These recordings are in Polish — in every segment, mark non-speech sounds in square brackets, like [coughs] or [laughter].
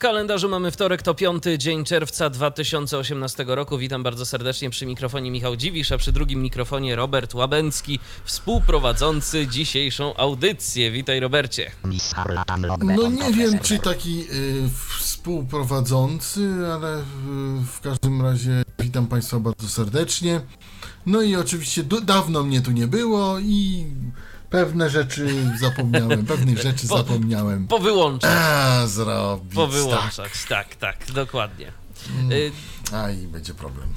Kalendarzu mamy wtorek, to piąty dzień czerwca 2018 roku. Witam bardzo serdecznie przy mikrofonie Michał Dziwisz, a przy drugim mikrofonie Robert Łabęcki, współprowadzący dzisiejszą audycję. Witaj Robercie. No nie wiem, czy taki y, współprowadzący, ale y, w każdym razie witam Państwa bardzo serdecznie. No i oczywiście do, dawno mnie tu nie było i pewne rzeczy zapomniałem, pewnych rzeczy Po- zapomniałem. Powyłączać, A, zrobić, powyłączać, tak, tak, dokładnie. Y, tak. A, i będzie problem.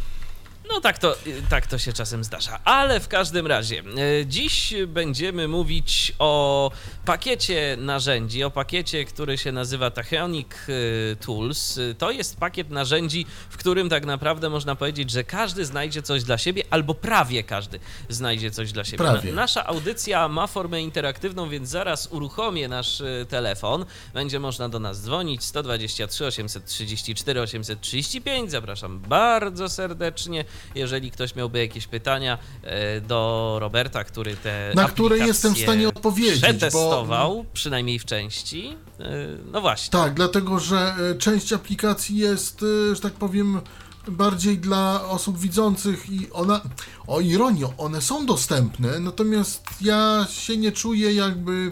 No tak to, tak to się czasem zdarza. Ale w każdym razie, e, dziś będziemy mówić o pakiecie narzędzi, o pakiecie, który się nazywa Tachyonic e, Tools. To jest pakiet narzędzi, w którym tak naprawdę można powiedzieć, że każdy znajdzie coś dla siebie, albo prawie każdy znajdzie coś dla siebie. Prawie. Na- Nasza audycja ma formę interaktywną, więc zaraz uruchomię nasz telefon. Będzie można do nas dzwonić 123 834 835. Zapraszam bardzo serdecznie. Jeżeli ktoś miałby jakieś pytania e, do Roberta, który te Na które jestem w stanie odpowiedzieć, bo- przetestował, przynajmniej w części. E, No właśnie. Tak, dlatego że e, część aplikacji jest, że tak powiem, bardziej dla osób widzących i ona, o ironio, one są dostępne, natomiast ja się nie czuję jakby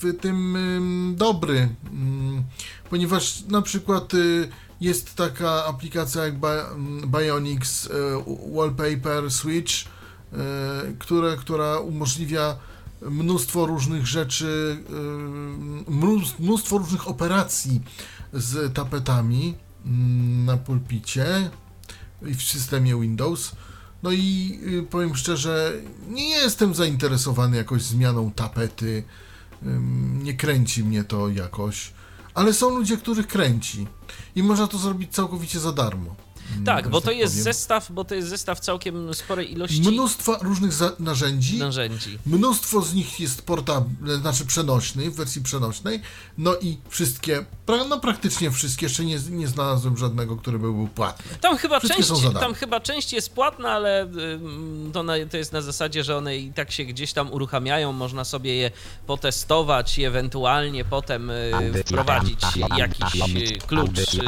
w tym dobry, mm, ponieważ na przykład jest taka aplikacja jak Bionics e, Wallpaper Switch, e, która umożliwia mnóstwo różnych rzeczy, y, mnóstwo- różnych operacji z tapetami mm, na pulpicie i w systemie Windows. No i powiem szczerze, nie jestem zainteresowany jakoś zmianą tapety. Nie kręci mnie to jakoś, ale są ludzie, których kręci i można to zrobić całkowicie za darmo. Tak, że bo to jest powiem. zestaw, bo to jest zestaw całkiem sporej ilości Mnóstwa różnych za- narzędzi. narzędzi. Mnóstwo z nich jest portable, znaczy przenośny, w wersji przenośnej, no i wszystkie, pra, no praktycznie wszystkie, jeszcze nie, nie znalazłem żadnego, który by był płatny. Tam chyba, Wszystkie część, tam chyba część jest płatna, ale ym, to, na, to jest na zasadzie, że one i tak się gdzieś tam uruchamiają, można sobie je potestować i ewentualnie potem y, wprowadzić jakiś y, klucz y,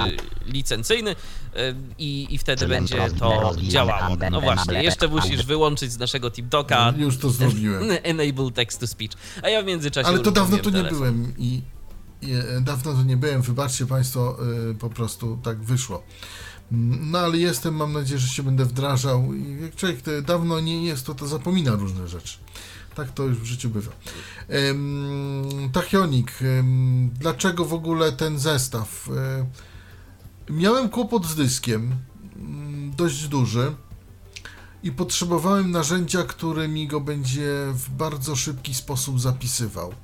licencyjny y, i, i wtedy będzie to działało. No właśnie, jeszcze musisz wyłączyć z naszego TikToka Już to zrobiłem. [laughs] Enable text to speech. A ja w międzyczasie Ale to dawno tu nie telefon. byłem i, i e, dawno tu nie byłem, wybaczcie Państwo, y, po prostu tak wyszło. Mm, No ale jestem, mam nadzieję, że się będę wdrażał i jak człowiek to dawno nie jest, to, to zapomina różne rzeczy. Tak to już w życiu bywa. Ym, Tachionik, ym, dlaczego w ogóle ten zestaw? Y, miałem kłopot z dyskiem, mm, dość duży i potrzebowałem narzędzia, które mi go będzie w bardzo szybki sposób zapisywał.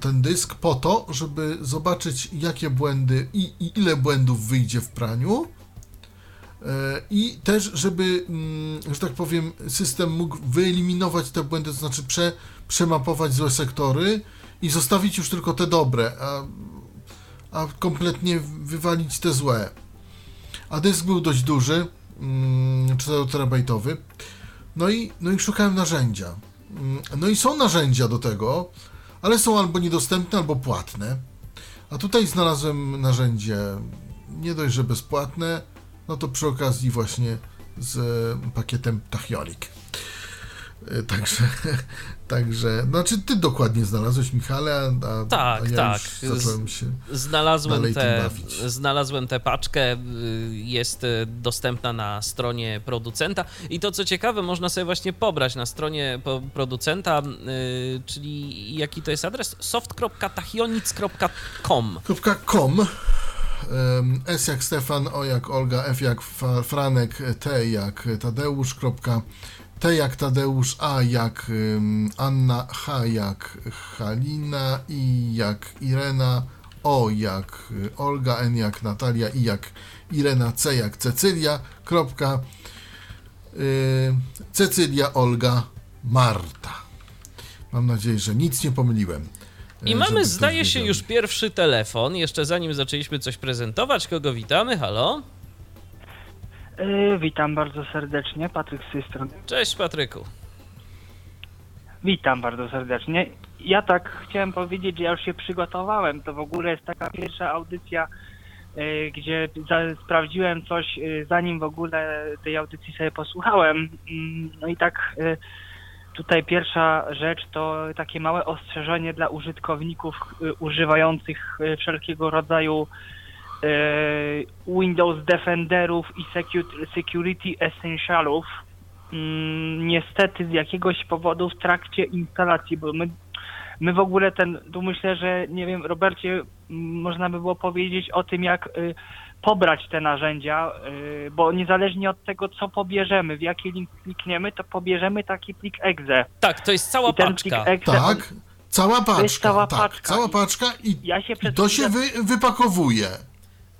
Ten dysk po to, żeby zobaczyć jakie błędy i, i ile błędów wyjdzie w praniu e, i też, żeby, mm, że tak powiem, system mógł wyeliminować te błędy, to znaczy prze, przemapować złe sektory i zostawić już tylko te dobre, a kompletnie wywalić te złe. A dysk był dość duży, mm, 4 terabajtowy. No i, no i szukałem narzędzia. Mm, No i są narzędzia do tego, ale są albo niedostępne, albo płatne. A tutaj znalazłem narzędzie nie dość, że bezpłatne, no to przy okazji właśnie z e, pakietem Tachionik. E, Także, [laughs] także, znaczy ty dokładnie znalazłeś, Michale, a, Tak, a ja tak. zacząłem się... Znalazłem bawić. znalazłem tę paczkę, y, jest y, dostępna na stronie producenta i to co ciekawe, można sobie właśnie pobrać na stronie producenta, y, czyli jaki to jest adres? soft.tachionic.com .com S jak Stefan, O jak Olga, F jak Franek, T jak Tadeusz, T jak Tadeusz, A jak Anna, H jak Halina, I jak Irena, O jak y, Olga, N jak Natalia, I jak Irena, C jak Cecylia, kropka, y, Cecylia, Olga, Marta. Mam nadzieję, że nic nie pomyliłem. e, I mamy, zdaje się, już pierwszy telefon. Jeszcze zanim zaczęliśmy coś prezentować, kogo witamy? Halo? Yy, witam bardzo serdecznie, Patryk z tej strony. Cześć, Patryku. Witam bardzo serdecznie. Ja tak chciałem powiedzieć, że ja już się przygotowałem. To w ogóle jest taka pierwsza audycja, yy, gdzie za, sprawdziłem coś, yy, zanim w ogóle tej audycji sobie posłuchałem. Mm, No i tak tutaj pierwsza rzecz to takie małe ostrzeżenie dla użytkowników używających wszelkiego rodzaju Windows Defenderów i secu- Security Essentialów. Mm, niestety z jakiegoś powodu w trakcie instalacji, bo my, my w ogóle ten, tu myślę, że nie wiem, Robercie, można by było powiedzieć o tym, jak y, pobrać te narzędzia, y, bo niezależnie od tego, co pobierzemy, w jaki link klikniemy, to pobierzemy taki plik exe. Tak, to jest cała I ten plik paczka. exe, Tak, cała paczka. jest cała tak, paczka. Cała paczka i, ja się i to się wy, wypakowuje.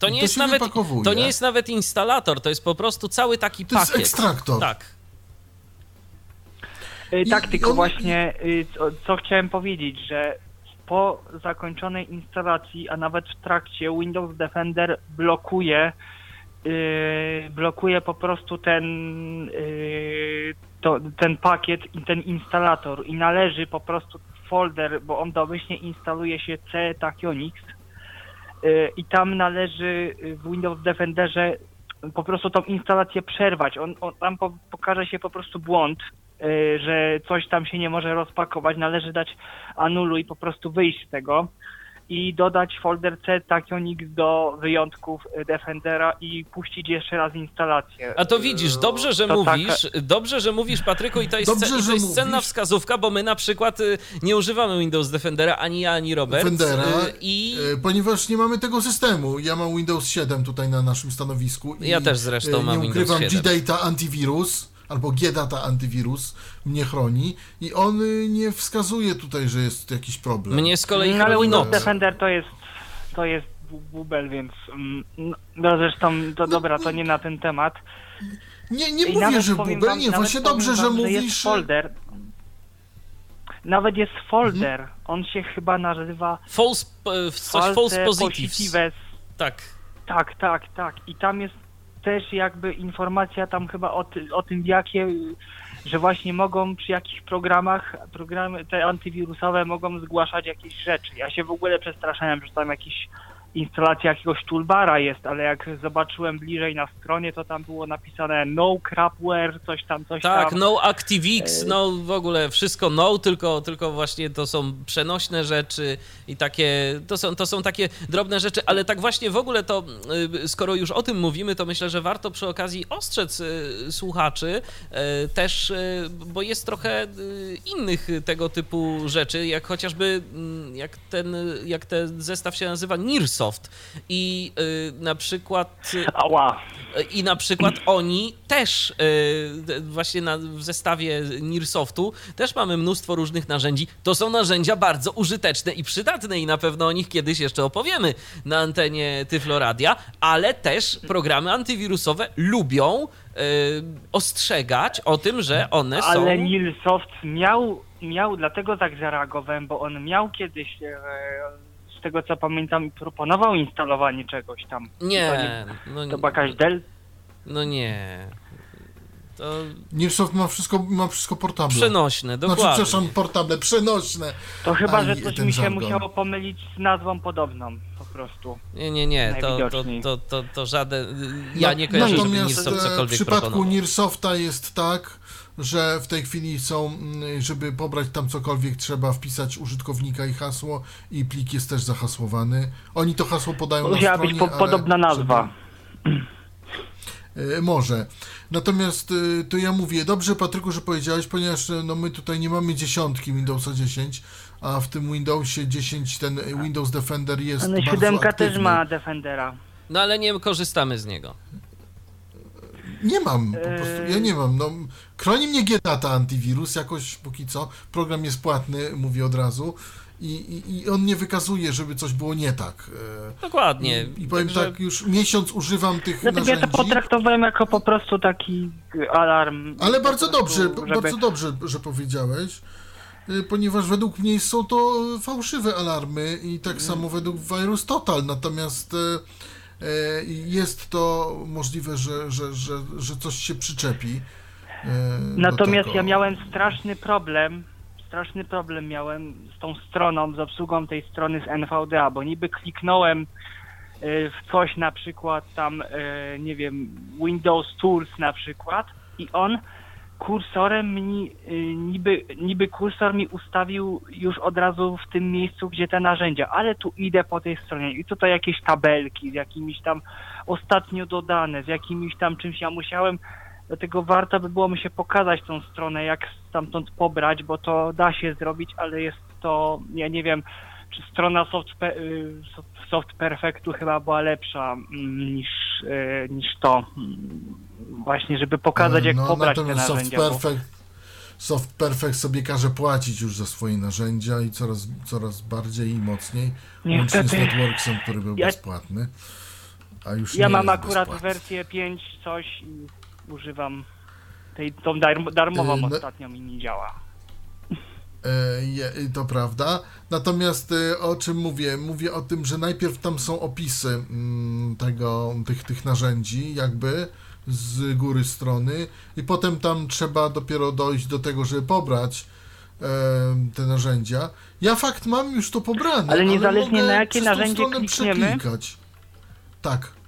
To nie, to jest nawet, wypakowuje. to nie jest nawet instalator, to jest po prostu cały taki To jest pakiet. ekstraktor. Tak. Y, I- Tak, tylko on- właśnie y, co, co chciałem powiedzieć, że po zakończonej instalacji, a nawet w trakcie Windows Defender blokuje y, blokuje po prostu ten y, to, ten pakiet i ten instalator i należy po prostu folder, bo on domyślnie instaluje się C Tachyonix i tam należy y, w Windows Defenderze po prostu tą instalację przerwać. On, on tam po, pokaże się po prostu błąd, y, że coś tam się nie może rozpakować, należy dać anuluj i po prostu wyjść z tego i dodać folder C Tachyonix do wyjątków y, Defendera i puścić jeszcze raz instalację. A to widzisz, dobrze, że To taka- mówisz, dobrze, że mówisz, Patryku, i to jest, Dobrze, i to że jest cenna mówisz. wskazówka, bo my na przykład y, nie używamy Windows Defendera, ani ja, ani Robert. Defendera, y, I Ponieważ nie mamy tego systemu. Ja mam Windows 7 tutaj na naszym stanowisku. I, Ja też zresztą mam Nie Windows ukrywam, 7. G-Data Antivirus albo G-Data Antivirus mnie chroni i on y, nie wskazuje tutaj, że jest jakiś problem. mnie z kolei No, ale Windows. Defender to jest to jest bu- bubel, więc mm, no zresztą to dobra, to nie na ten temat. Nie, nie I mówię, nawet że bubel, wam- nie, właśnie dobrze, że wam, mówisz. jest folder. Nawet jest folder. On się chyba nazywa False, coś false positives. positives. Tak. Tak, tak, tak. I tam jest też jakby informacja tam chyba o, ty, o tym, jakie, że właśnie mogą przy jakichś programach, programy te antywirusowe mogą zgłaszać jakieś rzeczy. Ja się w ogóle przestraszałem, że tam jakiś instalacja jakiegoś toolbara jest, ale jak zobaczyłem bliżej na stronie, to tam było napisane no crapware, coś tam, coś Tak, tam. no ActiveX, no w ogóle wszystko no, tylko, tylko właśnie to są przenośne rzeczy i takie, to są, to są takie drobne rzeczy, ale tak właśnie w ogóle to, y, skoro już o tym mówimy, to myślę, że warto przy okazji ostrzec y, słuchaczy y, też, bo jest trochę innych tego typu rzeczy, jak chociażby mm, jak ten, jak ten zestaw się nazywa I y, na przykład Ała. i na przykład oni też y, właśnie na, w zestawie Nearsoftu też mamy mnóstwo różnych narzędzi. To są narzędzia bardzo użyteczne i przydatne i na pewno o nich kiedyś jeszcze opowiemy na antenie Tyfloradia, ale też programy antywirusowe lubią y, ostrzegać o tym, że one są... Ale Nilsoft miał, miał, dlatego tak zareagowałem, bo on miał kiedyś, e, tego co pamiętam, proponował instalowanie czegoś tam. To, Nie, nie, no, to była jakaś del... no nie. To Nearsoft ma wszystko, ma wszystko portable. przenośne, Znaczy, dokładnie. przepraszam, portable, przenośne. To chyba, A, że coś mi się żargon. musiało pomylić z nazwą podobną, po prostu. Nie, nie, nie, to, to, to, to, to żaden. Ja No- nie kojarzę, żeby Natomiast Nilsson e, w cokolwiek przypadku proponował. Nearsofta jest tak, że w tej chwili są, mm, żeby pobrać tam cokolwiek, trzeba wpisać użytkownika i hasło i plik jest też zahasłowany. Oni to hasło podają na Musiała stronie, być po, ale podobna nazwa. Żeby, e, może. Natomiast e, to ja mówię, dobrze Patryku, że powiedziałeś, ponieważ e, no, my tutaj nie mamy dziesiątki Windowsa 10, a w tym Windowsie 10 ten Windows Defender jest Ale bardzo siódemka aktywny. też ma Defendera. No ale nie korzystamy z niego. Nie mam, po prostu, ja Eee. nie mam. No, chroni mnie Gedata antywirus jakoś póki co. Program jest płatny, mówię od razu. I, i, I on nie wykazuje, żeby coś było nie tak. E, Dokładnie. I, i powiem Także tak, już miesiąc używam tych Dlatego ja to narzędzi. potraktowałem jako po prostu taki alarm. Ale bardzo prostu, dobrze, żeby- bardzo dobrze, że powiedziałeś. y, ponieważ według mnie są to fałszywe alarmy i tak Mm. samo według Virus Total, natomiast e, e, jest to możliwe, że, że, że, że coś się przyczepi. e, Natomiast ja miałem straszny problem, straszny problem miałem z tą stroną, z obsługą tej strony z NVDA, bo niby kliknąłem y, w coś na przykład tam, nie wiem, Windows Tools na przykład i on kursorem mi, y, niby, niby kursor mi ustawił już od razu w tym miejscu, gdzie te narzędzia, ale tu idę po tej stronie i tutaj jakieś tabelki z jakimiś tam ostatnio dodane, z jakimiś tam czymś. Ja musiałem Dlatego warto by było mi się pokazać tą stronę, jak stamtąd pobrać, bo to da się zrobić, ale jest to, ja nie wiem, czy strona Soft, y, soft Perfectu chyba była lepsza mm, niż, niż to. Mm, Właśnie, żeby pokazać, jak no, pobrać te natomiast narzędzia. Soft Perfect, Soft Perfect sobie każe płacić już za swoje narzędzia i coraz, coraz bardziej i mocniej. Łącznie z Niestety. Networksem, który był Ja- bezpłatny. A już Ja mam akurat bezpłatny. wersję 5 coś i używam tej, tą darm- darmową Y, no- ostatnio mi nie działa. E, je, to prawda. Natomiast e, o czym mówię? Mówię o tym, że najpierw tam są opisy mm, tego, tych, tych narzędzi, jakby z góry strony, i potem tam trzeba dopiero dojść do tego, żeby pobrać e, te narzędzia. Ja fakt mam już to pobrane, Ale niezależnie mogę na jakie narzędzie klikniemy? przeklikać. Tak.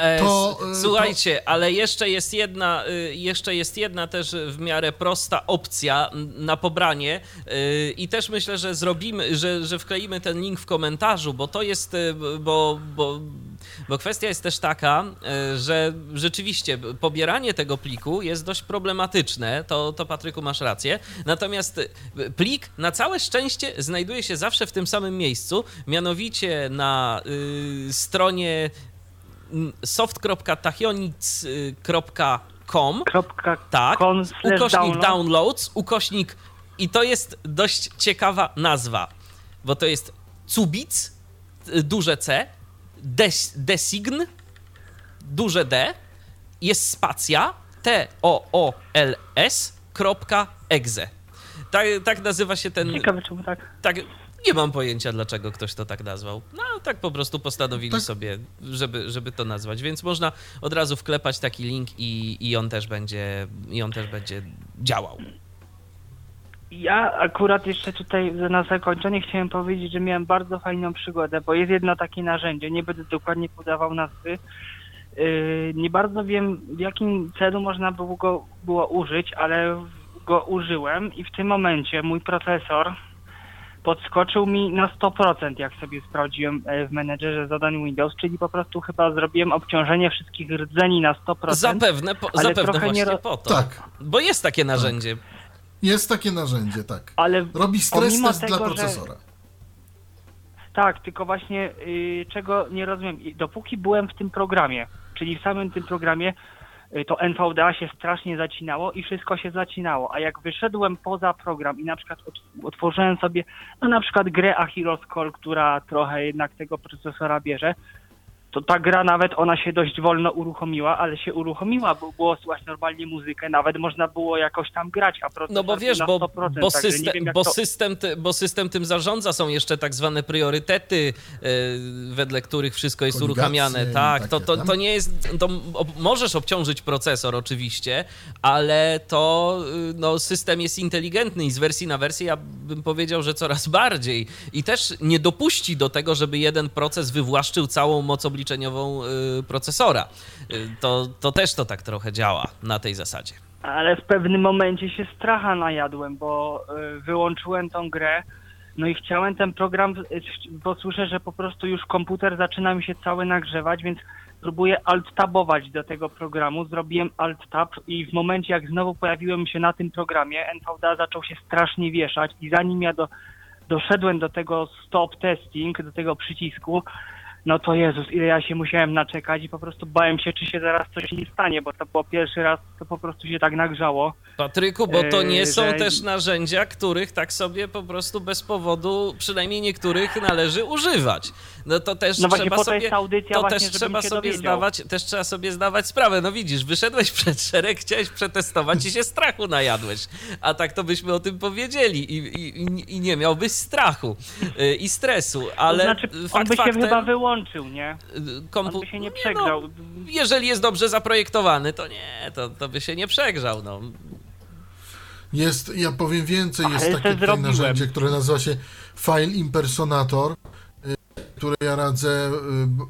E, To, s- y, Słuchajcie, ale jeszcze jest jedna, y, jeszcze jest jedna też w miarę prosta opcja na pobranie y, i też myślę, że zrobimy, że, że wkleimy ten link w komentarzu, bo to jest, y, bo, bo, bo kwestia jest też taka, że rzeczywiście pobieranie tego pliku jest dość problematyczne, to, to Patryku masz rację, natomiast plik na całe szczęście znajduje się zawsze w tym samym miejscu, mianowicie na y, stronie soft.tachionic.com tak, ukośnik download. downloads, ukośnik i to jest dość ciekawa nazwa, bo to jest cubic, y, duże C, des, design, duże D, jest spacja, T-O-O-L-S, kropka exe. Tak, tak nazywa się ten Ciekawe czemu tak. tak, nie mam pojęcia, dlaczego ktoś to tak nazwał. No, tak po prostu postanowili Tak. sobie, żeby, żeby to nazwać. Więc można od razu wklepać taki link i, i on też będzie i on też będzie działał. Ja akurat jeszcze tutaj na zakończenie chciałem powiedzieć, że miałem bardzo fajną przygodę, bo jest jedno takie narzędzie, nie będę dokładnie podawał nazwy. Yy, nie bardzo wiem w jakim celu można było go było użyć, ale go użyłem i w tym momencie mój procesor podskoczył mi na 100%, jak sobie sprawdziłem e, w menedżerze zadań Windows, czyli po prostu chyba zrobiłem obciążenie wszystkich rdzeni na 100%. Zapewne, po, ale zapewne trochę nie po to. Tak. Bo jest takie narzędzie. Jest takie narzędzie, tak. Ale Robi stres test tego, dla że- procesora. Tak, tylko właśnie y, czego nie rozumiem. I Dopóki byłem w tym programie, czyli w samym tym programie, to NVDA się strasznie zacinało i wszystko się zacinało. A jak wyszedłem poza program i na przykład ot- otworzyłem sobie, no na przykład grę Achilles Call, która trochę jednak tego procesora bierze, to ta gra nawet ona się dość wolno uruchomiła, ale się uruchomiła, bo było słychać normalnie muzykę, nawet można było jakoś tam grać, a procesor No bo wiesz, bo, 100%, bo, system, wiem, bo, to... system, ty, bo system tym zarządza, są jeszcze tak zwane priorytety, yy, wedle których wszystko jest Koligacje uruchamiane. Tak, to, to, tam. to nie jest. To możesz obciążyć procesor oczywiście, ale to yy, no, system jest inteligentny i z wersji na wersję ja bym powiedział, że coraz bardziej. I też nie dopuści do tego, żeby jeden proces wywłaszczył całą moc obliczeniową yy, procesora. Yy, to, to też to tak trochę działa na tej zasadzie. Ale w pewnym momencie się stracha najadłem, bo y, wyłączyłem tą grę, no i chciałem ten program, y, bo słyszę, że po prostu już komputer zaczyna mi się cały nagrzewać, więc próbuję alt-tabować do tego programu. Zrobiłem alt-tab i w momencie, jak znowu pojawiłem się na tym programie, NVDA zaczął się strasznie wieszać i zanim ja do, doszedłem do tego stop testing, do tego przycisku, no to Jezus, ile ja się musiałem naczekać i po prostu bałem się, czy się zaraz coś nie stanie, bo to było pierwszy raz, to po prostu się tak nagrzało. Patryku, bo to nie Yy, są że- też narzędzia, których tak sobie po prostu bez powodu, przynajmniej niektórych należy używać. No to też No trzeba po to sobie, ta audycja to właśnie, też trzeba sobie dowiedział. zdawać, też trzeba sobie zdawać sprawę. No widzisz, wyszedłeś przed szereg, chciałeś przetestować i się strachu najadłeś. A tak to byśmy o tym powiedzieli i, i, i- nie miałbyś strachu yy, i stresu, ale to znaczy, yy, on fakt by się faktem, chyba wyłączył, nie? yy, On kompu- by się nie no, przegrzał. jeżeli jest dobrze zaprojektowany, to nie, to, to by się nie przegrzał. No. Jest, ja powiem więcej, Ale jest se takie tutaj narzędzie, które nazywa się File Impersonator, y, które ja radzę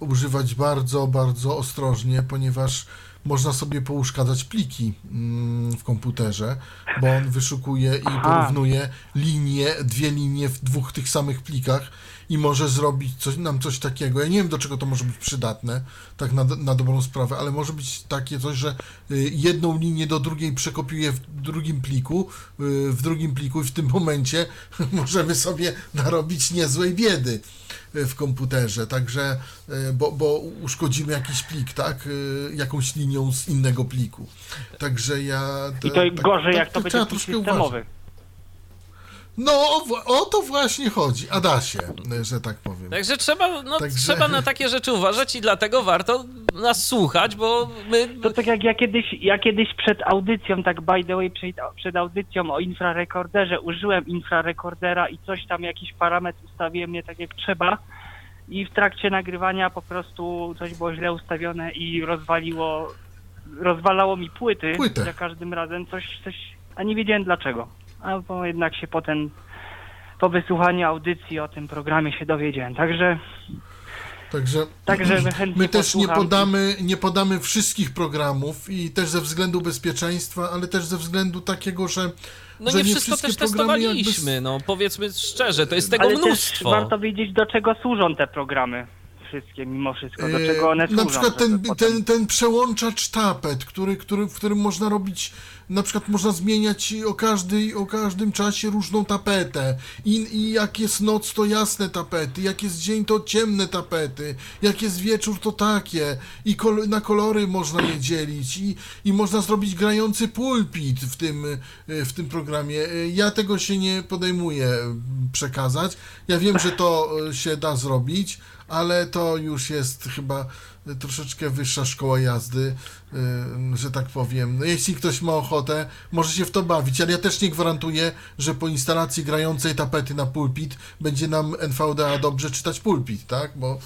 y, używać bardzo, bardzo ostrożnie, ponieważ można sobie pouszkadzać pliki mm, w komputerze, bo on wyszukuje i Aha. porównuje linie, dwie linie w dwóch tych samych plikach i może zrobić coś, nam coś takiego. Ja nie wiem, do czego to może być przydatne, tak na, na dobrą sprawę, ale może być takie coś, że y, jedną linię do drugiej przekopiuje w drugim pliku, y, w drugim pliku i w tym momencie [laughs] możemy sobie narobić niezłej biedy y, w komputerze, także, bo, bo uszkodzimy jakiś plik, tak, jakąś linią z innego pliku. Także ja... I to tak- gorzej, tak- jak to tak będzie plik systemowy. uważać. No, o, o to właśnie chodzi, Adasie, że tak powiem. Także trzeba, no, Także- trzeba na takie rzeczy uważać i dlatego warto nas słuchać, bo my... To tak jak ja kiedyś, ja kiedyś przed audycją, tak by the way, przed, przed audycją o infrarekorderze użyłem infrarekordera i coś tam, jakiś parametr ustawiłem nie tak jak trzeba i w trakcie nagrywania po prostu coś było źle ustawione i rozwaliło, rozwalało mi płyty Płytę. za każdym razem, coś, coś, a nie wiedziałem dlaczego. A bo jednak się potem, po wysłuchaniu audycji o tym programie się dowiedziałem, także Także, Także my też nie podamy, nie podamy wszystkich programów i też ze względu bezpieczeństwa, ale też ze względu takiego, że No że nie nie wszystko wszystkie też programy testowaliśmy, jakby- no powiedzmy szczerze, to jest tego Ale też mnóstwo. warto wiedzieć, do czego służą te programy. Wszystkie, mimo wszystko, do E, czego one służą. Na przykład ten, potem- ten, ten przełączacz tapet, który, który, w którym można robić, na przykład można zmieniać o, każdy, o każdym czasie różną tapetę. I, I jak jest noc, to jasne tapety, jak jest dzień, to ciemne tapety, jak jest wieczór, to takie. I kol na kolory można je dzielić. I, I można zrobić grający pulpit w tym, e, w tym programie. E, Ja tego się nie podejmuję przekazać. Ja wiem, że to e, się da zrobić, ale to już jest chyba troszeczkę wyższa szkoła jazdy, że tak powiem. No, jeśli ktoś ma ochotę, może się w to bawić, ale ja też nie gwarantuję, że po instalacji grającej tapety na pulpit będzie nam NVDA dobrze czytać pulpit, tak? Bo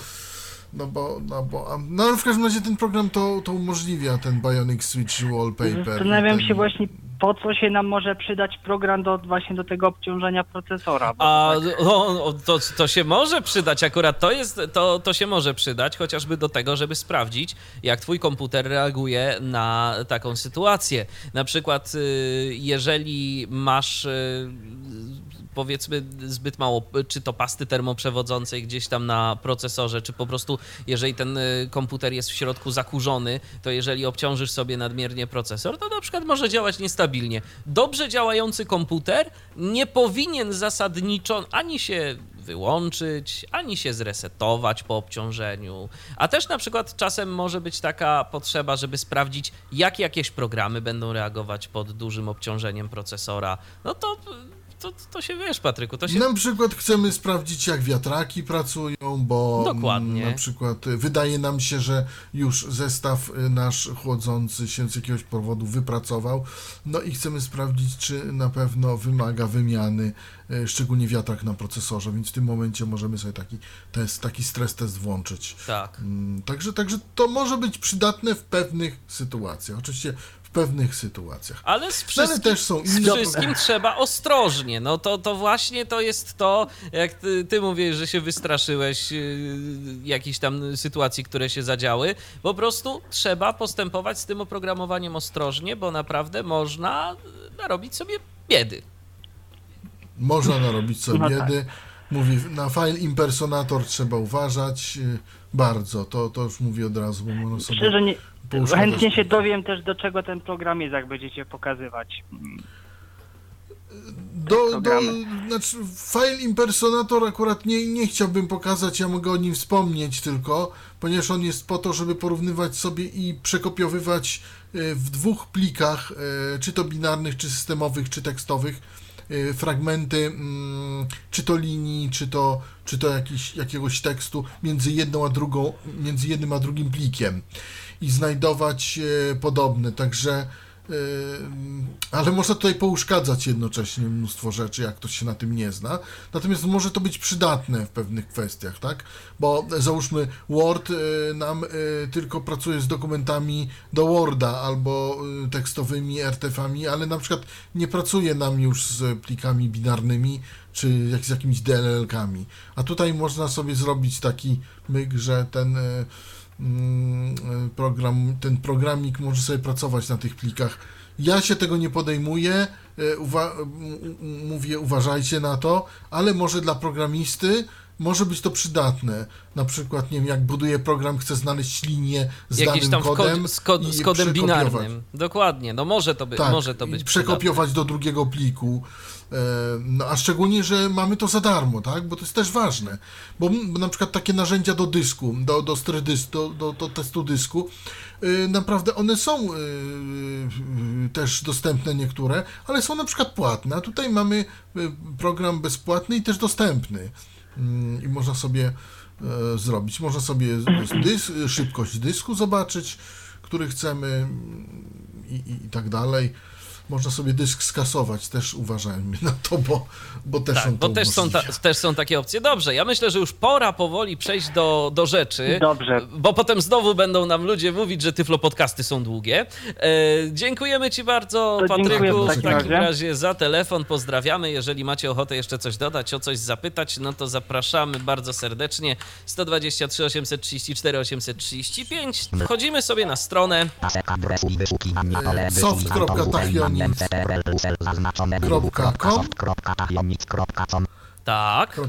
no bo, no bo, no ale w każdym razie ten program to, to umożliwia, ten Bionic Switch Wallpaper. Zastanawiam ten, się właśnie, po co się nam może przydać program do właśnie do tego obciążenia procesora. A tak, o, o, to, to się może przydać, akurat to jest, to, to się może przydać, chociażby do tego, żeby sprawdzić, jak twój komputer reaguje na taką sytuację. Na przykład, y, jeżeli masz y, powiedzmy zbyt mało, czy to pasty termoprzewodzącej gdzieś tam na procesorze, czy po prostu jeżeli ten y, komputer jest w środku zakurzony, to jeżeli obciążysz sobie nadmiernie procesor, to na przykład może działać niestabilnie. Dobrze działający komputer nie powinien zasadniczo ani się wyłączyć, ani się zresetować po obciążeniu. A też na przykład czasem może być taka potrzeba, żeby sprawdzić, jak jakieś programy będą reagować pod dużym obciążeniem procesora. No to, to, to się wiesz, Patryku, to się Na przykład chcemy sprawdzić, jak wiatraki pracują, bo Dokładnie. mm, na przykład y, wydaje nam się, że już zestaw y, nasz chłodzący się z jakiegoś powodu wypracował, no i chcemy sprawdzić, czy na pewno wymaga wymiany, y, szczególnie wiatrak na procesorze, więc w tym momencie możemy sobie taki test, taki stres test włączyć. tak. Mm, Także, także to może być przydatne w pewnych sytuacjach. Oczywiście pewnych sytuacjach. Ale z No, wszystkim, ale też są z inne wszystkim trzeba ostrożnie. No to, to właśnie to jest to, jak ty, ty mówisz, że się wystraszyłeś yy, jakichś tam sytuacji, które się zadziały. Po prostu trzeba postępować z tym oprogramowaniem ostrożnie, bo naprawdę można narobić sobie biedy. Można narobić sobie No tak. biedy. Mówi, na file impersonator trzeba uważać y, bardzo. To, to już mówię od razu, bo można sobie Szczerze nie, chętnie się dowiem też, do czego ten program jest, jak będziecie pokazywać. Do, do, programy. znaczy, file impersonator akurat nie, nie chciałbym pokazać, ja mogę o nim wspomnieć tylko, ponieważ on jest po to, żeby porównywać sobie i przekopiowywać e, w dwóch plikach, e, czy to binarnych, czy systemowych, czy tekstowych, e, fragmenty, mm, czy to linii, czy to, czy to jakiś, jakiegoś tekstu między jedną a drugą, między jednym a drugim plikiem i znajdować e, podobne, także Yy, ale można tutaj pouszkadzać jednocześnie mnóstwo rzeczy, jak ktoś się na tym nie zna. Natomiast może to być przydatne w pewnych kwestiach, tak? Bo e, załóżmy Word yy, nam tylko pracuje z dokumentami do Worda albo tekstowymi RTF-ami, ale na przykład nie pracuje nam już z plikami binarnymi czy jak z jakimiś DLL-kami. A tutaj można sobie zrobić taki myk, że ten mm, program, ten programik może sobie pracować na tych plikach. Ja się tego nie podejmuję, e, uwa- mówię uważajcie na to, ale może dla programisty może być to przydatne. Na przykład, nie wiem, jak buduje program, chce znaleźć linię z Jakiś danym tam kodem kod, z, kod, i z kodem binarnym. Dokładnie, no może to, by, Tak, może to być przekopiować do drugiego pliku. E, No, a szczególnie, że mamy to za darmo, tak? Bo to jest też ważne. Bo, bo na przykład takie narzędzia do dysku, do, do, strydys, do, do, do testu dysku, e, naprawdę one są e, e, też dostępne niektóre, ale są na przykład płatne. A tutaj mamy program bezpłatny i też dostępny. Mm, I można sobie e, zrobić. Można sobie z- z dys, szybkość dysku zobaczyć, który chcemy mm, i, i, i tak dalej. Można sobie dysk skasować, też uważajmy na to, bo, bo też Tak, on bo to też są, ta, też są takie opcje. Dobrze, ja myślę, że już pora powoli przejść do, do rzeczy. Dobrze. Bo potem znowu będą nam ludzie mówić, że tyflo podcasty są długie. E, dziękujemy Ci bardzo, To Patryku, w w takim razie. razie za telefon. Pozdrawiamy. Jeżeli macie ochotę jeszcze coś dodać, o coś zapytać, no to zapraszamy bardzo serdecznie. 123 834 835. Wchodzimy sobie na stronę. Pasek soft.tachionix.com Tak.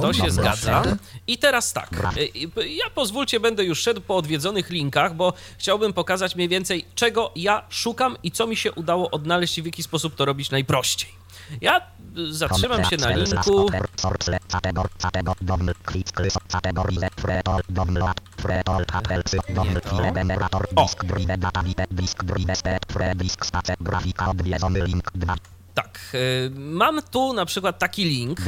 To się zgadza. I teraz tak. y, y, Ja pozwólcie, będę już szedł po odwiedzonych linkach, bo chciałbym pokazać mniej więcej, czego ja szukam i co mi się udało odnaleźć i w jaki sposób to robić najprościej. Ja y, zatrzymam się na linku. O. Tak, y, mam tu na przykład taki link.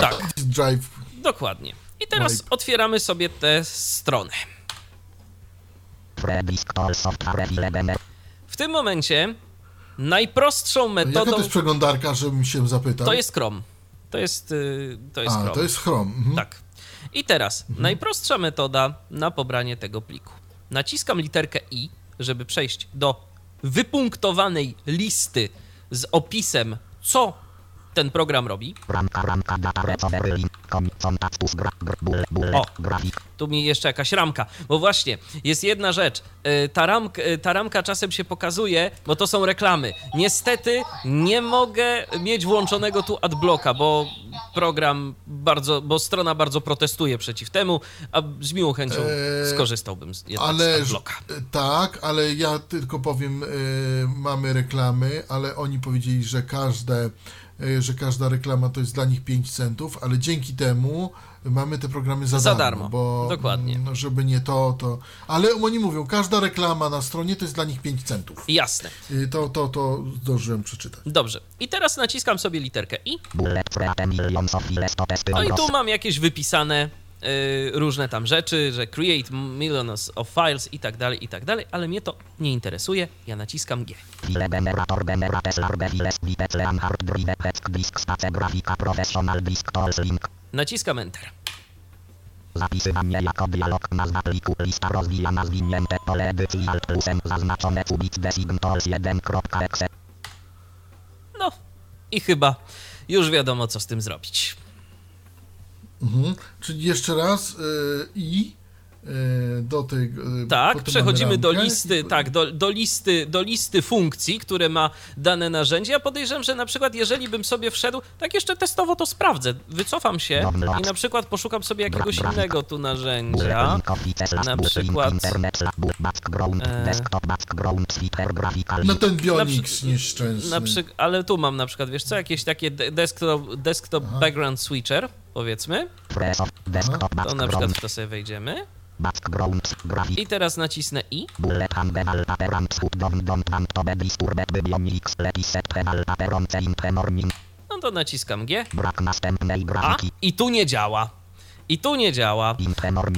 Tak. Drive. Dokładnie. I teraz Wipe. otwieramy sobie tę stronę. W tym momencie najprostszą Jaka metodą to jest przeglądarka, żebym się zapytał? to jest Chrome. To jest, y, to jest A, Chrome. to jest Chrome. Mhm. Tak. I teraz najprostsza metoda na pobranie tego pliku. Naciskam literkę I, żeby przejść do wypunktowanej listy z opisem, co ten program robi. O. Tu mi jeszcze jakaś ramka, bo właśnie jest jedna rzecz. Y, Ta ramka, y, ta ramka czasem się pokazuje, bo to są reklamy. Niestety nie mogę mieć włączonego tu adblocka, bo program bardzo, bo strona bardzo protestuje przeciw temu, a z miłą chęcią Eee, skorzystałbym z, jednak z Ale adblocka. e, tak, ale ja tylko powiem, e, mamy reklamy, ale oni powiedzieli, że każde, e, że każda reklama to jest dla nich 5 centów, ale dzięki temu mamy te programy za, Za darmo, darmo, bo dokładnie. mm, żeby nie to, to. Ale oni mówią, każda reklama na stronie to jest dla nich 5 centów. Jasne. E, To, to, to zdążyłem przeczytać. Dobrze. I teraz naciskam sobie literkę I. No i tu mam jakieś wypisane y, różne tam rzeczy, że create millions of files i tak dalej, i tak dalej, ale mnie to nie interesuje. Ja naciskam G. Naciskam Enter. Zapisywanie jako dialog nazwa pliku lista rozwijana zwinięte pole edycji alt plusem zaznaczone tools 1.exe No i chyba już wiadomo, co z tym zrobić. Mhm. Czyli jeszcze raz e, i e, do tej. e, Tak, przechodzimy do listy, i- tak, do, do, listy, do listy funkcji, które ma dane narzędzie. Ja podejrzewam, że na przykład jeżeli bym sobie wszedł, tak jeszcze testowo to sprawdzę, wycofam się i na przykład poszukam sobie jakiegoś innego tu narzędzia. Na przykład, e. No ten Bionix nieszczęsny. na przy, ale tu mam na przykład, wiesz co, jakieś takie de- desktop, desktop background switcher, powiedzmy. To na przykład w to sobie wejdziemy. I teraz nacisnę I. No to naciskam G. Brak następnej A. I tu nie działa. I tu nie działa.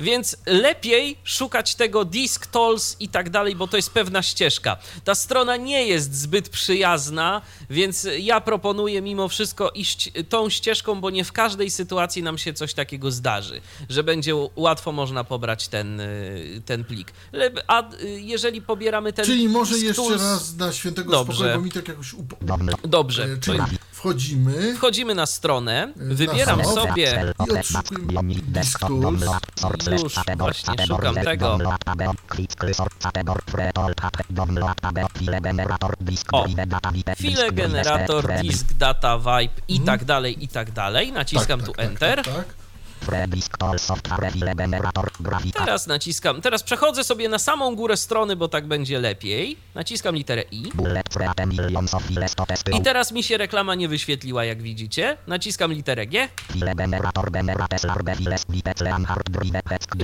Więc lepiej szukać tego disk tolls i tak dalej, bo to jest pewna ścieżka. Ta strona nie jest zbyt przyjazna, więc ja proponuję mimo wszystko iść tą ścieżką, bo nie w każdej sytuacji nam się coś takiego zdarzy, że będzie łatwo można pobrać ten, y, ten plik. Le- A y, jeżeli pobieramy ten Czyli może disk jeszcze tools- raz na świętego Dobrze. spokoju, bo mi tak jakoś. Download. Dobrze, E, Czyli wchodzimy wchodzimy na stronę, Na wybieram home. sobie. Już właśnie szukam tego. O, file generator, disk data, vibe i tak dalej, i tak dalej. Naciskam tu Enter. Tak, tak. Teraz naciskam, teraz przechodzę sobie na samą górę strony, bo tak będzie lepiej. Naciskam literę I. I teraz mi się reklama nie wyświetliła, jak widzicie. Naciskam literę G.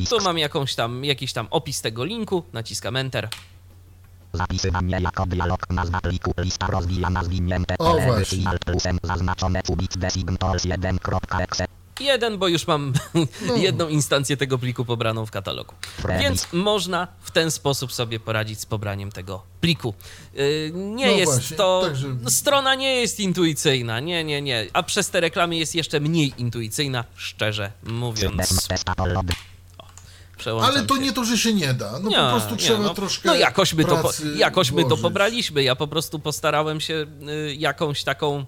I tu mam jakąś tam, jakiś tam opis tego linku. Naciskam Enter. Zapisywanie jako dialog nazwa pliku lista rozwijana zwinięte O, plusem zaznaczone cubit designators 1.exe Jeden, bo już mam [laughs] jedną instancję tego pliku pobraną w katalogu. Więc można w ten sposób sobie poradzić z pobraniem tego pliku. Yy, Nie No jest właśnie, to. także- Strona nie jest intuicyjna. Nie, nie, nie. A przez te reklamy jest jeszcze mniej intuicyjna, szczerze mówiąc. Przełączam Ale to się. nie to, że się nie da. No Nie, po prostu nie, trzeba no, troszkę. No jakoś my, to, po, pracy jakoś my to pobraliśmy. Ja po prostu postarałem się y, jakąś taką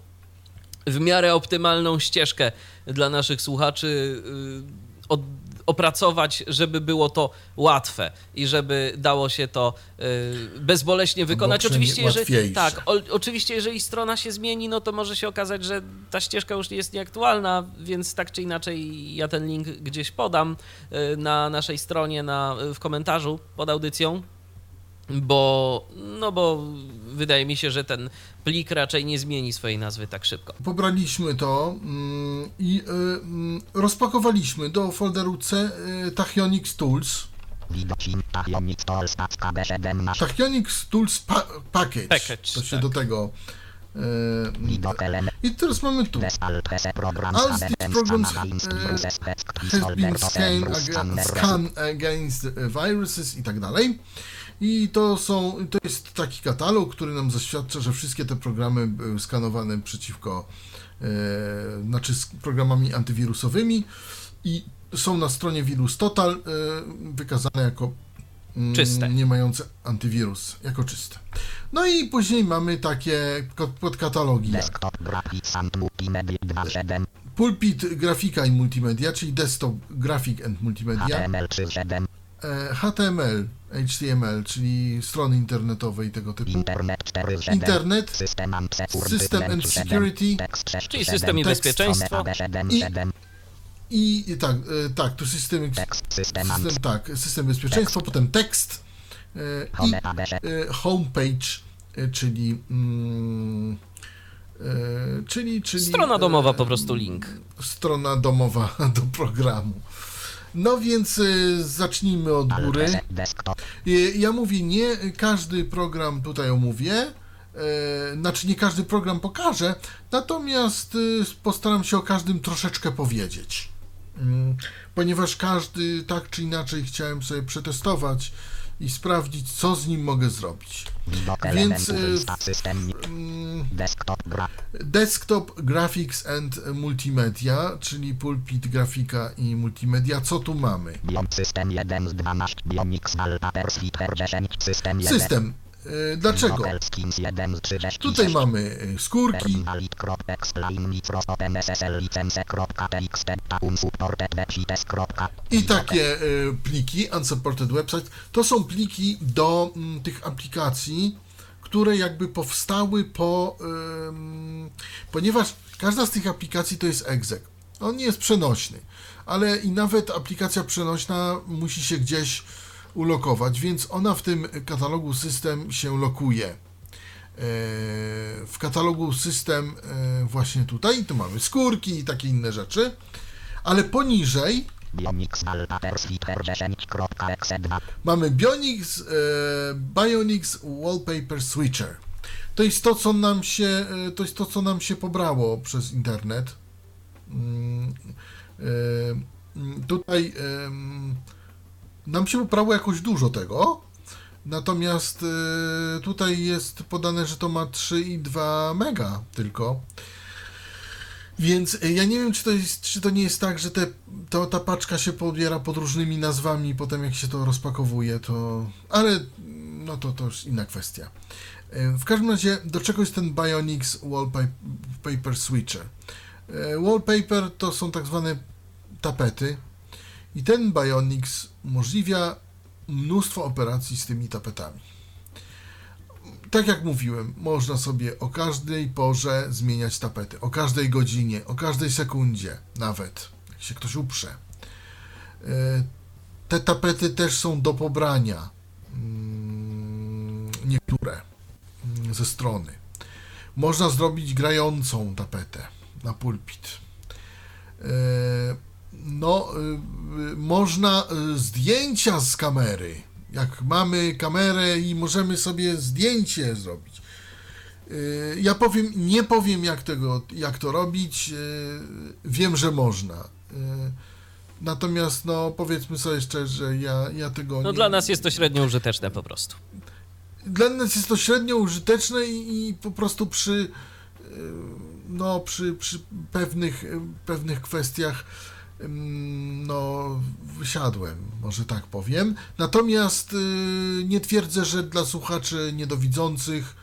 w miarę optymalną ścieżkę dla naszych słuchaczy y, od, opracować, żeby było to łatwe i żeby dało się to y, bezboleśnie wykonać. Oczywiście, jeżeli, tak, o, oczywiście, jeżeli strona się zmieni, no to może się okazać, że ta ścieżka już jest nieaktualna, więc tak czy inaczej ja ten link gdzieś podam y, na naszej stronie, na, w komentarzu pod audycją, bo, no bo wydaje mi się, że ten plik raczej nie zmieni swojej nazwy tak szybko. Pobraliśmy to mm, i y, mm, rozpakowaliśmy do folderu C y, Tachyonics Tools. Tachyonics Tools Tacka B17 Tachyonics Tools pa package. Package, To się tak. do tego. y, I teraz mamy tu. All these programs been scanned, against viruses i tak dalej. I to są, to jest taki katalog, który nam zaświadcza, że wszystkie te programy były skanowane przeciwko, e, znaczy z programami antywirusowymi i są na stronie Virus Total e, wykazane jako mm, Czyste. nie mające antywirus, jako czyste. No i później mamy takie podkatalogi Desktop graphics and multimedia 2.7 Pulpit Grafika i Multimedia, czyli Desktop Graphic and Multimedia, HTML 3.7 e, HTML, HTML, czyli strony internetowe i tego typu, Internet 4.7 Internet, System and Security System and 7, Security. Text 6, Czyli 7, system i bezpieczeństwo. i I- tak, e, tak, tu system, system tak, system bezpieczeństwa, potem tekst e, i e, homepage, e, czyli mm, e, czyli, czyli Strona domowa, e, po prostu link. strona domowa [laughs] do programu. No więc y, zacznijmy od góry. Y, Ja mówię, nie każdy program tutaj omówię, e, znaczy nie każdy program pokażę, natomiast y, postaram się o każdym troszeczkę powiedzieć. Mm, Ponieważ każdy tak czy inaczej chciałem sobie przetestować i sprawdzić, co z nim mogę zrobić. Więc, system Mm, desktop gra Desktop Graphics and Multimedia, czyli pulpit grafika i multimedia. Co tu mamy? System 1 z 12 Bionix wallpaper switcher 10 system 1 System. E, Dlaczego? Google Skins 1 z 36. Tutaj mamy e, skórki. I takie e, pliki, unsupported website, to są pliki do mm, tych aplikacji, które jakby powstały po. ponieważ każda z tych aplikacji to jest exec. On nie jest przenośny, ale i nawet aplikacja przenośna musi się gdzieś ulokować, więc ona w tym katalogu system się lokuje. E, W katalogu system e, właśnie tutaj, tu mamy skórki i takie inne rzeczy, ale poniżej Bionix Wallpaper Switcher 10.exe2 mamy Bionix, e, Bionix Wallpaper Switcher. To jest to, co nam się, to jest to, co nam się pobrało przez internet. Mm, mm, tutaj nam się pobrało jakoś dużo tego. Natomiast e, tutaj jest podane, że to ma 3,2 mega tylko. Więc e, ja nie wiem, czy to, jest, czy to nie jest tak, że te, to, ta paczka się pobiera pod różnymi nazwami potem jak się to rozpakowuje, to... Ale no to, to już inna kwestia. E, W każdym razie, do czego jest ten Bionix Wallpaper Switcher? Wallpaper to są tak zwane tapety i ten Bionix umożliwia mnóstwo operacji z tymi tapetami. Tak jak mówiłem, można sobie o każdej porze zmieniać tapety, o każdej godzinie, o każdej sekundzie, nawet jak się ktoś uprze. E, Te tapety też są do pobrania. Mm, Niektóre mm, ze strony. Można zrobić grającą tapetę na pulpit. No, y, y, można y, zdjęcia z kamery. Jak mamy kamerę i możemy sobie zdjęcie zrobić. Ja powiem, nie powiem jak tego, jak to robić. Wiem, że można. Natomiast, no, powiedzmy sobie szczerze, ja, ja tego No nie... dla nas jest to średnio użyteczne po prostu. Dla nas jest to średnio użyteczne i, i po prostu przy, no, przy, przy pewnych, pewnych kwestiach no, wysiadłem, może tak powiem. Natomiast y, nie twierdzę, że dla słuchaczy niedowidzących,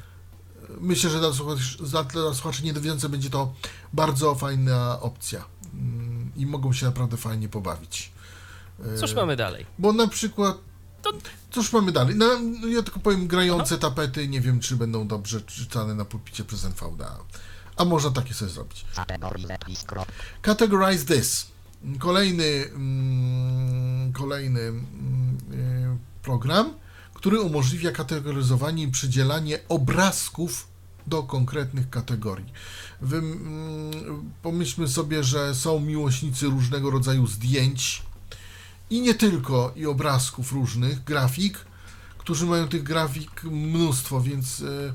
y, myślę, że dla słuchaczy, dla słuchaczy niedowidzących będzie to bardzo fajna opcja i mogą się naprawdę fajnie pobawić. Y, Cóż mamy dalej? bo na przykład. Cóż mamy dalej? No, no ja tylko powiem, grające tapety, nie wiem, czy będą dobrze czytane na pulpicie przez NVDA. A można takie sobie zrobić. Categorize this. Kolejny, mm, kolejny mm, y, program, który umożliwia kategoryzowanie i przydzielanie obrazków do konkretnych kategorii. Wy, mm, pomyślmy sobie, że są miłośnicy różnego rodzaju zdjęć i nie tylko, i obrazków różnych, grafik, którzy mają tych grafik mnóstwo, więc y,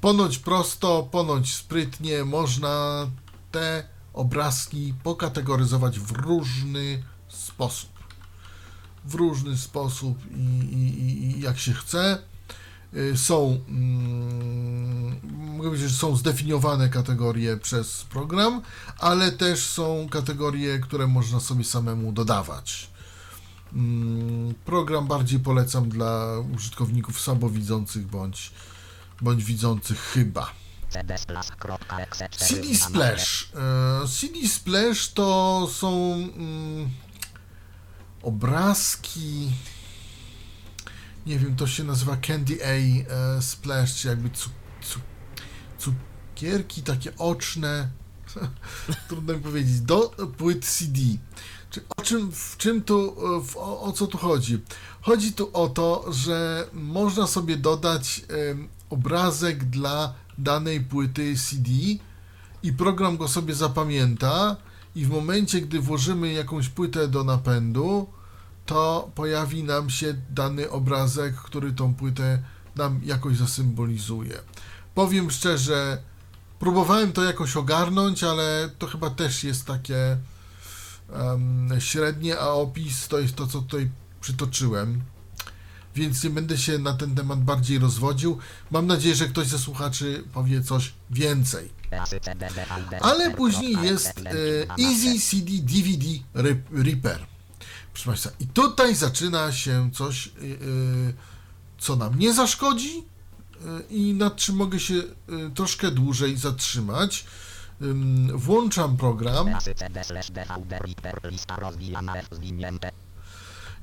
ponoć prosto, ponoć sprytnie można te obrazki pokategoryzować w różny sposób. W różny sposób i, i, i- jak się chce. Y, Są, mm, mogę powiedzieć, że są zdefiniowane kategorie przez program, ale też są kategorie, które można sobie samemu dodawać. Mm, Program bardziej polecam dla użytkowników słabowidzących bądź, bądź widzących chyba. cdsplash.exe4 CD Splash. CD Splash to są mm, obrazki. Nie wiem, to się nazywa Candy A e, Splash, czy jakby cu, cu, cukierki takie oczne. [laughs] Trudno mi powiedzieć. Do płyt CD. Czy o czym, w czym tu, e, w, o, o co tu chodzi? Chodzi tu o to, że można sobie dodać obrazek dla danej płyty CD i program go sobie zapamięta i w momencie, gdy włożymy jakąś płytę do napędu, to pojawi nam się dany obrazek, który tą płytę nam jakoś zasymbolizuje. Powiem szczerze, próbowałem to jakoś ogarnąć, ale to chyba też jest takie em, średnie, a opis to jest to, co tutaj przytoczyłem. Więc nie będę się na ten temat bardziej rozwodził. Mam nadzieję, że ktoś ze słuchaczy powie coś więcej. Ale później jest e, Easy CD DVD Reaper. Proszę Państwa, i tutaj zaczyna się coś, e, e, co nam nie zaszkodzi y, i nad czym mogę się y, troszkę dłużej zatrzymać. Ym, Włączam program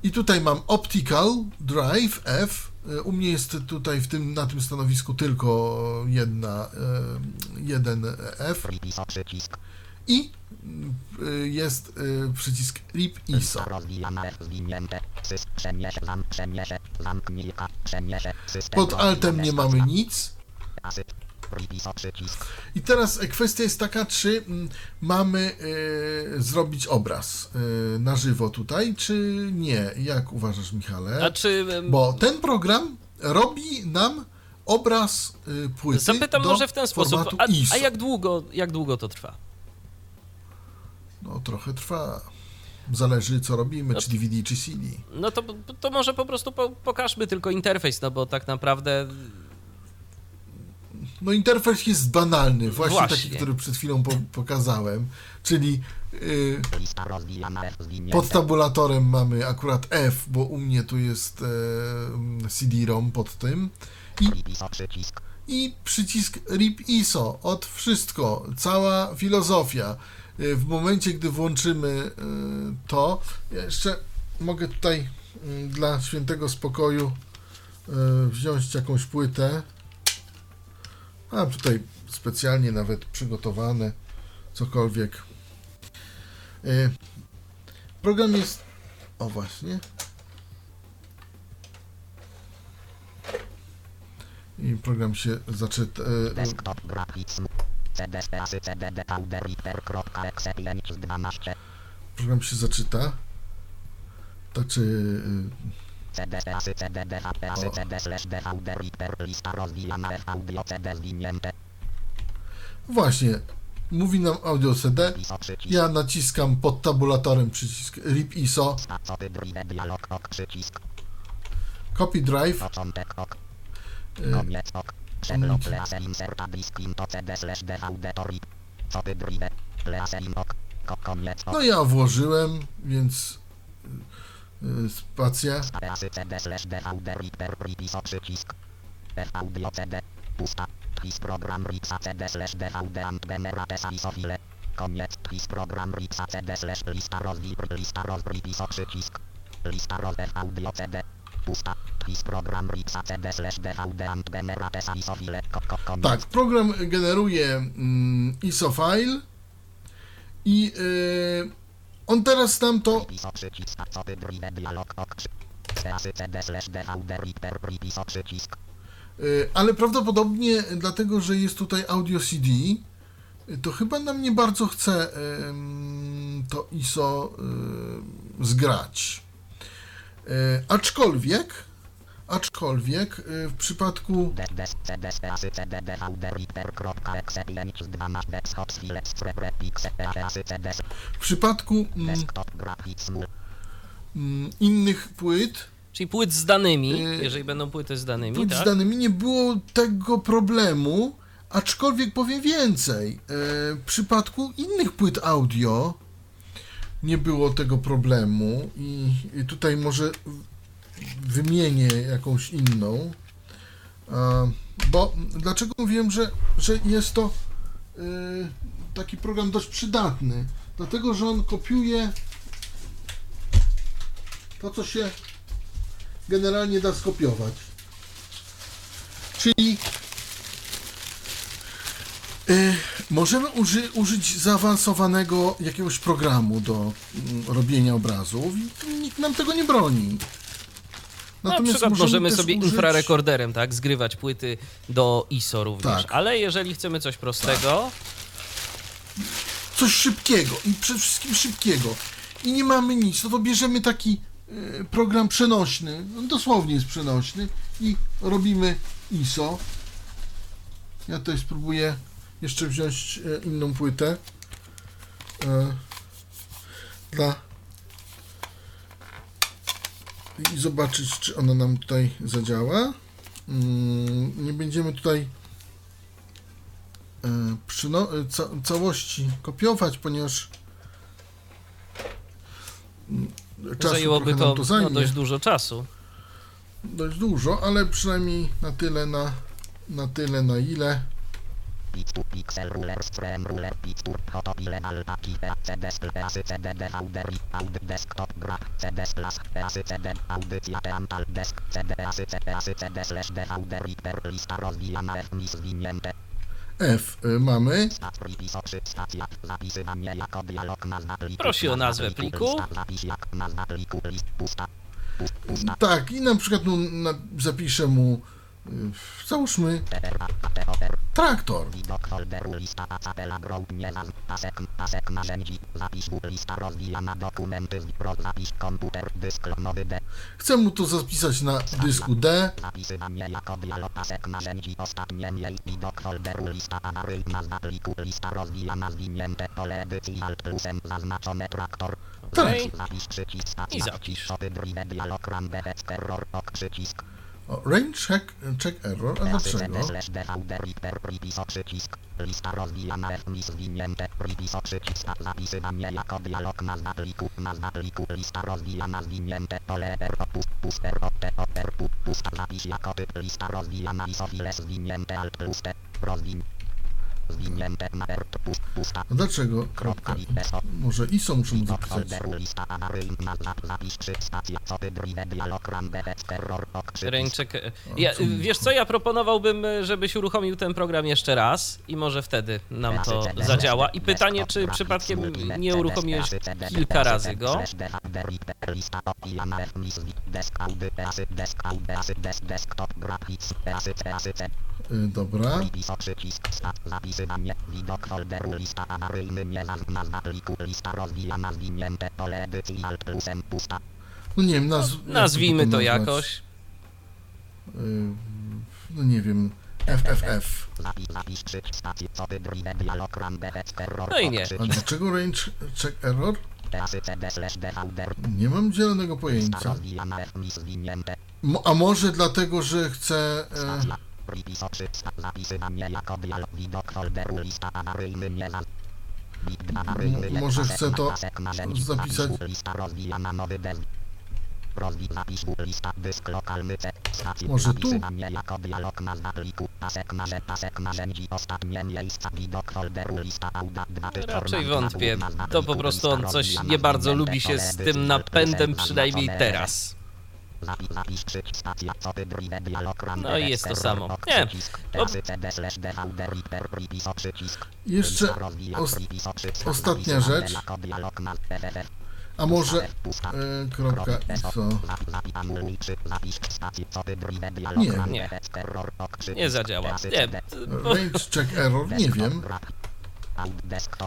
i tutaj mam Optical Drive F. U mnie jest tutaj w tym, na tym stanowisku tylko jedna, y, jeden F i y, jest y, przycisk RIP ISO. Pod altem nie mamy nic. I teraz e, kwestia jest taka, czy mm, mamy e, zrobić obraz e, na żywo tutaj, czy nie? Jak uważasz, Michale? A czy... Bo ten program robi nam obraz e, płyty Zapytam może w ten sposób, a, a jak, długo, jak długo to trwa? No trochę trwa. Zależy co robimy, No czy DVD, czy CD. No to, to może po prostu po, pokażmy tylko interfejs, no bo tak naprawdę No interfejs jest banalny, właśnie, Właśnie. taki, który przed chwilą po, pokazałem, czyli y, zwinięte. Pod tabulatorem mamy akurat F, bo u mnie tu jest e, CD-ROM pod tym. I. I przycisk RIP ISO. Od wszystko. Cała filozofia. E, W momencie, gdy włączymy e, to, ja jeszcze mogę tutaj mm, dla świętego spokoju e, wziąć jakąś płytę. Mam tutaj specjalnie nawet przygotowane cokolwiek. E, Program jest. O właśnie. I program się zaczyta. E, Desktop graphics. CD asy CD DVD reader.exe 5 z 12. program się zaczyta. Znaczy. e, CD asy CD DHP asy. CD slash DVD lista rozwijana F audio CD zwinięte. Właśnie. Mówi nam audio CD. Ja naciskam pod tabulatorem przycisk RIP ISO. Copy Drive. No ja włożyłem, więc. E, Spacja. Isofile. Koniec. Tris program rixa CD slash lista rozwil lista roz pripiso przycisk. Lista roz F audio CD. Pusta. Tris program rixa CD slash DVD and generate isofile. Tak, program generuje mm, ISO file i e, on teraz nam to. Y, Ale prawdopodobnie dlatego, że jest tutaj audio CD, y, to chyba nam nie bardzo chce to ISO y, zgrać. Aczkolwiek, aczkolwiek y, w przypadku Des CD asy CD DVD reader.exe 5 z 12 desktop file spread pixe asy CD w przypadku mm, mm, innych płyt, Czyli płyt z danymi, Yy, jeżeli będą płyty z danymi, płyt tak? z danymi nie było tego problemu, aczkolwiek powiem więcej. e, W przypadku innych płyt audio nie było tego problemu i, tutaj może wymienię jakąś inną. Bo dlaczego mówiłem, że, że jest to e, taki program dość przydatny? Dlatego, że on kopiuje to, co się generalnie da skopiować. Czyli y, możemy uży, użyć zaawansowanego jakiegoś programu do mm, robienia obrazów i nikt nam tego nie broni. Na przykład możemy, sobie użyć- infrarekorderem, tak, zgrywać płyty do ISO również. Tak. Ale jeżeli chcemy coś prostego, coś szybkiego i przede wszystkim szybkiego i nie mamy nic, no to bierzemy taki e, program przenośny, on dosłownie jest przenośny i robimy ISO. Ja tutaj spróbuję jeszcze wziąć e, inną płytę e, dla i zobaczyć, czy ona nam tutaj zadziała. Mm, Nie będziemy tutaj e, e, ca- całości kopiować, ponieważ mm, czasu zajęłoby to, to no, zajmie. dość dużo czasu. dość dużo, ale przynajmniej na tyle, na, na tyle, na ile. Pixtur Pixel Ruler Stream Ruler Pixtur Hotobile Alta Kipe CD Asy CD DVD Aud Desktop Gra CD Plus Asy CD Audycja Teantal Desk CD CD Asy CD Slash DVD Reaper Lista rozwijana F mi zwinięte F y, mamy. Prosi o nazwę pliku. Tak, i na przykład no, na, zapiszę mu, y, załóżmy, TR TOR traktor. Widok folderu lista acapella ground nie zaz pasek pasek narzędzi zapis book lista rozwijana dokumenty z pro zapis komputer dysk nowy D Chcę mu to zapisać na dysku D. zapisywanie jako dialog pasek narzędzi ostatnie mniej widok folderu lista awary nazwa pliku lista rozwijana zwinięte pole edycji alt plusem zaznaczone traktor Tak. I zapisz. O, range check, check error. A dlaczego? lista rozwijana F mi zwinięte pripis o przycisk zapisywanie jako dialog nazwa pliku nazwa pliku lista rozwijana zwinięte pole R pust puster t r pu pusta zapis jako typ lista rozwijana isofile zwinięte alt plus t rozwin A dlaczego? kropka i Może ISO muszę mu zapisać. Ręczek. Ja, wiesz co, ja proponowałbym, żebyś uruchomił ten program jeszcze raz i może wtedy nam to zadziała. I pytanie, czy przypadkiem nie uruchomiłeś kilka razy go? Y, dobra. Zapisywanie widok folderu lista awaryjny nie pliku lista rozwijana zwinięte pole edycji alt plusem pusta No nie wiem, nazw Nazwijmy jak to nazwać? jakoś. Y, No nie wiem. FFF. zapis zapis przycisk stacji co ty drive dialog ram behec error No i nie. A przycisk. dlaczego range check error? Nie mam zielonego pojęcia. A może dlatego, że chcę... E, Stacja. Pripis oczy. sta- Zapisywanie jako dialog. Widok folderu. Lista awaryjny. Nie za... M- może chcę to zapisać- Zapis Lista rozwijana. Nowy dev. Rozwij zapis lista dysk lokalny C. Stacji. Może tu? Zapisywanie jako dialog nazwa pliku. Pasek narze, pasek narzędzi. Ostatnie miejsca. Widok folderu. Lista auda. Dwa ty Raczej wątpię. To po prostu on coś nie bardzo lubi się z tym napędem, przynajmniej teraz. No i jest to samo. Nie. przycisk, teasy, CD, slash, DVD, reader, pripis, o, przycisk. Jeszcze os- ostatnia rzecz. a może... E, kropka ISO. Nie. Nie. Nie zadziała. Nie. Range check error, nie wiem.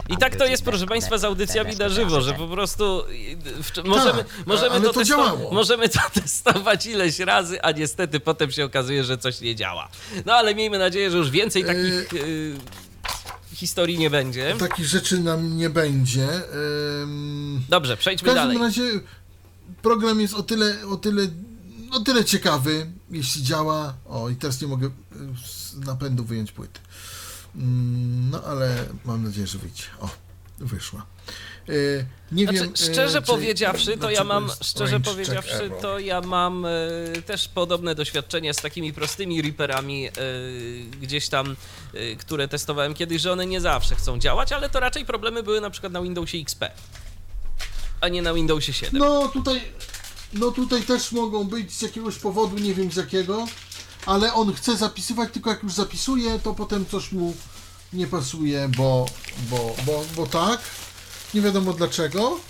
I tak to jest, proszę Państwa, z audycjami na żywo, że po prostu w- możemy, możemy, ale to to testo- możemy [laughs] to testować ileś razy, a niestety potem się okazuje, że coś nie działa. No ale miejmy nadzieję, że już więcej takich y, historii nie będzie. Takich rzeczy nam nie będzie. Dobrze, W przejdźmy każdym dalej. razie program jest o tyle, o tyle, o tyle ciekawy, jeśli działa. O, i teraz nie mogę y, z napędu wyjąć płyty. No ale mam nadzieję, że wyjdzie. O, wyszła. Y, Nie Znaczy, wiem. y, szczerze czy- powiedziawszy, to ja mam, szczerze powiedziawszy, to ja mam e, też podobne doświadczenia z takimi prostymi Reaperami e, gdzieś tam, e, które testowałem kiedyś, że one nie zawsze chcą działać, ale to raczej problemy były na przykład na Windowsie XP, a nie na Windowsie 7. No tutaj, no tutaj też mogą być z jakiegoś powodu, nie wiem z jakiego, ale on chce zapisywać, tylko jak już zapisuje, to potem coś mu nie pasuje, bo, bo, bo, bo tak. Nie wiadomo dlaczego.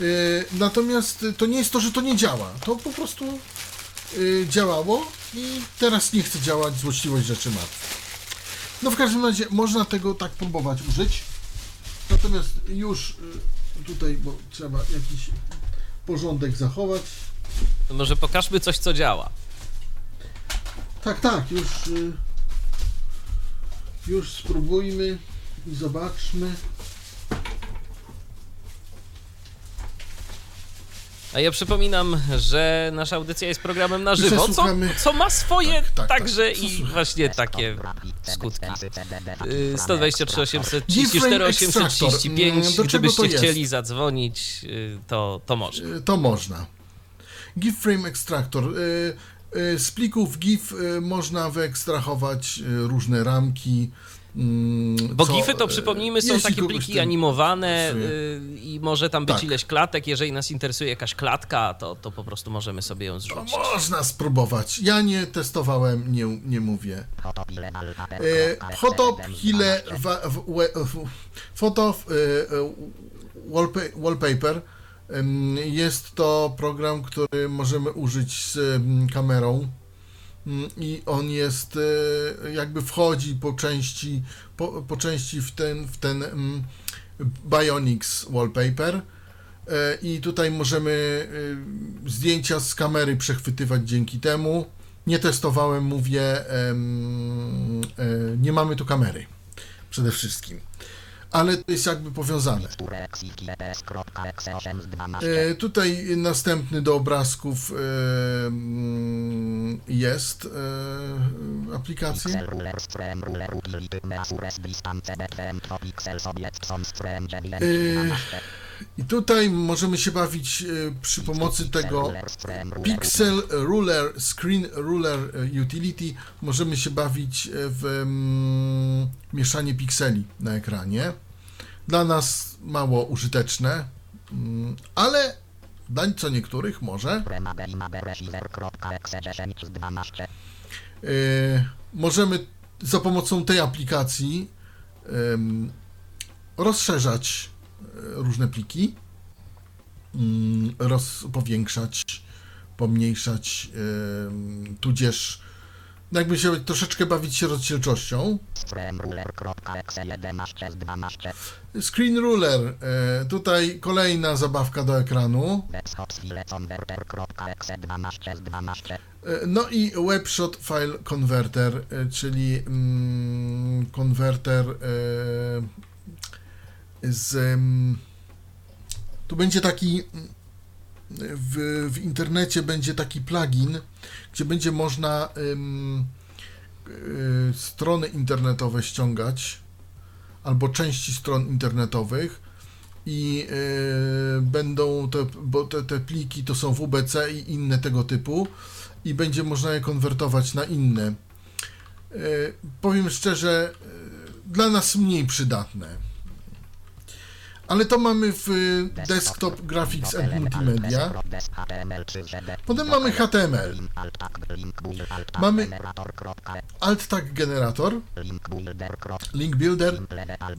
Yy, natomiast to nie jest to, że to nie działa. To po prostu yy, działało i teraz nie chce działać, złośliwość rzeczy martwi. No w każdym razie można tego tak próbować użyć. Natomiast już y, tutaj, bo trzeba jakiś porządek zachować. To może pokażmy coś, co działa. Tak, tak, już, y, już spróbujmy i zobaczmy. A ja przypominam, że nasza audycja jest programem na żywo, co, co ma swoje Tak, tak, także tak. i właśnie takie skutki. teasy, CD, Y, 123 834 Difframe 835. Extractor. Do czego Gdybyście to jest? chcieli zadzwonić, y, to, to może. Y, To można. GIF Frame Extractor. Y, Z plików GIF y, można wyekstrahować y, różne ramki. mm, Bo co, GIFy to przypomnijmy są takie pliki animowane y, i może tam być Tak. ileś klatek. Jeżeli nas interesuje jakaś klatka, to, to po prostu możemy sobie ją To zrzucić. można spróbować. Ja nie testowałem, nie, nie mówię. Photop, Hile, wallpa- Wallpaper. Jest to program, który możemy użyć z kamerą. Mm, i on jest e, jakby wchodzi po części po, po części w ten, w ten Bionics Wallpaper. E, i tutaj możemy e, zdjęcia z kamery przechwytywać dzięki temu. Nie testowałem, mówię, nie mamy tu kamery. Przede wszystkim, ale to jest jakby powiązane. E, tutaj następny do obrazków e, mm, jest e, aplikacja. I tutaj możemy się bawić e, przy pomocy tego Pixel Ruler, Screen Ruler e, Utility, możemy się bawić e, w mm, mieszanie pikseli na ekranie. Dla nas mało użyteczne, mm, ale dla co niektórych może. Możemy za pomocą tej aplikacji rozszerzać różne pliki, mm, roz, powiększać, pomniejszać, tudzież jakby się troszeczkę bawić się rozdzielczością. Screen Ruler, e, tutaj kolejna zabawka do ekranu. E, No i Webshot File Converter, e, czyli mm, konwerter e, z. Tu będzie taki. W, w internecie będzie taki plugin, gdzie będzie można ym, y, strony internetowe ściągać albo części stron internetowych i y, będą te, bo te, te pliki to są WBC i inne tego typu i będzie można je konwertować na inne. Y, powiem szczerze, dla nas mniej przydatne. Ale to mamy w y, Desktop Graphics and Multimedia. Potem mamy HTML. Mamy Alt Tag Generator, Link Builder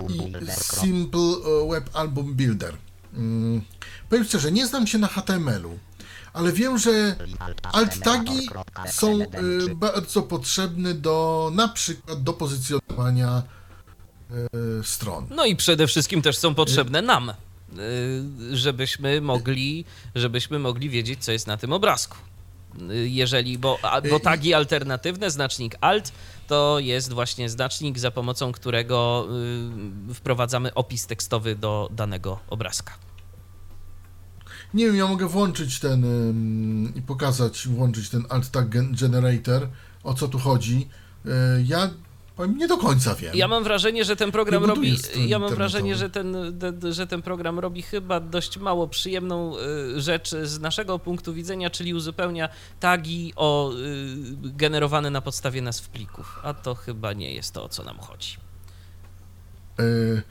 i Simple e, Web Album Builder. Mm, Powiem szczerze, nie znam się na HTML-u, ale wiem, że alt tagi są y, bardzo potrzebne do na przykład do pozycjonowania stron. No i przede wszystkim też są potrzebne nam, y, żebyśmy mogli, żebyśmy mogli wiedzieć, co jest na tym obrazku. Y, Jeżeli, bo, bo tagi alternatywne, znacznik alt, to jest właśnie znacznik, za pomocą którego wprowadzamy opis tekstowy do danego obrazka. Nie wiem, ja mogę włączyć ten i pokazać, włączyć ten alt tag gen- generator, o co tu chodzi. Ja powiem, nie do końca wiem. Ja mam wrażenie, że ten program robi. Ja mam wrażenie, że ten, że ten program robi chyba dość mało przyjemną y, rzecz z naszego punktu widzenia, czyli uzupełnia tagi o y, generowane na podstawie nazw plików. A to chyba nie jest to, o co nam chodzi. Y,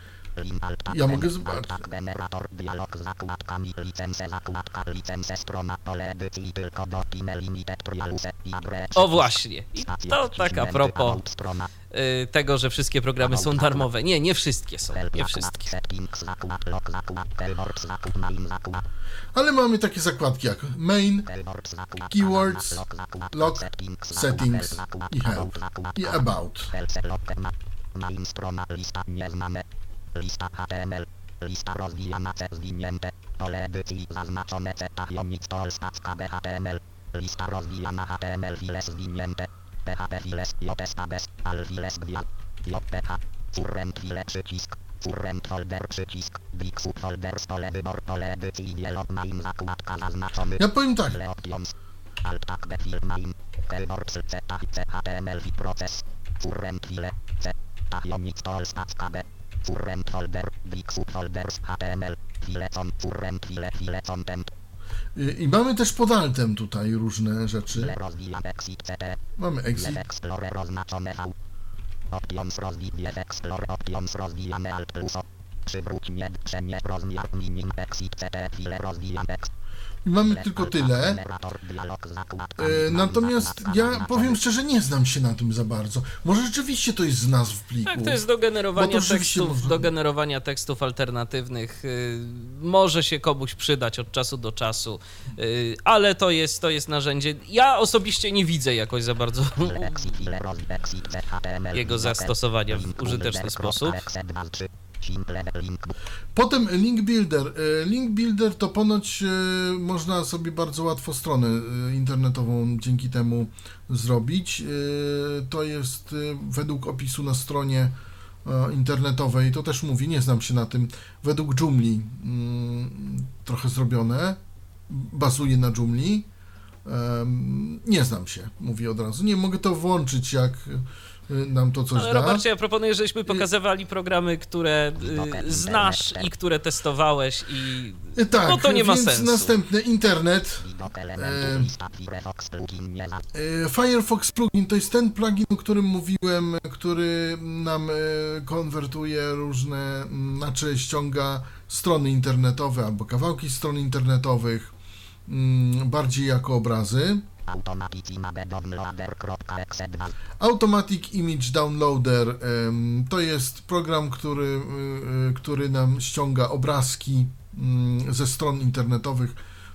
Ja mogę zobaczyć. Generator dialog z zakładkami license zakładka license strona pole edycji tylko do email limited trialuse i adres. O właśnie. I to tak a propos y, tego, że wszystkie programy są darmowe. Nie, nie wszystkie są. Nie wszystkie. Ale mamy takie zakładki jak main, Keywords, log settings i help i about. Main strona lista nieznane lista HTML lista rozwijana C zwinięte pole edycji zaznaczone C tachionic to stacka HTML lista rozwijana HTML files zwinięte PHP files JS tabes al files gwiazd JPH current file przycisk current folder przycisk big subfolders pole wybor pole edycji dialog main zakładka zaznaczony Ja powiem tak, options. Alt tab B file main. Keyboard C C C HTML i proces. Current file C. Tachionic to stacka B. Current folder. Big subfolders HTML. File con. Current file file content. I mamy też pod altem tutaj różne rzeczy. Mamy exit. Wiew Explorer oznaczone V. Options rozwij Wiew Explorer Options rozwijamy Alt plus O. Przywróć mnie przemie rozmiar minim exit CT chwilę rozwijam ex. I mamy tylko tyle. E, Natomiast ja powiem szczerze, nie znam się na tym za bardzo. Może rzeczywiście to jest z nazw pliku. Tak, to jest do generowania tekstów, można- do generowania tekstów alternatywnych. y, Może się komuś przydać od czasu do czasu, y, ale to jest, to jest narzędzie. Ja osobiście nie widzę jakoś za bardzo jego zastosowania w użyteczny sposób. Potem link builder. E, Link builder to ponoć e, można sobie bardzo łatwo stronę e, internetową dzięki temu zrobić. To jest według opisu na stronie internetowej, to też mówi, nie znam się na tym, według Joomla mm, trochę zrobione, bazuje na Joomla. Em, Nie znam się, mówię od razu. Nie mogę to włączyć, jak nam to coś Ale da. Robercie, ja proponuję, żebyśmy pokazywali programy, które y, znasz i które testowałeś i E, Tak, no to nie ma więc sensu. następny internet. Firefox plugin za E, Firefox plugin to jest ten plugin, o którym mówiłem, który nam e, konwertuje różne, m, znaczy ściąga strony internetowe albo kawałki stron internetowych mm, bardziej jako obrazy. Automatic image downloader.exe 2 Automatic Image Downloader to jest program, który, y, y, który nam ściąga obrazki mm, ze stron internetowych.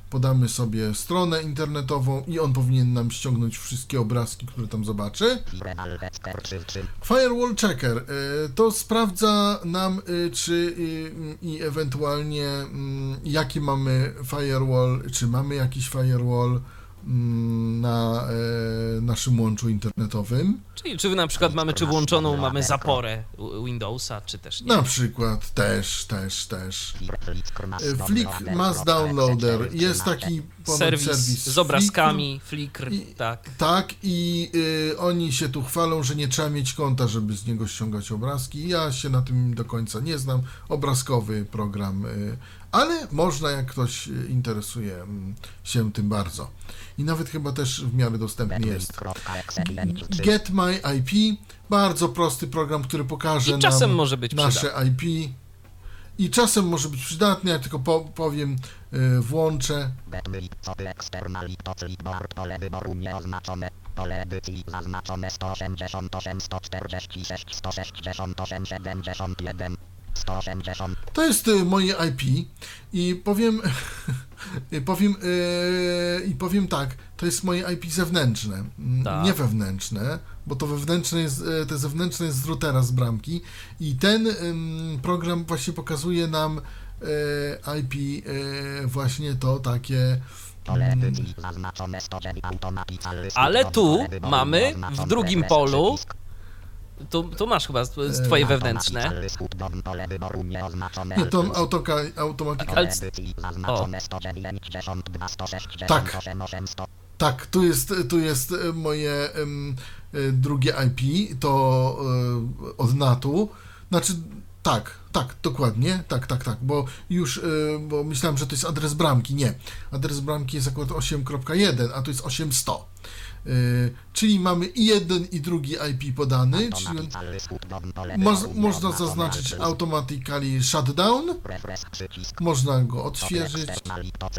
Podamy sobie stronę internetową i on powinien nam ściągnąć wszystkie obrazki, które tam zobaczy. Firewall Checker 3 3 Firewall Checker y, to sprawdza nam, czy i ewentualnie mm, jaki mamy firewall, czy mamy jakiś firewall na e, naszym łączu internetowym. Czyli czy na przykład mamy, czy włączoną mamy zaporę Windowsa, czy też nie. Na przykład też, też, też. Flickr Mass E, Flick Mass Downloader jest taki serwis, serwis z obrazkami, Flickr, I- tak. Tak, i y, oni się tu chwalą, że nie trzeba mieć konta, żeby z niego ściągać obrazki. Ja się na tym do końca nie znam. Obrazkowy program, y, ale można, jak ktoś y, interesuje mm, się tym bardzo. I nawet chyba też w miarę dostępny jest. Get My IP, bardzo prosty program, który pokaże I czasem nam może być nasze przydatny. IP. I czasem może być przydatny, ja tylko po, powiem, y, włączę. Pole edycji zaznaczone 188, 146, 168, 71, 180. To jest y, moje IP i powiem, [laughs] i powiem, y, i powiem tak, to jest moje IP zewnętrzne, m, Tak. nie wewnętrzne, bo to wewnętrzne jest, y, te zewnętrzne jest z routera z bramki i ten ym, program właśnie pokazuje nam y, IP y, właśnie to takie mm, edycji zaznaczone 109 automatic Ale tu mamy w drugim polu Tu, tu masz chyba E, twoje wewnętrzne. Pole wyboru nieoznaczone. Nie, to autoka. Ale- 192, 168, Tak. 800. Tak, tu jest, tu jest e, moje e, drugie IP, to e, od NAT-u. Znaczy, tak, tak, dokładnie, tak, tak, tak, bo już, e, bo myślałem, że to jest adres bramki, nie. Adres bramki jest akurat 8.1, a to jest 800. E, czyli mamy i jeden i drugi IP podany, czyli można zaznaczyć automatically shutdown, można go odświeżyć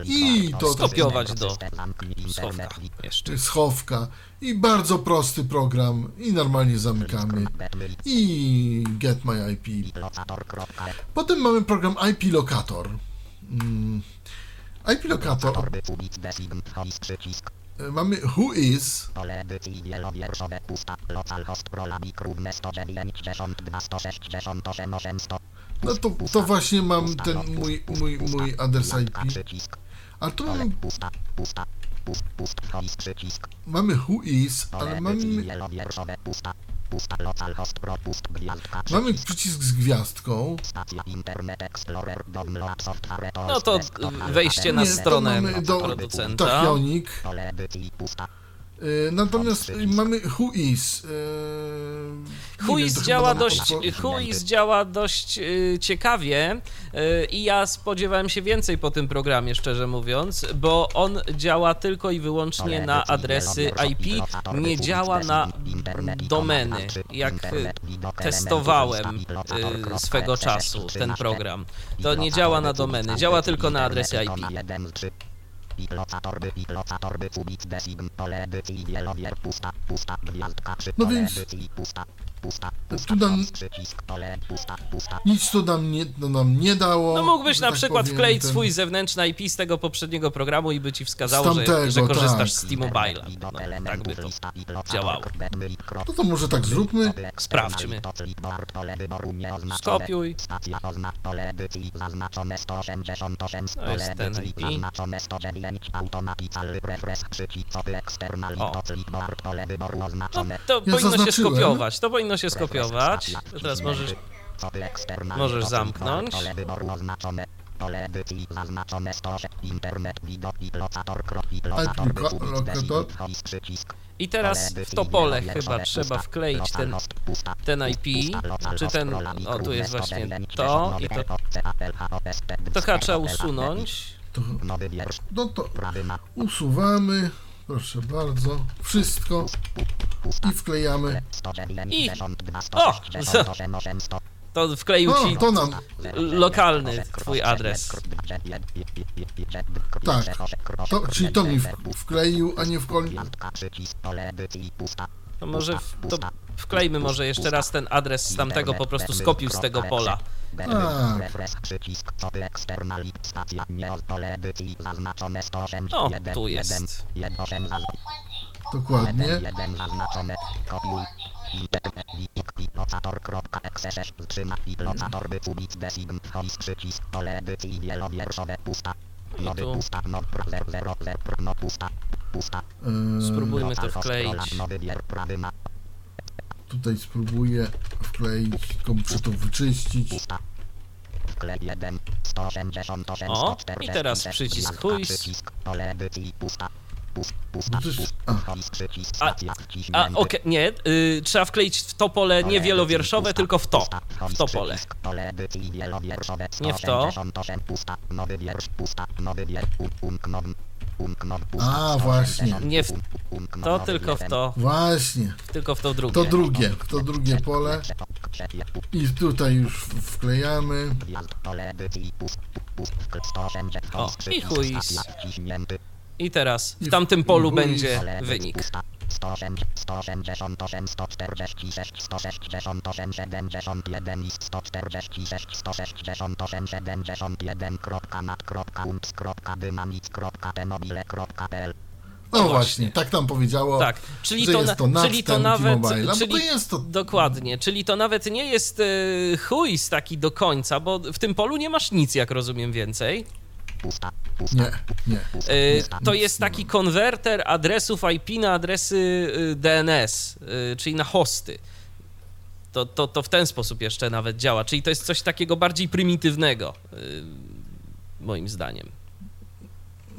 I I to Skopiować do Schowka. Schowka jeszcze. schowka i bardzo prosty program i normalnie zamykamy i get my IP. Potem mamy program IP Locator. Mm, IP Locator. Mamy who is, Pole edycji wielowierszowe pusta. Localhost prolabik równe 192 168 800. no to, to właśnie mam ten mój, mój, mój adres IP. Przycisk. A tu Pole mamy, pusta. Pusta. Pust. Pust. Host. Przycisk. mamy who is, ale mamy, mamy Przycisk. z gwiazdką. No to wejście na stronę do- producenta. Tachionik. Y, Natomiast mamy Who Is. to chyba działa dość, podpo- Whois działa dość ciekawie y, i ja spodziewałem się więcej po tym programie, szczerze mówiąc, bo on działa tylko i wyłącznie na adresy IP, nie działa na domeny, jak y, testowałem swego czasu ten program. To nie działa na domeny, działa tylko na adresy IP. Przy, No więc- pusta, pusta, Tu nam- przycisk, pole, pusta, pusta, Nic to nam nie, to nam nie dało. No mógłbyś na tak przykład powiem, wkleić ten- swój zewnętrzny IP z tego poprzedniego programu i by ci wskazało, że, że korzystasz tak. z T-Mobile'a. No, tak by to działało. No to może tak zróbmy. Sprawdźmy. Skopiuj. Stacja oznacz pole edycji zaznaczone 188 To jest pole ten IP. zaznaczone 109 automatyczny refresh przycisk eksternal O. No, to powinno się skopiować, to powinno się skopiować. Teraz możesz... Możesz zamknąć. Pole wyboru oznaczone. Pole edycji zaznaczone 108 internet widok pilocator krok pilocator Alpika- wykubik lokator. design voice przycisk I teraz w to pole chyba trzeba wkleić ten, ten IP, czy ten... O, tu jest właśnie to i to... To chyba trzeba usunąć. To, no to usuwamy. Proszę bardzo. Wszystko. I wklejamy. 192, O! 168, 800, To wkleił O, ci to nam. lokalny twój adres. Tak. To, czyli to mi wkleił, a nie wkleił. To może w, to wklejmy może jeszcze raz ten adres z tamtego po prostu skopił z tego pola. A. Refresh, przycisk, copy, external, stacja, nie, pole edycji, zaznaczone 108, O, 1, tu 1, jest. 1, 8, Dokładnie. 1 zaznaczone, kopiuj, internet, wik, pilocator, kropka, XSS, trzyma, pilocator, by kubic, design, voice, przycisk, pole edycji, wielowierszowe, pusta, nowy, tu. no, no, Eee, Spróbujmy to wkleić. Tutaj spróbuję wkleić, to wyczyścić. wklej 1, 188, O, 146, i teraz przycisk gwiazdka, chuj. przycisk, pole edycji, pusta, pust, pusta, No to jest- a. A- A, okej, nie, y, trzeba wkleić w to pole nie wielowierszowe, tylko w to. W to pole. Nie w to. 188 pusta, nowy wiersz, pusta, nowy wiersz, umknow, umknow, pusta, A, właśnie. Nie w to, tylko w to, Właśnie. tylko w to drugie. To drugie. To drugie pole. I tutaj już wklejamy. gwiazd, pole edycji, pust, pust, wkl- 180, O, i chuj. I teraz w tamtym polu będzie wynik. Pusta, 180, 188, 146, 168, 71 i 146, 168, 71, kropka mat, kropka umps, kropka dynamic, kropka temobile.pl No właśnie, tak nam powiedziało. Tak, czyli że to, jest na, to nad czyli to nawet. Bo czyli, to jest to- Dokładnie, czyli to nawet nie jest y, chuj taki do końca, bo w tym polu nie masz nic, jak rozumiem więcej. Nie, nie. Y, to jest taki konwerter adresów IP na adresy y, DNS, y, czyli na hosty. To, to, to w ten sposób jeszcze nawet działa. Czyli to jest coś takiego bardziej prymitywnego, y, moim zdaniem.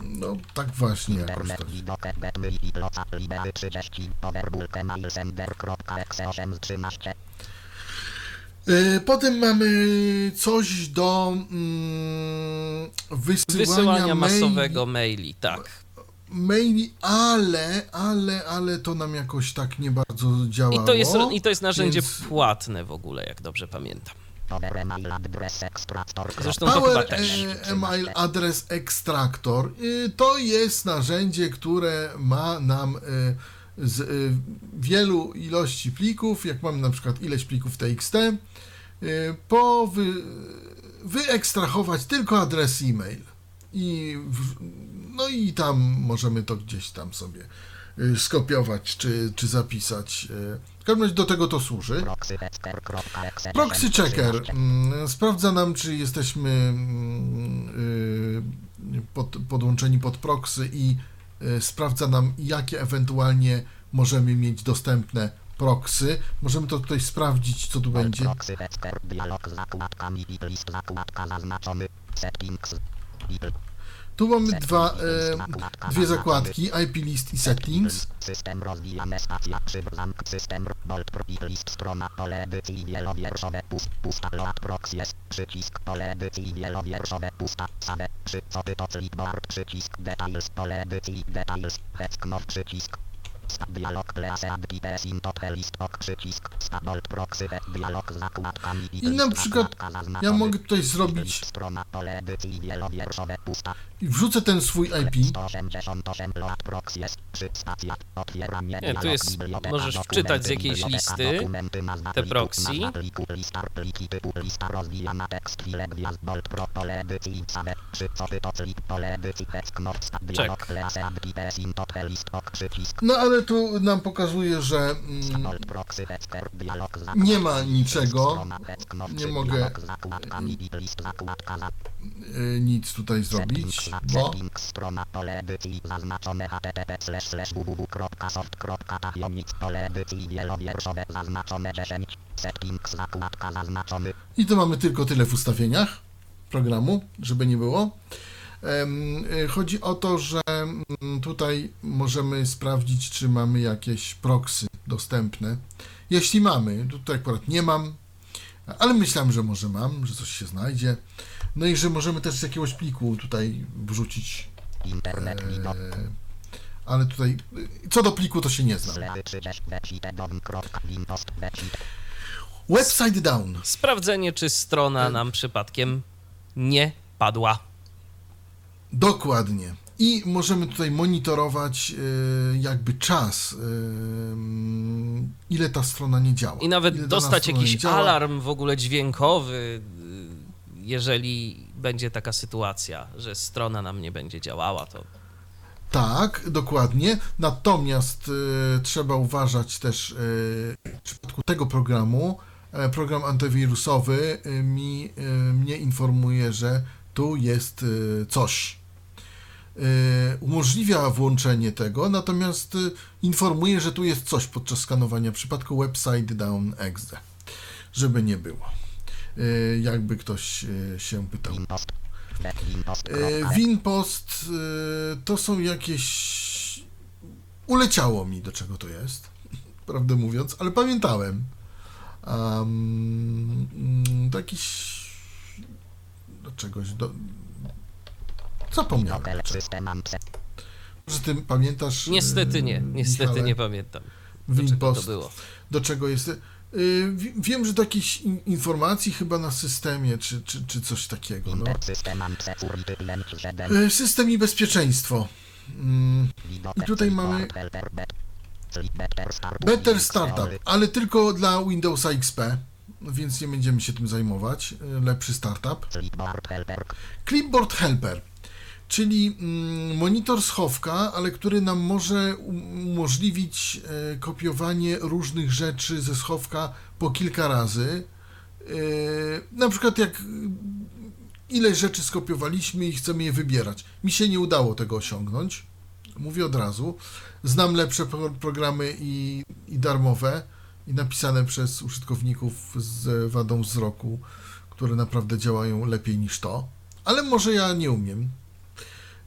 No tak właśnie jakoś tak. Potem mamy coś do mm, wysyłania, Wysyłania maili, masowego maili, tak. maili, ale, ale, ale to nam jakoś tak nie bardzo działało. I to jest, I to jest narzędzie więc- płatne w ogóle, jak dobrze pamiętam. power email address extractor, Zresztą to chyba Power też. e, Email Address Extractor y, to jest narzędzie, które ma nam y, z y, wielu ilości plików, jak mamy na przykład ileś plików TXT, y, po wy, wyekstrahować tylko adres e-mail. I, no i tam możemy to gdzieś tam sobie y, skopiować czy, czy zapisać. W każdym razie do tego to służy. proxychecker.exe8 Proxy Checker mm, sprawdza nam, czy jesteśmy mm, pod, podłączeni pod proxy i sprawdza nam, jakie ewentualnie możemy mieć dostępne proxy. Możemy to tutaj sprawdzić, co tu będzie. Proxy dialog z zakładkami, list, zakładka zaznaczony, settings, Tu mamy dwa, e, dwie zakładki, IP list i settings. System rozwijane stacja system bolt list strona pole edycji wielowierszowe pust pusta load proxy jest przycisk pole edycji wielowierszowe pusta same przy co ty to clipboard przycisk details pole edycji details hecknow przycisk Stab dialog add details in top list ok przycisk stab bolt proxy head dialog z zakładkami i na przykład ja mogę tutaj zrobić strona pole edycji wielowierszowe pusta i wrzucę ten swój IP. 188 load proxy jest przy stacja otwieranie Nie, tu jest- możesz wczytać z jakiejś listy te proxy. przycisk No ale tu nam pokazuje, że mm, Nie ma niczego. Nie mogę- y, nic tutaj zrobić, Settings, bo settings, strona pole edycji zaznaczone http slash slash www.soft.tachionic pole edycji wielowierszowe zaznaczone 10 settings zakładka zaznaczony i tu mamy tylko tyle w ustawieniach programu, żeby nie było. Y, Chodzi o to, że mm, tutaj możemy sprawdzić, czy mamy jakieś proxy dostępne. Jeśli mamy, tutaj akurat nie mam, ale myślałem, że może mam, że coś się znajdzie. No i że możemy też z jakiegoś pliku tutaj wrzucić, internet e, ale tutaj y, co do pliku to się nie znam. lewy 30 wecite dom kropka impost wecite Website down. Sprawdzenie, czy strona nam przypadkiem nie padła. Dokładnie. I możemy tutaj monitorować e, jakby czas, e, ile ta strona nie działa. I nawet dostać jakiś alarm w ogóle dźwiękowy, jeżeli będzie taka sytuacja, że strona nam nie będzie działała, to Tak, dokładnie. Natomiast e, trzeba uważać też e, w przypadku tego programu, e, program antywirusowy e, mi, e, mnie informuje, że tu jest e, coś. Umożliwia włączenie tego, natomiast informuje, że tu jest coś podczas skanowania w przypadku website down exe, żeby nie było. E, jakby ktoś e, się pytał. E, Winpost to są jakieś. Uleciało mi do czego to jest, [laughs] prawdę mówiąc, ale pamiętałem. Um, mm, do jakiś. Do czegoś. Do... Zapomniałem. hotel system amce Że ty pamiętasz. niestety nie, niestety Michale, nie pamiętam, do czego to Winpost, było. do czego jest. Wi- Wiem, że do jakiejś in- informacji chyba na systemie, czy, czy, czy coś takiego. No. system amce security lęk 7 System i bezpieczeństwo. Mm, I tutaj mamy better start Better Startup, ale tylko dla Windowsa XP, więc nie będziemy się tym zajmować. E, Lepszy startup. Clipboard Helper, czyli mm, monitor schowka, ale który nam może um- umożliwić e, kopiowanie różnych rzeczy ze schowka po kilka razy. E, na przykład jak mm, ileś rzeczy skopiowaliśmy i chcemy je wybierać. Mi się nie udało tego osiągnąć. Mówię od razu. Znam lepsze pro- programy i, i darmowe, i napisane przez użytkowników z wadą wzroku, które naprawdę działają lepiej niż to. Ale może ja nie umiem.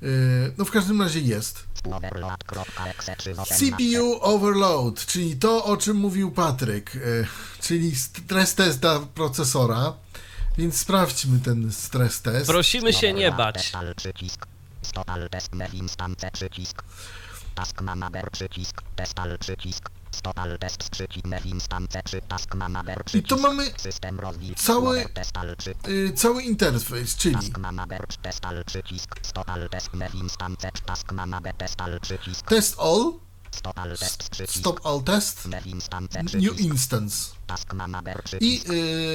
Yy, No w każdym razie jest. overload.exe 318 CPU overload, czyli to, o czym mówił Patryk, yy, czyli stres test dla procesora. Więc sprawdźmy ten stres test. Prosimy się nie bać. Stopal test mev instance przycisk. Task manager przycisk. Testal przycisk. I tu mamy cały- yy, cały interfejs, czyli test mev instance task manager testal przycisk. test all, stop all test, new instance. I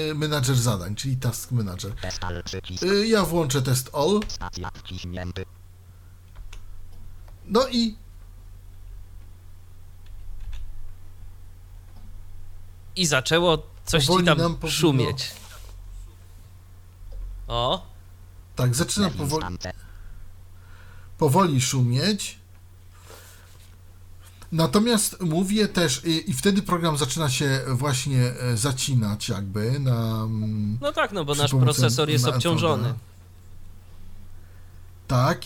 yy, menadżer zadań, czyli task manager. Yy, ja włączę test all, no i I zaczęło coś ci Powoli tam nam powinno- szumieć. O, tak, zaczyna Mev powoli, instance. powoli szumieć. Natomiast mówię też, i, i wtedy program zaczyna się właśnie e, zacinać, jakby na. mm, no tak, no bo nasz procesor jest na- obciążony. Tak.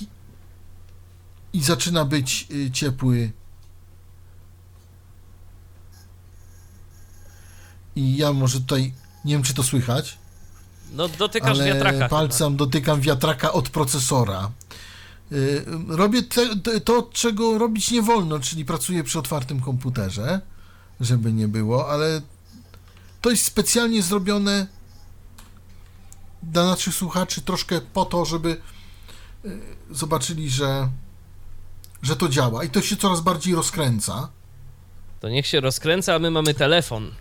I zaczyna być y, ciepły. I ja może tutaj, nie wiem czy to słychać, No dotykasz ale wiatraka palcem dotykam wiatraka od procesora. Y, Robię te, to, czego robić nie wolno, czyli pracuję przy otwartym komputerze, żeby nie było, ale to jest specjalnie zrobione dla naszych słuchaczy troszkę po to, żeby y, zobaczyli, że, że to działa i to się coraz bardziej rozkręca. chyba. To niech się rozkręca, a my mamy telefon.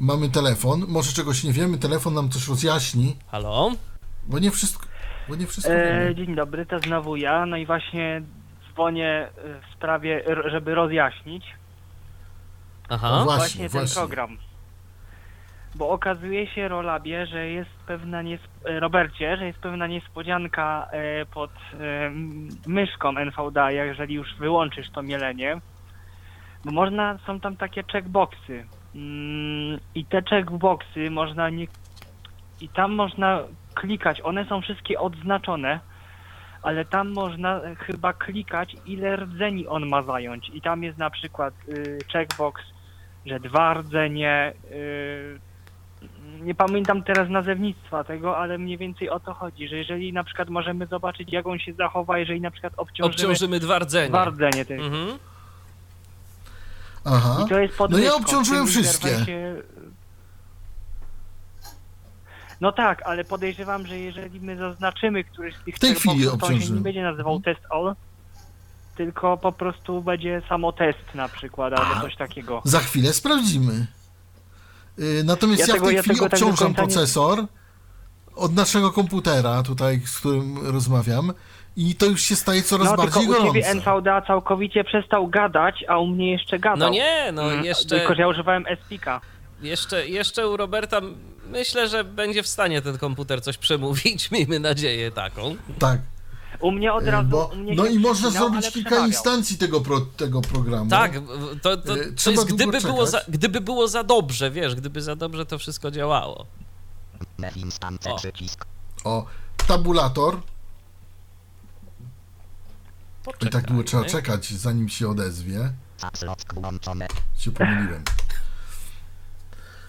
Mamy telefon, może czegoś nie wiemy, telefon nam coś rozjaśni, Halo? bo nie wszystko, bo nie wszystko E, wiemy. dzień dobry, to znowu ja. No i właśnie dzwonię e, w sprawie, żeby rozjaśnić Aha. No właśnie, Właśnie, ten właśnie. program. Bo okazuje się, Rolabie, że jest pewna nies- e, Robercie, że jest pewna niespodzianka e, pod myszką NVDA, jeżeli już wyłączysz to mielenie. Bo można, są tam takie checkboxy. Mm, I te checkboxy można nie... I tam można klikać, one są wszystkie odznaczone, ale tam można e, chyba klikać, ile rdzeni on ma zająć. I tam jest na przykład y, checkbox, że dwa rdzenie. Y, nie pamiętam teraz nazewnictwa tego, ale mniej więcej o to chodzi, że jeżeli na przykład możemy zobaczyć, jak on się zachowa, jeżeli na przykład obciążymy, Obciążymy dwa rdzenie. dwa rdzenie tylko. Mhm. Aha. I to jest No ja obciążyłem wszystkie. No tak, ale podejrzewam, że jeżeli my zaznaczymy któryś z tych W tej chwili to on się nie będzie nazywał test all, tylko po prostu będzie samo test na przykład, albo coś takiego. Za chwilę sprawdzimy. Yy, Natomiast Ja ja, tego- w tej ja chwili tak obciążam końca nie- procesor od naszego komputera, tutaj, z którym rozmawiam, i to już się staje coraz No tylko bardziej u ciebie gorące. NVDA całkowicie przestał gadać, a u mnie jeszcze gadał. No nie, no Mm, jeszcze, Tylko, że ja używałem SPIKA. jeszcze, jeszcze u Roberta myślę, że będzie w stanie ten komputer coś przemówić. [laughs] Miejmy nadzieję taką. Tak. U mnie od Yy, razu. Bo, u mnie no i można zrobić kilka przemawiał. instancji tego, pro, tego programu. Tak, to, to, Y, to jest gdyby było, za, gdyby było za dobrze, wiesz, gdyby za dobrze to wszystko działało. O. O, tabulator. I Poczekajmy. tak długo trzeba czekać, zanim się odezwie. Się pomyliłem.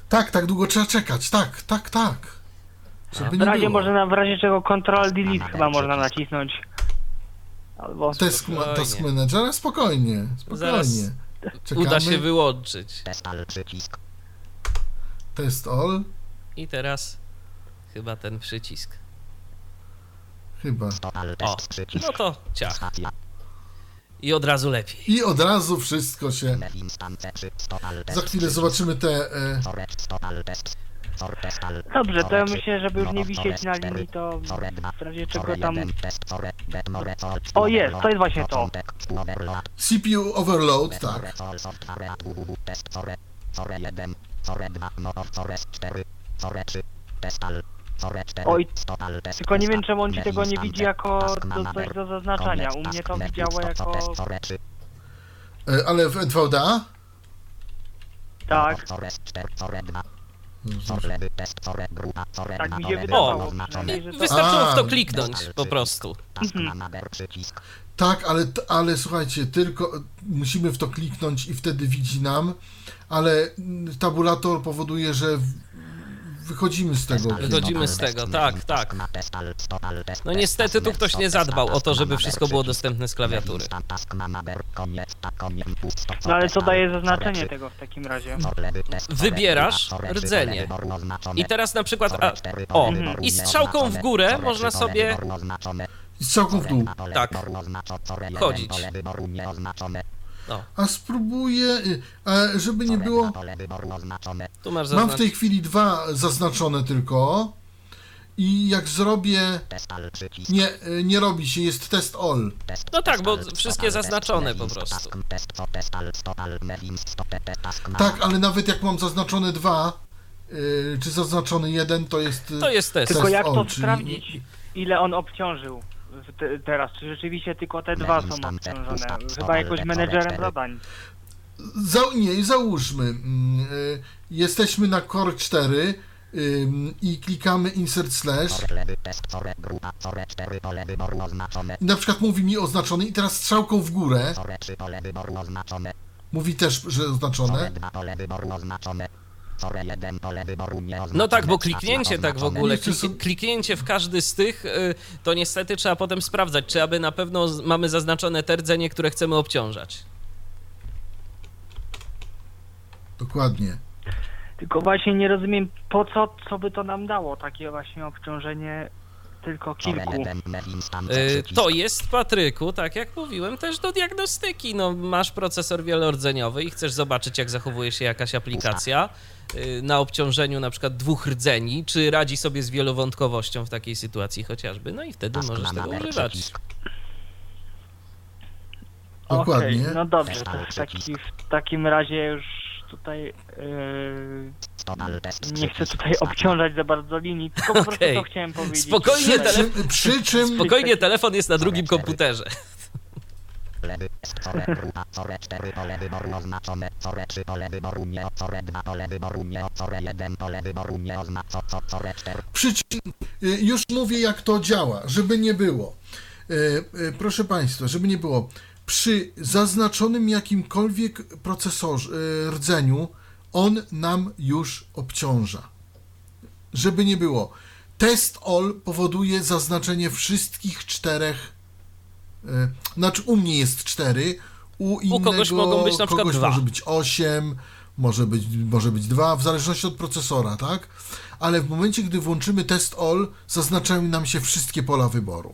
Tak, tak długo trzeba czekać. Tak, tak, tak. Żeby W razie było. można, w razie czego Ctrl Delete chyba można nacisnąć. Albo. Task, Spokojnie. task manager, spokojnie, spokojnie. Czekamy. Uda się wyłączyć. Test all przycisk. Test all? I teraz chyba ten przycisk. Chyba. O, no to ciach. I od razu lepiej. I od razu wszystko się... Za chwilę zobaczymy te... E. Dobrze, to ja myślę, żeby już nie wisieć na linii, to w razie czego tam. O, jest, to jest właśnie to. CPU overload, tak. jeden. Oj. Tylko nie wiem, czemu on ci tego nie widzi jako do, do zaznaczania. U mnie to widziało jako. E, ale w NVDA? Tak, tak mi się wydawało. Wystarczyło w to kliknąć po prostu. Mhm. Tak, ale, ale słuchajcie, tylko musimy w to kliknąć i wtedy widzi nam, ale tabulator powoduje, że wychodzimy z tego. Wychodzimy z tego, tak, tak. No niestety tu ktoś nie zadbał o to, żeby wszystko było dostępne z klawiatury. No ale co daje zaznaczenie tego w takim razie? Wybierasz rdzenie. I teraz na przykład, a, o, i strzałką w górę można sobie I strzałką w dół. Tak. chodzić. O, A spróbuję, y, a żeby nie było, mam w tej chwili dwa zaznaczone tylko i jak zrobię, nie, y, nie robi się, jest test all. No tak, bo wszystkie zaznaczone po prostu. Tak, ale nawet jak mam zaznaczone dwa, y, czy zaznaczony jeden, to jest... To jest test. Tylko jak all, to sprawdzić, ile on obciążył te, teraz? Czy rzeczywiście tylko te dwa są obciążone? Chyba jakoś menedżerem zadań. Za, nie, załóżmy, mm, y, jesteśmy na Core 4, ym, i klikamy insert slash. Core lewy test core grupa core 4 pole wyboru oznaczone. I na przykład mówi mi oznaczony i teraz strzałką w górę Core 3 pole wyboru oznaczone. mówi też, że oznaczone. 2 pole wyboru oznaczone. Core 1 pole wyboru nieoznaczone. No tak, bo kliknięcie tak w ogóle, klik, kliknięcie w każdy z tych, y, to niestety trzeba potem sprawdzać, czy aby na pewno mamy zaznaczone te rdzenie, które chcemy obciążać. Dokładnie. Tylko właśnie nie rozumiem, po co, co by to nam dało, takie właśnie obciążenie tylko kilku. 1 mew instance przycisk. To jest, Patryku, tak jak mówiłem, też do diagnostyki. No, masz procesor wielordzeniowy i chcesz zobaczyć, jak zachowuje się jakaś aplikacja y, na obciążeniu na przykład dwóch rdzeni, czy radzi sobie z wielowątkowością w takiej sytuacji chociażby, no i wtedy możesz tego używać. Dokładnie. Okej, no dobrze, to w, taki, w takim razie już tutaj yy, nie chcę tutaj obciążać za bardzo linii, tylko po prostu to chciałem powiedzieć. Spokojnie, Przy tele- przy czym Spokojnie, telefon jest na drugim komputerze. Lewy core grupa core 4 pole wyboru oznaczone. Core 3 pole wyboru nie. Core 2 pole wyboru nie. Core 1 pole wyboru nie oznacza. Core 4 przyczyn, y, już mówię jak to działa, żeby nie było. Y, y, Proszę Państwa, żeby nie było. Przy zaznaczonym jakimkolwiek procesorze, y, rdzeniu, on nam już obciąża. Żeby nie było. Test all powoduje zaznaczenie wszystkich czterech. y, Znaczy, u mnie jest cztery, u innego kogoś mogą być na przykład kogoś dwa. może być osiem, może być, może być dwa, w zależności od procesora, tak? Ale w momencie, gdy włączymy test all, zaznaczają nam się wszystkie pola wyboru.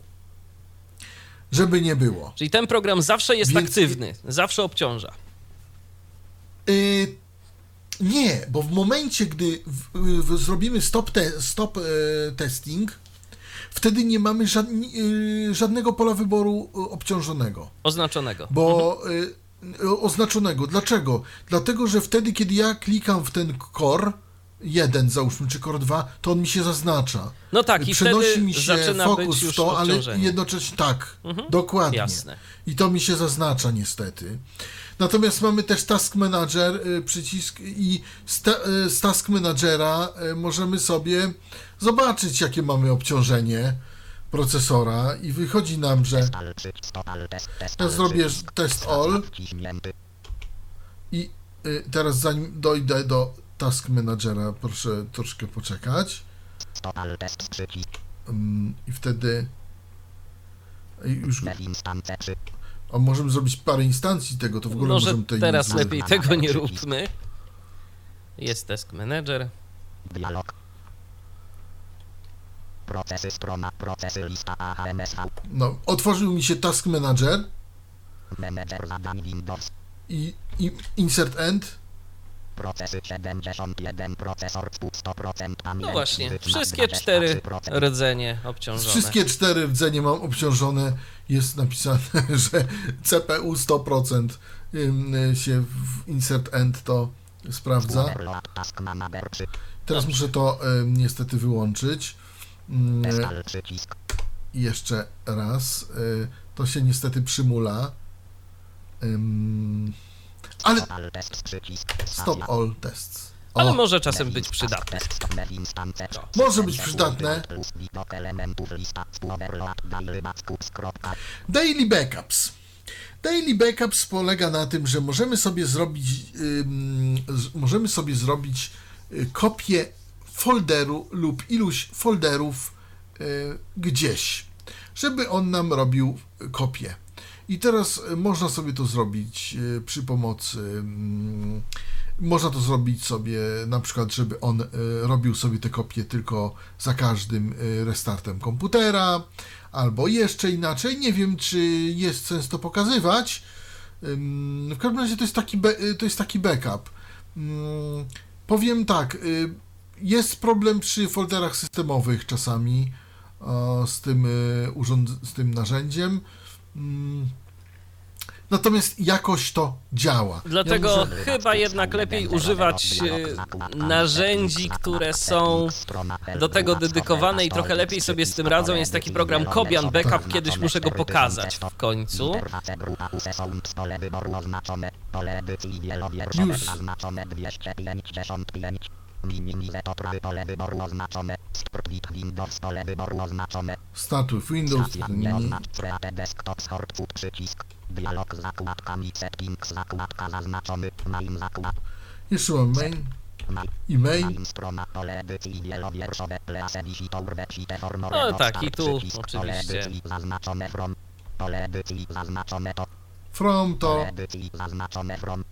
Żeby nie było. Czyli ten program zawsze jest Więc- aktywny, zawsze obciąża. Y, nie, bo w momencie, gdy w, w, zrobimy stop, te, stop e, testing, wtedy nie mamy y, żadnego pola wyboru y, obciążonego. Oznaczonego. Bo y, y, oznaczonego. Dlaczego? Dlatego, że wtedy, kiedy ja klikam w ten core 1, załóżmy, czy core 2, to on mi się zaznacza. No tak, i Przenosi wtedy mi się zaczyna fokus w to, ale jednocześnie tak, Mhm. dokładnie. Jasne. I to mi się zaznacza niestety. Natomiast mamy też Task Manager, y, przycisk i z, ta, y, z Task Managera y, możemy sobie zobaczyć, jakie mamy obciążenie procesora i wychodzi nam, że ja zrobię test all i teraz zanim dojdę do Task Managera, proszę troszkę poczekać. Ym, i wtedy już, a możemy zrobić parę instancji tego, to w ogóle Może możemy tutaj teraz nie- lepiej tego nie róbmy. Jest Task Manager. Dialog. Procesy strona. Procesy lista AHMSV. No, otworzył mi się Task Manager Manager zadań Windows. i, i insert end. Procesy 71 procesor 100% pamięć. No właśnie, wszystkie cztery 23%. rdzenie obciążone. Wszystkie cztery rdzenie mam obciążone. Jest napisane, [laughs] że CPU 100% ym, y, się w insert end to sprawdza. Teraz muszę to niestety wyłączyć. Jeszcze raz. Y, to się niestety przymula. Ale stop all tests. Ale O, może czasem być przydatne. Może być przydatne. Daily backups. Daily Backups. Polega na tym, że możemy sobie zrobić, ym, możemy sobie zrobić y, kopię folderu lub iluś folderów y, gdzieś, żeby on nam robił y, kopię. I teraz y, można sobie to zrobić y, przy pomocy. ym, Można to zrobić sobie na przykład, żeby on y, robił sobie te kopie tylko za każdym restartem komputera, albo jeszcze inaczej. Nie wiem, czy jest sens to pokazywać. W każdym razie to jest taki, to jest taki backup. Powiem tak, jest problem przy folderach systemowych czasami e, z tym, urząd- z tym narzędziem. Ym, Natomiast jakoś to działa. Dlatego Ja muszę- chyba jednak lepiej używać e, narzędzi, które są do tego dedykowane i trochę lepiej sobie z tym radzą. Jest taki program Kobian Backup, kiedyś muszę go pokazać w końcu. Już. Zaznaczone 255. Mini mize to prawy pole wyboru oznaczone. Start with Windows Create Desktop Food przycisk. Dialog z zakładkami settings zakładka zaznaczony. Main zakład. Jeszcze mam main i form No tak, i tu oczywiście. from. To. From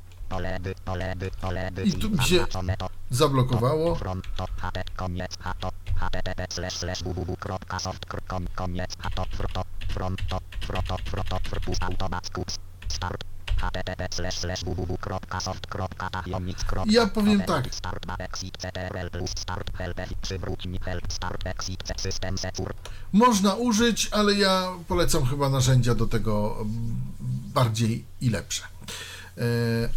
edycji tu mi się- zablokowało. Ja powiem tak. Można użyć, ale ja polecam chyba narzędzia do tego mm, bardziej i lepsze. E,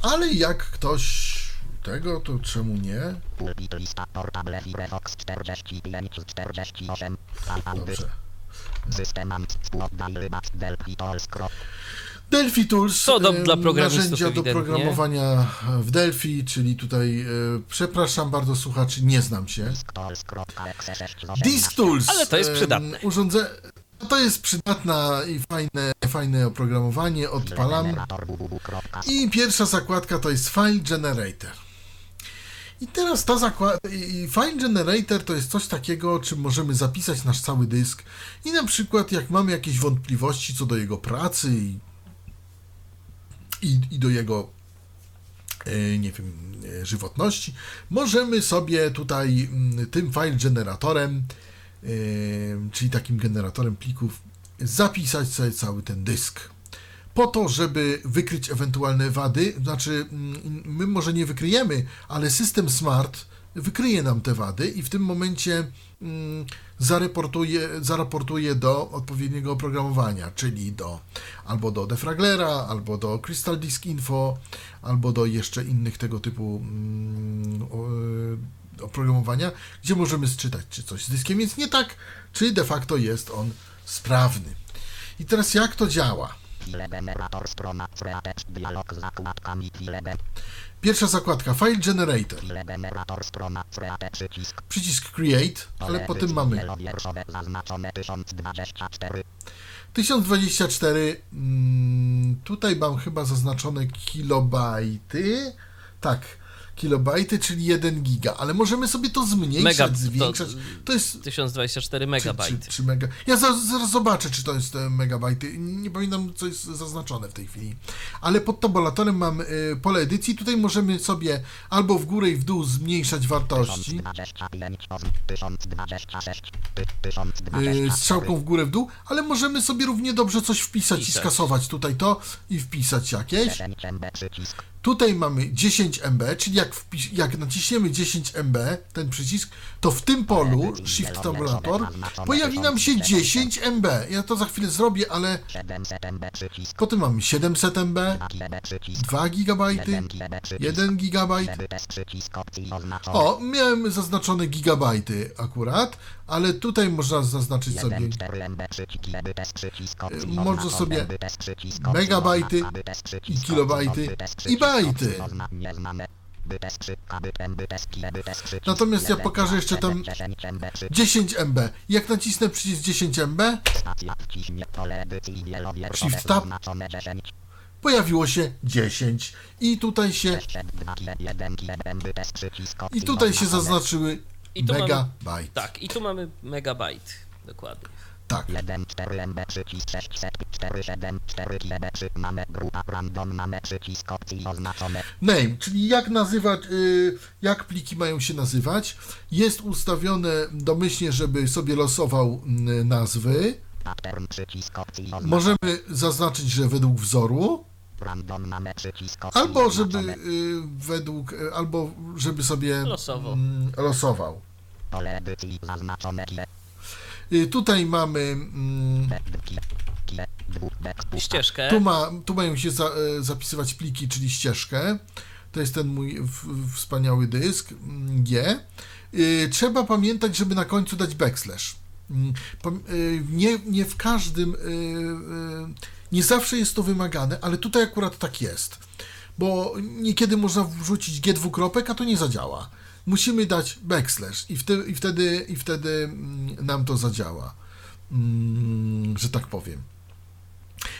ale jak ktoś tego, to czemu nie? pulpit lista portable Firefox 45 z 48 alfabet Dobrze. delphi tools Co do- e, dla programistów narzędzia do programowania w Delphi, czyli tutaj, e, przepraszam bardzo słuchaczy, nie znam się. tools.exe6 Disk Tools. Ale to jest przydatne. Urządze... To jest przydatne i fajne, fajne oprogramowanie, odpalam. I pierwsza zakładka to jest File Generator. I teraz ta zakładka, File Generator to jest coś takiego, czym możemy zapisać nasz cały dysk. I na przykład, jak mamy jakieś wątpliwości co do jego pracy i, i, i do jego, e, nie wiem, e, żywotności, możemy sobie tutaj mm, tym file generatorem, czyli takim generatorem plików, zapisać sobie cały ten dysk. Po to, żeby wykryć ewentualne wady, znaczy mm, my może nie wykryjemy, ale system smart wykryje nam te wady i w tym momencie mm, zareportuje, zaraportuje do odpowiedniego oprogramowania, czyli do albo do Defraglera, albo do Crystal Disk Info, albo do jeszcze innych tego typu mm, oprogramowania, gdzie możemy sczytać, czy coś z dyskiem jest nie tak, czy de facto jest on sprawny. I teraz jak to działa? Pierwsza zakładka File Generator, przycisk Create, ale potem mamy wielowierszowe zaznaczone 1024 1024. mm, Tutaj mam chyba zaznaczone kilobajty. Tak, kilobajty, czyli 1 giga, ale możemy sobie to zmniejszać, Mega- to- zwiększać. To jest 1024 czy, megabajty. czy, czy mega. Ja za- zaraz zobaczę, czy to jest megabajty. Nie pamiętam, co jest zaznaczone w tej chwili. Ale pod tabulatorem mam e, pole edycji. Tutaj możemy sobie albo w górę i w dół zmniejszać wartości. 1025 1026 1024 strzałką w górę, w dół, ale możemy sobie równie dobrze coś wpisać i skasować tutaj to i wpisać jakieś. 10 MB przycisk Tutaj mamy 10 MB, czyli jak, wpis- jak naciśniemy 10 MB, ten przycisk, to w tym polu Shift Tabulator pojawi nam się 10 MB. Ja to za chwilę zrobię, ale 700 MB przycisk potem mamy 700 MB, 2 GB przycisk 2 GB, 1 GB przycisk 1 GB. żeby też przycisk opcji oznaczony O, miałem zaznaczone gigabajty akurat, ale tutaj można zaznaczyć sobie 1 4 MB przycisk żeby też przycisk opcji można sobie megabajty i kilobajty i bajty. Natomiast ja 1, pokażę 2, jeszcze tam 10 MB przycisk 10 MB. Jak nacisnę przycisk 10 MB, Shift Tab. zaznaczone 10 pojawiło się 10 i tutaj się jeszcze 2 1 by też przycisk i tutaj się zaznaczyły I tu mamy- megabajt. Tak, i tu mamy megabajt. Dokładnie. Tak. 1 4 MB przycisk 600 4 7 4 KB przy mamy grupa random mamy przycisk opcji oznaczone Name, czyli jak nazywać, y, jak pliki mają się nazywać. Jest ustawione domyślnie, żeby sobie losował y, nazwy. pattern przycisk opcji oznaczone Możemy zaznaczyć, że według wzoru, random mamy przycisk opcji albo żeby y, według, y, albo żeby sobie Losowo. mm, losował. pole edycji zaznaczone kile Y, tutaj mamy, mm, Ścieżkę. tu, ma, tu mają się za, y, zapisywać pliki, czyli ścieżkę. To jest ten mój w, wspaniały dysk mm, G. Y, Trzeba pamiętać, żeby na końcu dać backslash. Mm, y, Nie, nie w każdym, y, y, nie zawsze jest to wymagane, ale tutaj akurat tak jest. Bo niekiedy można wrzucić G dwukropek, a to nie zadziała. musimy dać backslash i wtedy, i wtedy, i wtedy mm, nam to zadziała, mm, że tak powiem.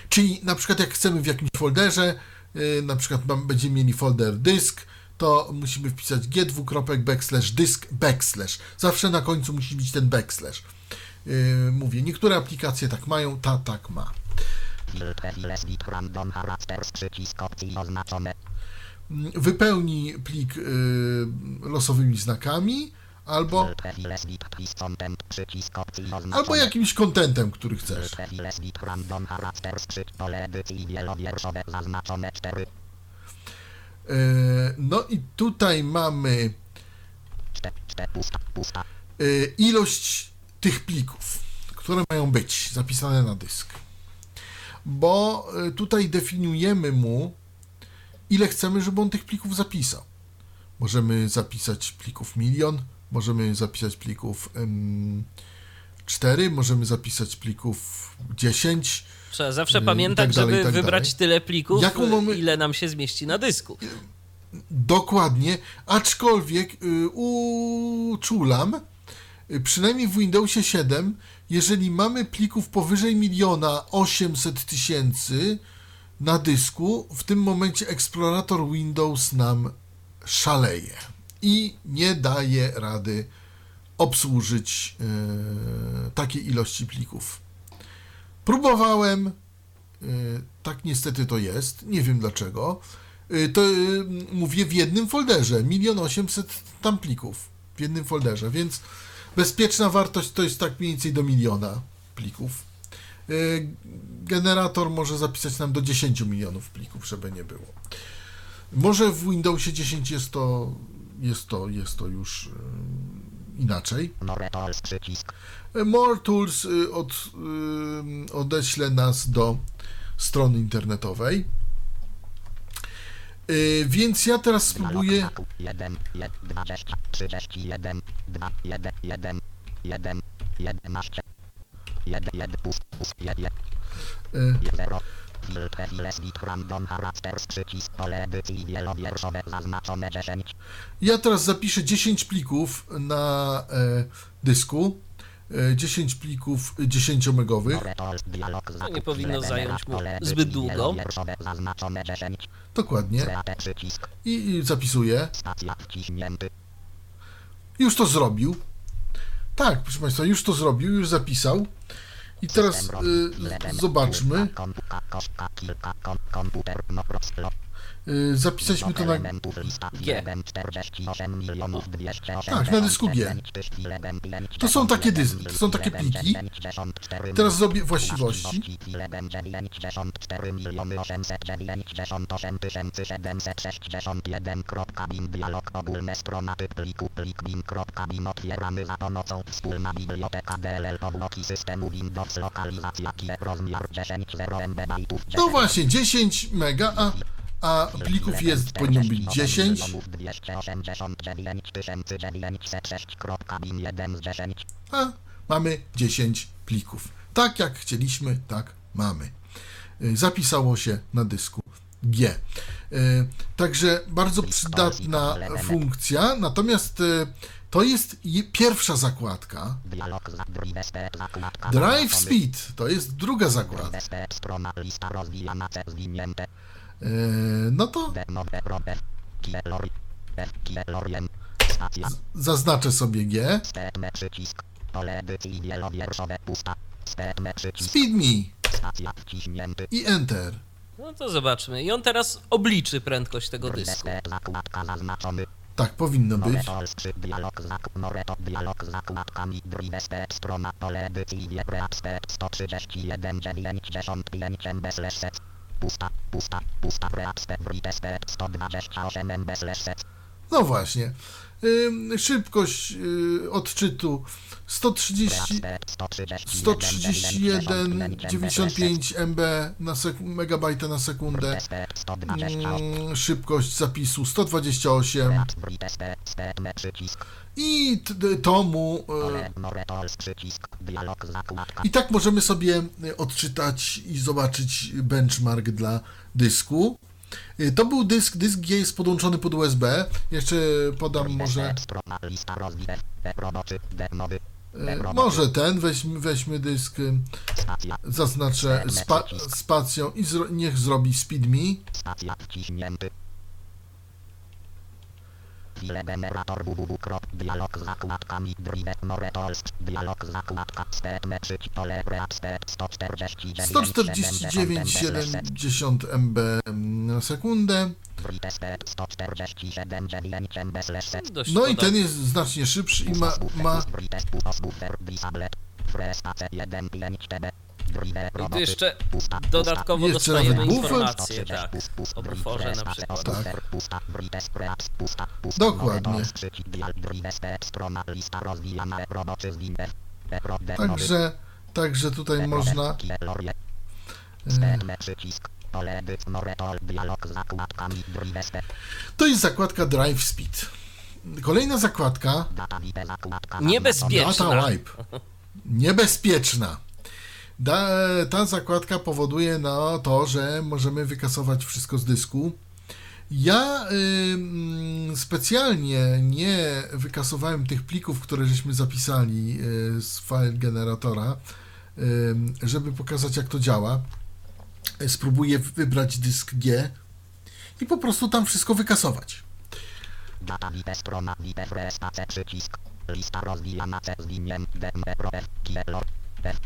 Czyli na przykład jak chcemy w jakimś folderze, yy, na przykład będziemy mieli folder dysk, to musimy wpisać g dwukropek backslash dysk backslash. Zawsze na końcu musi być ten backslash. Yy, mówię, niektóre aplikacje tak mają, ta tak ma. Wypełnij plik yy, losowymi znakami albo, albo jakimś kontentem, który chcesz. Filtre files bit random characters przycisk pole edycji wielowierszowe zaznaczone 4. Yy, no i tutaj mamy y, ilość tych plików, które mają być zapisane na dysk. Bo y, tutaj definiujemy mu, ile chcemy, żeby on tych plików zapisał. Możemy zapisać plików milion, możemy zapisać plików ym, 4, możemy zapisać plików 10. Trzeba zawsze i pamiętać, tak dalej, żeby tak wybrać tyle plików, mamy- ile nam się zmieści na dysku. Dokładnie, aczkolwiek y, uczulam, y, przynajmniej w Windowsie 7, jeżeli mamy plików powyżej miliona 800 tysięcy na dysku, w tym momencie eksplorator Windows nam szaleje i nie daje rady obsłużyć y, takiej ilości plików. Próbowałem, y, tak niestety to jest, nie wiem dlaczego. Y, To mówię w jednym folderze, milion osiemset tam plików w jednym folderze, więc bezpieczna wartość to jest tak mniej więcej do miliona plików. Y, Generator może zapisać nam do 10 milionów plików, żeby nie było. Może w Windowsie 10 jest to, jest to, jest to już y, inaczej. More tools przycisk. More Tools y, od, y, odeśle nas do strony internetowej. Y, Więc ja teraz spróbuję. 1, 20, 31, 2, 1, 1, 1, 11, 1, 1, pust, pust, 1, y, 0. Filtre files bit random characters przycisk pole edycji wielowierszowe zaznaczone 10. Ja teraz zapiszę 10 plików na e, dysku. E, 10 plików 10-megowych. More tools dialog nie powinno zająć mu zbyt długo. Wielowierszowe Zaznaczone 10. Dokładnie. I, I zapisuję. Już to zrobił. Tak, proszę Państwa, już to zrobił, już zapisał. I teraz y, zobaczmy. Y, zapisaliśmy to na. G. filem 48 milionów 208 Tak, na dysku G. To są takie dys- to są takie pliki. Teraz zrobię właściwości. Filem 94 miliony 898 761 kropka bin dialog ogólne strona typ pliku plik bin kropka bin otwieramy za pomocą wspólna biblioteka DLL obloki systemu Windows lokalizacja kie rozmiar 10 0 MB bajtów No właśnie, 10 mega, a, a plików jest, powinno być 10. 289 A mamy 10 plików. Tak jak chcieliśmy, tak mamy. Y, Zapisało się na dysku G. Y, Także bardzo przydatna funkcja, natomiast y, to jest je- pierwsza zakładka. Drive Speed to jest druga zakładka. Strona lista rozwijana C zwinięte Y, No to zaznaczę sobie G. Speed Me i Enter. No to zobaczmy. I on teraz obliczy prędkość tego dysku. Tak powinno być. Moretol skrzyp dialog zakup Moreto dialog z zakładkami Drive step strona pole edycji Wiepreat step 131 95 MB slash set Pusta, pusta, pusta Preat step Write step 128 MB slash set No właśnie. Szybkość y, odczytu 130, 131, 95 MB na sek- megabajta na sekundę. Szybkość zapisu 128 i tomu. y, I tak możemy sobie y, odczytać i zobaczyć benchmark dla dysku. Y, To był dysk, dysk G jest podłączony pod USB. Jeszcze podam może. E może ten, weźmy, weźmy dysk, zaznaczę spa, spacją i zro, niech zrobi speed me. File generator www. Dialog z zakładkami Drive Moretolsk. Dialog zakładka pole React Step 149 149,70 MB na sekundę. Drive Step 147 9 MB slash set. Dość No i ten jest znacznie szybszy i ma, ma I tu jeszcze dodatkowo Jeszcze dostajemy informacje, tak, o buforze na przykład. Tak. Dokładnie. Także, także tutaj można To jest zakładka Drive Speed. Kolejna zakładka Niebezpieczna. Data Wipe. Niebezpieczna. [laughs] Da, ta zakładka powoduje no, to, że możemy wykasować wszystko z dysku. Ja ym, specjalnie nie wykasowałem tych plików, które żeśmy zapisali y, z file generatora, ym, żeby pokazać jak to działa. Spróbuję wybrać dysk G i po prostu tam wszystko wykasować. Data frestace przycisk. Lista rozwijana C zwiniem DM pro F kielor F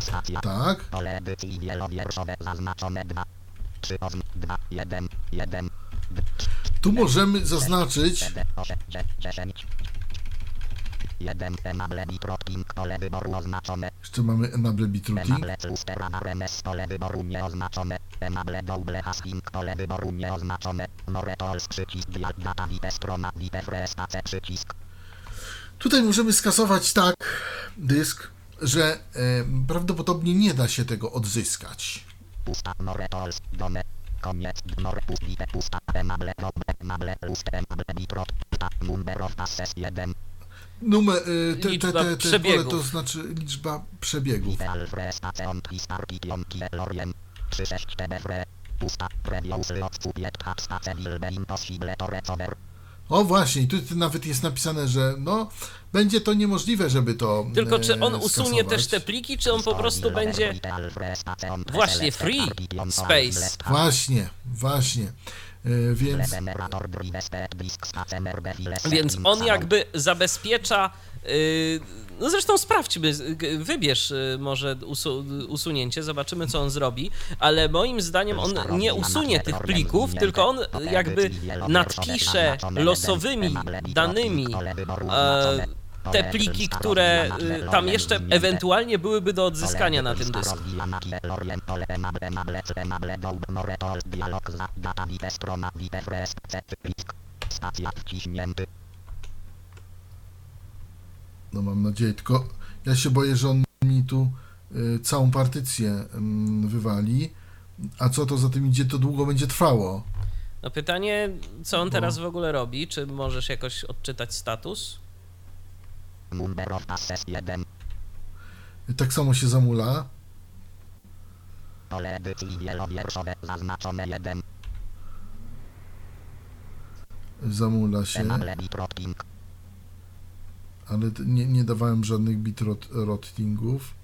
stacja Tak. pole edycji wielowierszowe zaznaczone 2 3 ozn 2 1 1 Tu możemy zaznaczyć 8 10 1 enable bitrotking pole wyboru oznaczone. Jeszcze mamy Enable Bitrouting. enable clustera RMS pole wyboru nieoznaczone. Enable double hasking pole wyboru nieoznaczone. Moretols przycisk dial data wipe strona wipe frestace przycisk. Tutaj możemy skasować tak dysk, że e, prawdopodobnie nie da się tego odzyskać. Pusta Moretols dome. Koniec more puste pusta enable double enable lust enable bitrot pusta number of passes 1 Numer, e, te, te, te, te pole to znaczy liczba przebiegów. Ideal frestace on pistarkition kieloriem 36 tbfre pusta previous lot subiect habstace wilbe impossible to recover O właśnie, i tu nawet jest napisane, że no będzie to niemożliwe, żeby to Tylko e, czy on usunie skasować. też te pliki, czy on po prostu będzie właśnie free space? Właśnie, właśnie. E, więc Więc on jakby zabezpiecza. Yy, no zresztą sprawdźmy, wybierz yy, może usu, usunięcie, zobaczymy co on zrobi, ale moim zdaniem on nie usunie tych plików, tylko on jakby nadpisze losowymi danymi e, te pliki, które y, tam jeszcze ewentualnie byłyby do odzyskania na tym dysku. No mam nadzieję, tylko ja się boję, że on mi tu y, całą partycję mm, wywali. A co to za tym idzie, to długo będzie trwało. No pytanie, co on teraz w ogóle robi? Czy możesz jakoś odczytać status? Number of passes 1. Tak samo się zamula. Pole edycji wielowierszowe zaznaczone 1. Zamula się, ale nie, nie dawałem żadnych bitrottingów.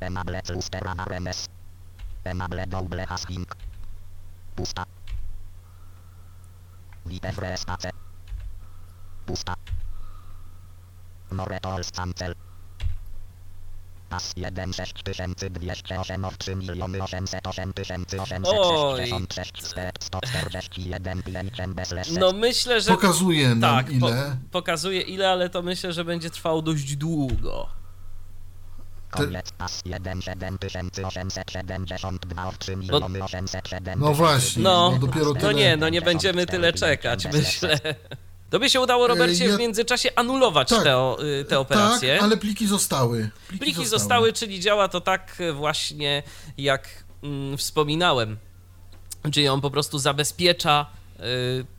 Enable clustera RMS. Enable double hasking. Pusta. Wipe frestace. Pusta. Pas 1 6208 of 3 miliony 808 866 step 141 5 MB slash No myślę, że Pokazuje nam tak, po, ile. pokazuje ile, ale to myślę, że będzie trwało dość długo. Koniec pas 1 7872 of 3 miliony 807 No właśnie, No, no, dopiero no tyle. nie, no nie będziemy tyle czekać, myślę. To by się udało, Robercie, ja- w międzyczasie anulować Tak. te, o- y, te operacje. Tak, ale pliki zostały. Pliki, Pliki zostały, czyli działa to tak właśnie, jak mm, wspominałem. Czyli on po prostu zabezpiecza y,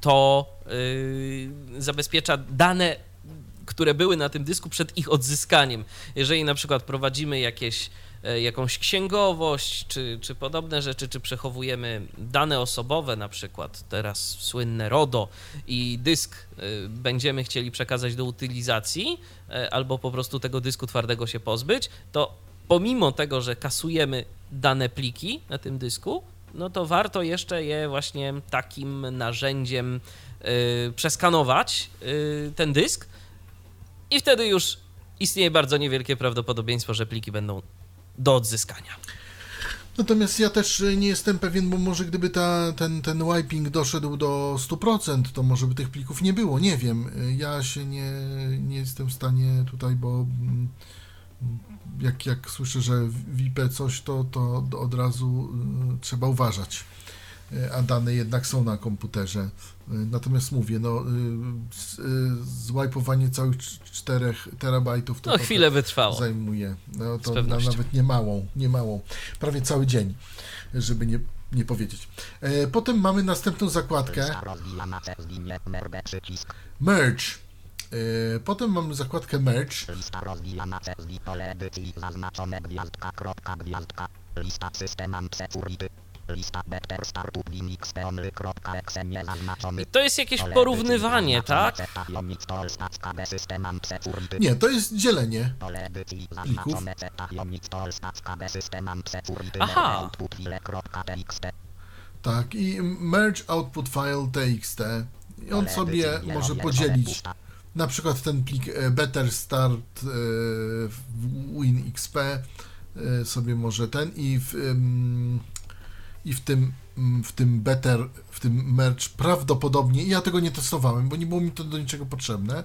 to, y, zabezpiecza dane, które były na tym dysku przed ich odzyskaniem. Jeżeli na przykład prowadzimy jakieś, e, jakąś księgowość, czy, czy podobne rzeczy, czy przechowujemy dane osobowe, na przykład teraz słynne RODO i dysk e, będziemy chcieli przekazać do utylizacji, e, albo po prostu tego dysku twardego się pozbyć, to pomimo tego, że kasujemy dane pliki na tym dysku, no to warto jeszcze je właśnie takim narzędziem przeskanować, ten dysk, i wtedy już istnieje bardzo niewielkie prawdopodobieństwo, że pliki będą do odzyskania. Natomiast ja też nie jestem pewien, bo może gdyby ta, ten, ten wiping doszedł do 100%, to może by tych plików nie było, nie wiem. Ja się nie, nie jestem w stanie tutaj, bo mm, jak, jak słyszę, że WIP coś, to, to od razu y, trzeba uważać. Y, A dane jednak są na komputerze. Y, Natomiast mówię, no, z- y, zwipowanie całych 4 terabajtów to No chwilę wytrwało. zajmuje. No to na, nawet nie małą, nie małą. Prawie cały dzień, żeby nie, nie powiedzieć. E, potem mamy następną zakładkę Lista rozwijana przez linię merge. E, potem mamy zakładkę Merge. Lista To jest jakieś porównywanie, tak? Nie, to jest dzielenie. Security. Aha. Tak, i Merge Output File TXT. I on sobie może podzielić na przykład ten plik e, Better Start e, w WinXP e, sobie może ten i w, i w tym mm, w tym Better, w tym Merge prawdopodobnie, ja tego nie testowałem, bo nie było mi to do niczego potrzebne.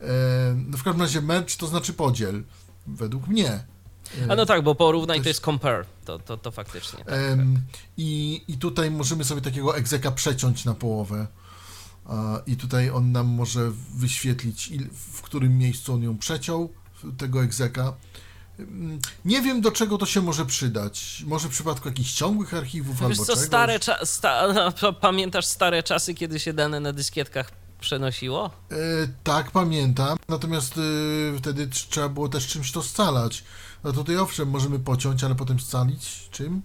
E, No w każdym razie Merge to znaczy podziel, według mnie. E, A no tak, bo porównań To to jest- compare, to, to, to faktycznie. Tak. Em, i, I tutaj możemy sobie takiego egzeka przeciąć na połowę. A, I tutaj on nam może wyświetlić, il, w którym miejscu on ją przeciął, tego egzeka. Nie wiem, do czego to się może przydać. Może w przypadku jakichś ciągłych archiwów Wiesz albo co, czegoś. stare cza- sta- pa- pamiętasz stare czasy, kiedy się dane na dyskietkach przenosiło? E, tak, pamiętam. Natomiast e, wtedy tr- trzeba było też czymś to scalać. No tutaj owszem, możemy pociąć, ale potem scalić czym?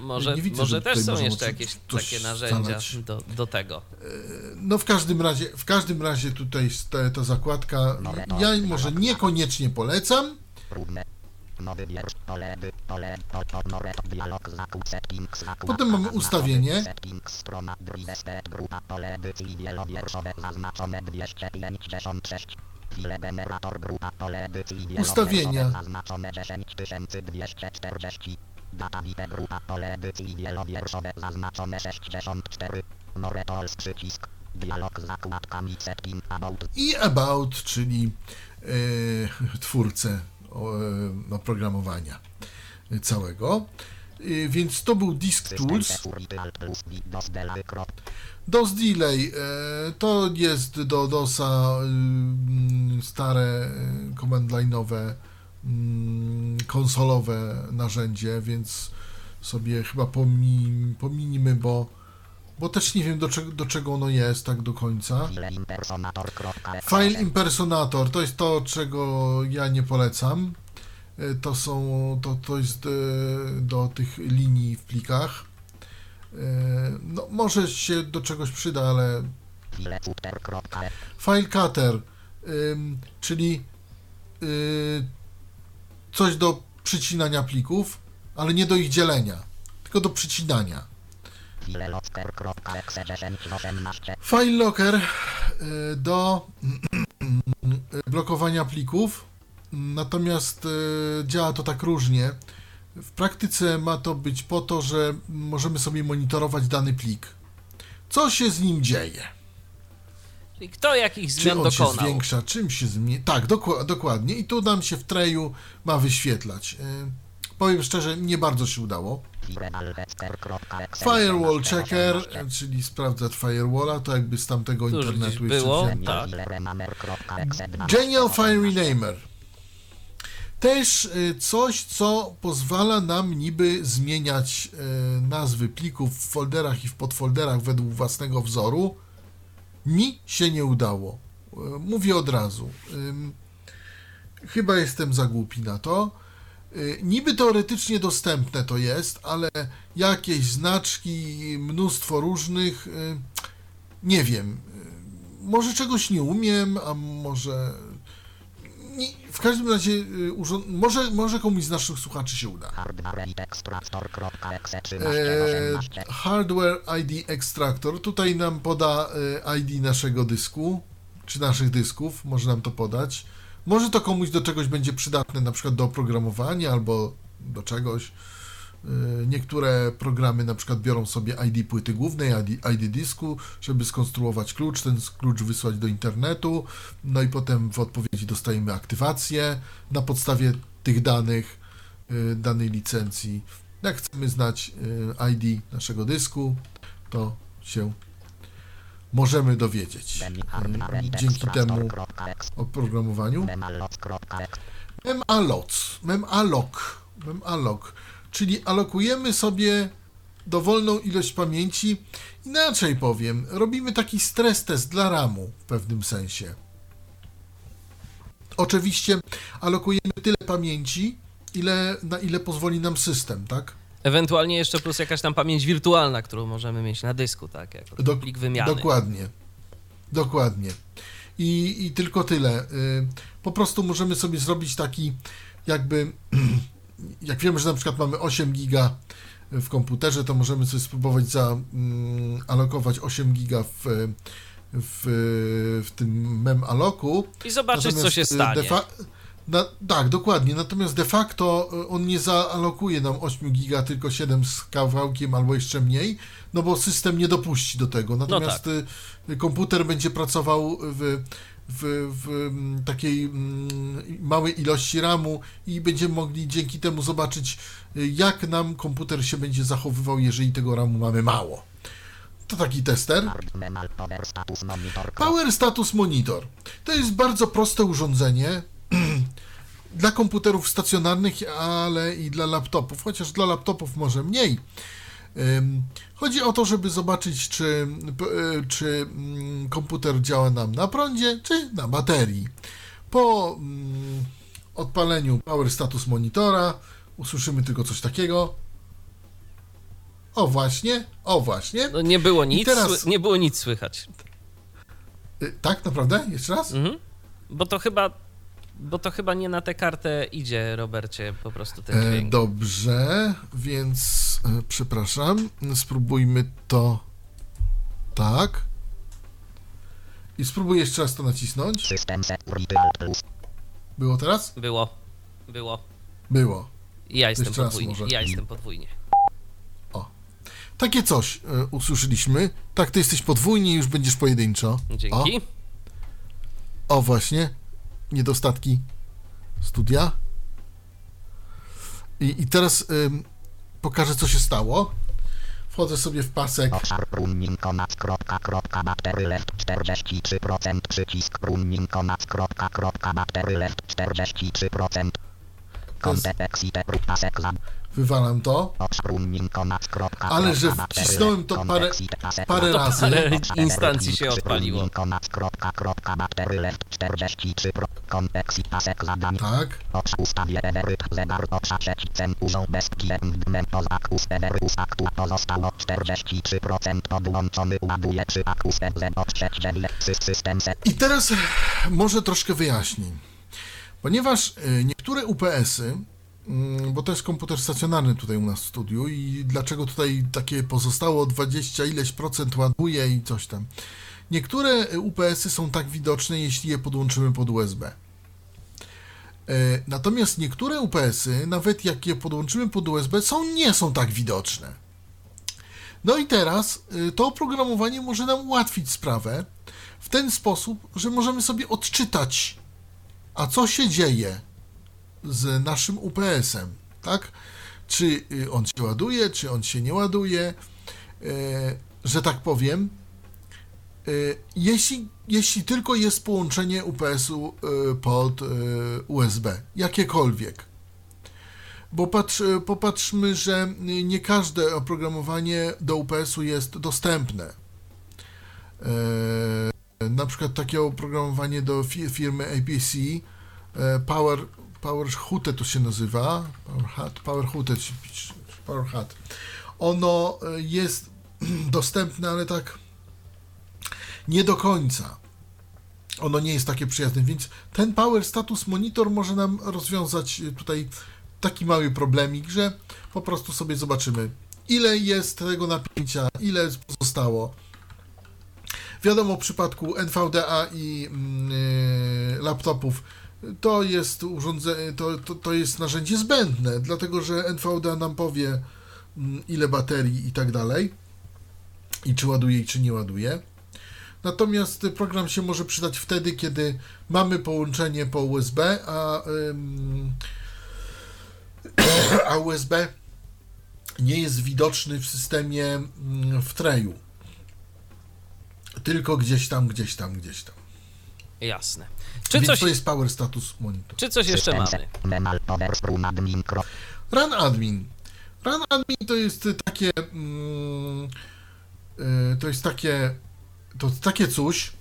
Może, Nie widzę, może że też są jeszcze jakieś takie narzędzia do, do tego. No w każdym razie, w każdym razie tutaj ta, ta zakładka, ja może niekoniecznie polecam, Potem mamy ustawienie. Settings, strona, drive, grupa, pole, edycji, wielowierszowe, zaznaczone 256. Chwile generator, grupa, pole, edycji, wielowierszowe, Ustawienia. zaznaczone 10240. Data, WIP, grupa, pole, edycji, wielowierszowe, zaznaczone 64. Noretools, przycisk. Dialog z zakładkami, setting, about, i About, czyli e, twórcę oprogramowania całego. E, więc to był Disk Tools. DOS Delay e, to jest do DOSa y, stare e, command line'owe mm, konsolowe narzędzie, więc sobie chyba pomi, pominimy, bo, bo też nie wiem do, czego do czego ono jest tak do końca. file impersonator, to jest to, czego ja nie polecam. E, To są, to, to jest e, do tych linii w plikach. E, No, może się do czegoś przyda, ale file cutter, czyli y, coś do przycinania plików, ale nie do ich dzielenia, tylko do przycinania. File locker, kropka, exe 10, 18, File locker y, do y, blokowania plików, natomiast y, działa to tak różnie. W praktyce ma to być po to, że możemy sobie monitorować dany plik. Co się z nim dzieje? Czyli kto jakich Czy zmian on się dokonał? zwiększa, czym się zmienia. Tak, doku- dokładnie. I tu nam się w treju ma wyświetlać. Powiem szczerze, nie bardzo się udało. Firewall 18, checker, 18, czyli sprawdzacz firewalla, to jakby z tamtego Cóż, internetu było. Tak. file rename, kropka, exe 12, Genial File Renamer. Też y, coś, co pozwala nam niby zmieniać y, nazwy plików w folderach i w podfolderach według własnego wzoru. Mi się nie udało. E, Mówię od razu. Chyba jestem za głupi na to. Y, Niby teoretycznie dostępne to jest, ale jakieś znaczki, mnóstwo różnych, y, nie wiem. Y, Może czegoś nie umiem, a może. W każdym razie, urząd... może, może komuś z naszych słuchaczy się uda. Hardware i ekstraktor.exe Eee, 1318. hardware ID Extractor. Tutaj nam poda e, ID naszego dysku, czy naszych dysków, może nam to podać. Może to komuś do czegoś będzie przydatne, na przykład do oprogramowania albo do czegoś. E, Niektóre programy na przykład biorą sobie ID płyty głównej, ID, dysku, żeby skonstruować klucz, ten klucz wysłać do internetu, no i potem w odpowiedzi dostajemy aktywację na podstawie tych danych, e, danej licencji. Jak chcemy znać e, ID naszego dysku, to się możemy dowiedzieć dzięki temu oprogramowaniu. memaloc, memaloc, memaloc, czyli alokujemy sobie dowolną ilość pamięci. Inaczej powiem, robimy taki stres test dla RAMu w pewnym sensie. Oczywiście alokujemy tyle pamięci, ile, na ile pozwoli nam system, tak? Ewentualnie jeszcze plus jakaś tam pamięć wirtualna, którą możemy mieć na dysku, tak? Jako Dok- plik wymiany. Dokładnie. Dokładnie. I, I tylko tyle. Y, Po prostu możemy sobie zrobić taki, jakby, [clears throat] jak wiemy, że na przykład mamy 8 giga w komputerze, to możemy sobie spróbować zaalokować 8 giga w, w, w tym memaloku. I zobaczyć, co Natomiast, się y, stanie. Na, tak, dokładnie. Natomiast de facto y, on nie zaalokuje nam 8 giga, tylko 7 z kawałkiem albo jeszcze mniej, no bo system nie dopuści do tego. Natomiast tak. y, komputer będzie pracował w, w, w takiej małej ilości RAMu i będziemy mogli dzięki temu zobaczyć, y, jak nam komputer się będzie zachowywał, jeżeli tego RAMu mamy mało. To taki tester. Power Status Monitor. To jest bardzo proste urządzenie dla komputerów stacjonarnych, ale i dla laptopów, chociaż dla laptopów może mniej. Chodzi o to, żeby zobaczyć, czy, y, czy mm, komputer działa nam na prądzie, czy na baterii. Po mm, odpaleniu Power Status Monitora usłyszymy tylko coś takiego. O właśnie, o właśnie. No nie było nic, teraz- sły- nie było nic słychać. Y, Tak, naprawdę? Jeszcze raz? Mhm. Bo to chyba, bo to chyba nie na tę kartę idzie, Robercie, po prostu ten E, dźwięk. dobrze, więc e, przepraszam, spróbujmy to tak. I spróbuję jeszcze raz to nacisnąć. Było teraz? Było, było. Było. I ja jestem Jeszcze podwójnie, ja jestem podwójnie. Takie coś e, usłyszeliśmy. Tak, ty jesteś podwójnie, już będziesz pojedynczo. Dzięki. O, o właśnie. Niedostatki studia. I, i teraz ym, pokażę, co się stało. Wchodzę sobie w pasek. obszar running commands kropka kropka battery left 43% przycisk running commands kropka kropka battery left 43% Content exit pasek Wywalam to. Ale że wcisnąłem to parę- parę za- razy. Obszar instancji się odpaliło. running commands kropka kropka battery left 43 pro content exit pasek zadań Tak. Obszar ustawie emeryt zegar obszar trzeci cen urząd bez GM dmen pozak ustewer usaktu pozostało 43% podłączony ładuje czy akus EZ obszar system set I teraz może troszkę wyjaśnię. Ponieważ y, niektóre UPS-y, bo to jest komputer stacjonarny tutaj u nas w studiu i dlaczego tutaj takie pozostało 20 ileś procent ładuje i coś tam. Niektóre UPS-y są tak widoczne, jeśli je podłączymy pod USB. E, Natomiast niektóre UPS-y, nawet jak je podłączymy pod USB, są, nie są tak widoczne. No i teraz y, to oprogramowanie może nam ułatwić sprawę w ten sposób, że możemy sobie odczytać, a co się dzieje z naszym UPS-em, tak? Czy y, on się ładuje, czy on się nie ładuje, e, że tak powiem. E, Jeśli, jeśli tylko jest połączenie UPS-u e, pod e, USB, jakiekolwiek. Bo patrz, popatrzmy, że nie każde oprogramowanie do UPS-u jest dostępne. E, na przykład takie oprogramowanie do fi- firmy APC, Power, Power to się nazywa, Power Hat, Power Power. Ono e, jest [clears throat] dostępne, ale tak nie do końca. Ono nie jest takie przyjazne, więc ten Power Status Monitor może nam rozwiązać e, tutaj taki mały problemik, że po prostu sobie zobaczymy, ile jest tego napięcia, ile pozostało. Wiadomo, w przypadku NVDA i mm, y, laptopów to jest urządzenie, to, to, to jest narzędzie zbędne, dlatego że NVDA nam powie, mm, ile baterii i tak dalej, i czy ładuje, i czy nie ładuje. Natomiast program się może przydać wtedy, kiedy mamy połączenie po USB, a, [coughs] a USB nie jest widoczny w systemie mm, w treju. Tylko gdzieś tam, gdzieś tam, gdzieś tam. Jasne. Czy Więc coś, to jest Power Status Monitor. czy coś jeszcze mamy? Run Admin. Run Admin to jest takie. Mm, y, to jest takie. To jest takie coś,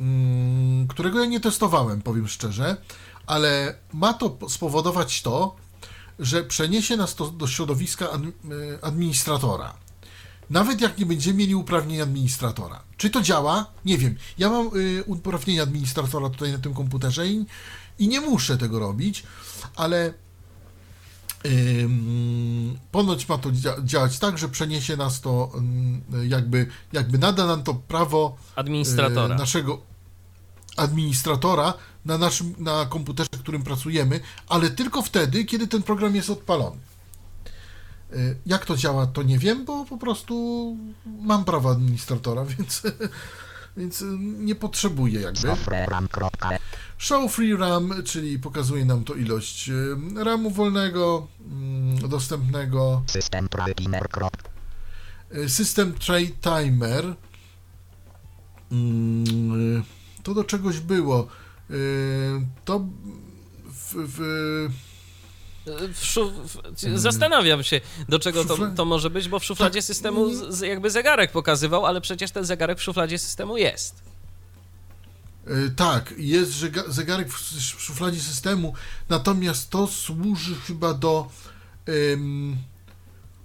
mm, którego ja nie testowałem, powiem szczerze, ale ma to po- spowodować to, że przeniesie nas to do środowiska y, administratora. Nawet jak nie będziemy mieli uprawnień administratora. Czy to działa? Nie wiem. Ja mam y, uprawnienia administratora tutaj na tym komputerze i, i nie muszę tego robić, ale Ym, Ponoć ma to dzia- działać tak, że przeniesie nas to, ym, jakby, jakby nada nam to prawo Administratora. y, naszego administratora na naszym na komputerze, w którym pracujemy, ale tylko wtedy, kiedy ten program jest odpalony. Y, Jak to działa, to nie wiem, bo po prostu mam prawo administratora, [laughs] więc, więc nie potrzebuję jakby. Show Free RAM, czyli pokazuje nam to ilość y, RAMu wolnego, mm, dostępnego. System timer System Tray Timer. Mm, y, To do czegoś było. To w, W szuf... Zastanawiam się, do czego to, to może być, bo w szufladzie Tak, systemu z- jakby zegarek pokazywał, ale przecież ten zegarek w szufladzie systemu jest. y, tak, jest zegarek w szufladzie systemu, natomiast to służy chyba do ym,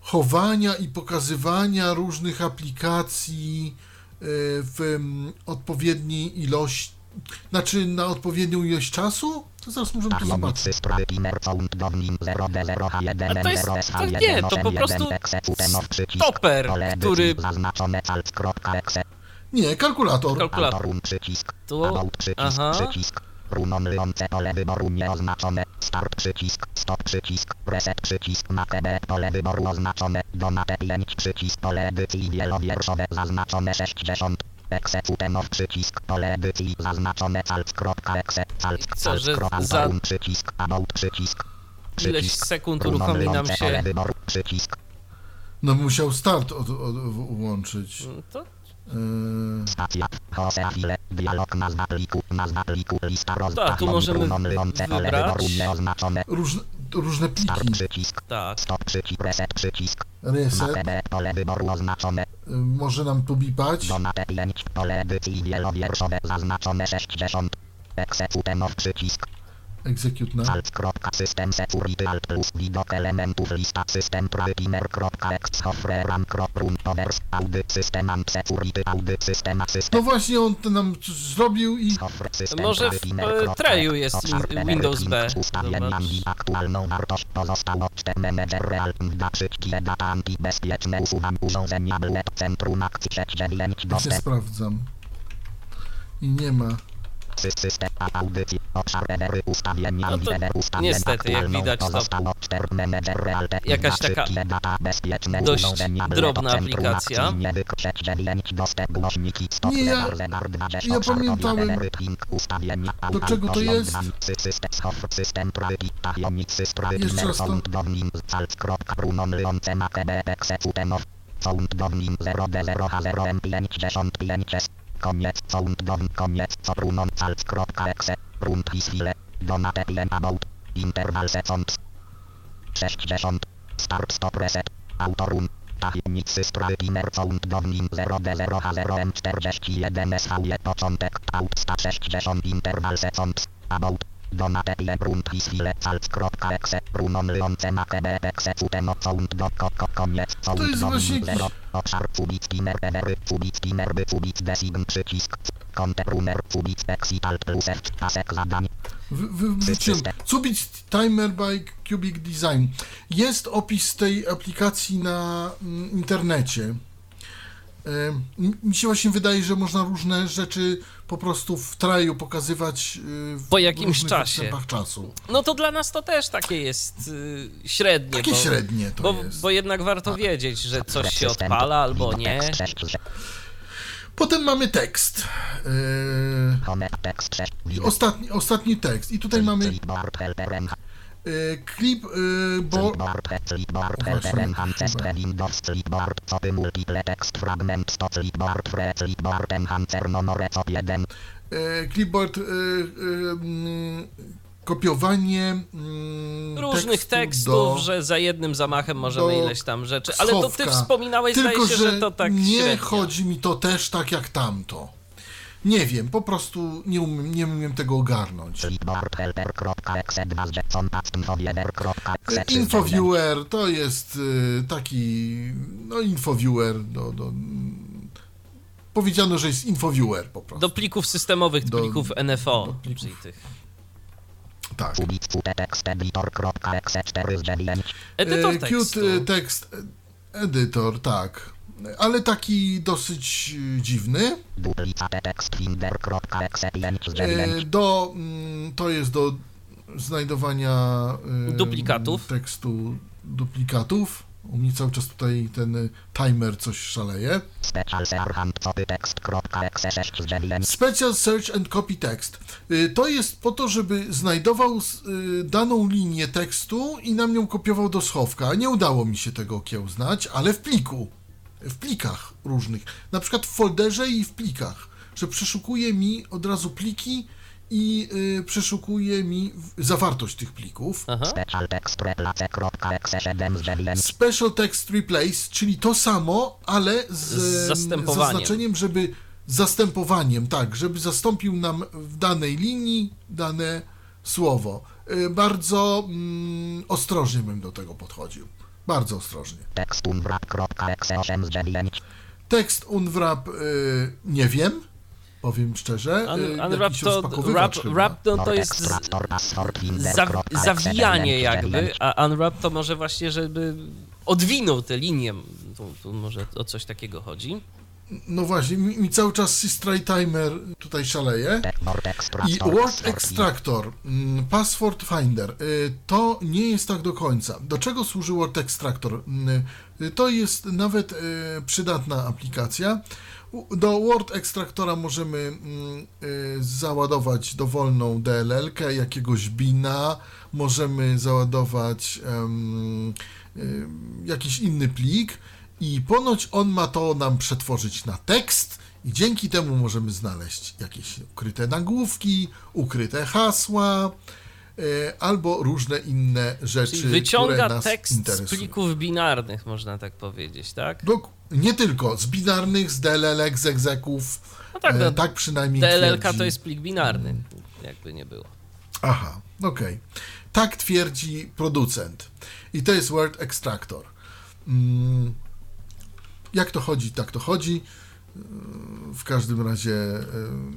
chowania i pokazywania różnych aplikacji y, w odpowiedniej ilości, znaczy na odpowiednią ilość czasu? To zaraz możemy to zobaczyć. Tajemnicy sprawy timer count downing 0 d 0 h 1 A to jest- m 0 to nie, to po prostu stoper, który-. Nie, kalkulator. Kalkulator. Tu, aha. Przycisk. Runomilujące pole wyboru nieoznaczone. Start przycisk. Stop przycisk. Reset przycisk. Na TB pole wyboru oznaczone. Donate 5 przycisk. Pole edycji wielowierszowe zaznaczone 60. Executenow przycisk. Pole edycji zaznaczone calc.exe. Calc. Co, że za- przycisk. About przycisk. Ileś Przycisk. sekund uruchomi się... wyboru. Przycisk. No musiał start od, od, włączyć. To Yy, Stacja, Jose Avile, dialog nazwa pliku, nazwa pliku, lista rozdziałów, Tak, tu możemy wybrać. różne, różne start pliki. przycisk, tak. stop przycisk, reset przycisk, Reset. TB pole wyboru oznaczone, y, Może nam tu bipać. donate 5, pole edycji wielowierszowe zaznaczone 60, executenow przycisk, Execute na. alt.system security alt plus widok elementów lista system timer.ex software ram run powers audyt system and security audyt system No assistant właśnie on to nam zrobił i system Może w, e, treju jest Windows B. aktualną wartość pozostało 4 manager real da przyciski data antibezpieczne usuwam urządzenia web centrum akcji 69 ja się dostęp sprawdzam. I nie ma. Sys- system audycji obszar ebery ustawienia No to ustawień niestety, jak widać, to pozostało 4 manager real te jakaś taka przyciski data bezpieczne dość drobna centrum aplikacja. akcji nie wykrzeć 9 dostęp głośniki stop Nie, ja- zegar zegar 20 ja obszar pamiętałem, ustawienia do czego to jest. Jeszcze raz to. sound downing calc kropka runomlujące na TB executenow sound downing 0 d 0 h 0 m 55 s koniec sound down koniec co runom calc kropka exe. Rund hisfile donate plan about. Interval seconds. 60 start stop reset. Autorum. Tajemnicy sprawy Pimer Sound Downing 0D0H0M41 SV początek out 160 interval seconds. About Donatelle Brunt Hiswile Salz.exe Brunon Lyonce Makebe Exe Cuteno Sound do ko, ko, koniec Sound jakiś- 0 Obszar Cubic Pimer Emery Cubic Pimer by Cubic Design przycisk Konte Bruner Cubic Exit Alt plus F pasek zadań. Cubic Timer by Cubic Design. Jest opis tej aplikacji na mm, internecie. Mi- się właśnie wydaje, że można różne rzeczy po prostu w traju pokazywać y, w Po jakimś czasie. czasu. No to dla nas to też takie jest y, średnie. Takie bo, średnie to bo, jest. bo jednak warto wiedzieć, że coś się odpala albo nie. Potem mamy tekst. 6 Ostatni, ostatni tekst. I tutaj mamy klip, e, bo Clipboard Clipboard helperem Ancestor Windows Clipboard Copy Multiple Text Fragment 100 Clipboard Free Clipboard Enhancer Monore Cop 1 e, clipboard, e, e, mm, kopiowanie mm, Różnych tekstu tekstów, do, że za jednym zamachem możemy ileś tam rzeczy. Ale to ty wspominałeś, Tylko, zdaje się, że to tak nie średnio. chodzi mi to też tak jak tamto. Nie wiem, po prostu nie umiem, nie umiem tego ogarnąć. Clipboard helper.exe 2 Infoviewer to jest y, taki, no infoviewer, powiedziano, że jest infoviewer po prostu. Do plików systemowych, Do- plików NFO, do plików. czyli tych. tak. Text editor.exe 4 z 9 Edytor E, tekstu. Cute y, text editor, tak. Ale taki dosyć y, dziwny. Duplicate text finder.exe 5 z 9 E, Do, mm, to jest do znajdowania y, Duplikatów. tekstu duplikatów. U mnie cały czas tutaj ten y, timer coś szaleje. Special Serhant Copy Text.exe 6 z 9 Special Search and Copy Text. Y, To jest po to, żeby znajdował y, daną linię tekstu i nam ją kopiował do schowka. Nie udało mi się tego okiełznać, ale w pliku. W plikach różnych. Na przykład w folderze i w plikach. Że przeszukuje mi od razu pliki i y, przeszukuje mi zawartość tych plików. Aha. Special Text Replace.exe 7 z 9 Special Text Replace, czyli to samo, ale z, Z zastępowaniem. zaznaczeniem, żeby zastępowaniem, tak, żeby zastąpił nam w danej linii dane słowo. Y, Bardzo mm, ostrożnie bym do tego podchodził. Bardzo ostrożnie. Text unwrap.exe 8 z 9 Tekst unwrap y, nie wiem, powiem szczerze. Un, unwrap to, chyba. wrap to, to jest za, zawijanie jakby, 9 a unwrap to może właśnie, żeby odwinął tę linię. Tu, tu może o coś takiego chodzi. No właśnie, mi, mi cały czas Systry Timer tutaj szaleje. I Word Extractor, mm, Password Finder, y, to nie jest tak do końca. Do czego służy Word Extractor? Y, To jest nawet y, przydatna aplikacja. Do Word Extractora możemy mm, załadować dowolną DLL-kę, jakiegoś bina, możemy załadować jakiś inny plik i ponoć on ma to nam przetworzyć na tekst i dzięki temu możemy znaleźć jakieś ukryte nagłówki, ukryte hasła e, albo różne inne rzeczy, Czyli wyciąga tekst z interesują. plików binarnych, można tak powiedzieć, tak? Dok- nie tylko, z binarnych, z DLL-ek, z egzeków, No tak, e, no, tak przynajmniej DLL-ka twierdzi. to jest plik binarny, jakby nie było. Aha, okej. Tak twierdzi producent. I to jest Word Extractor. Mm, jak to chodzi, tak to chodzi. W każdym razie,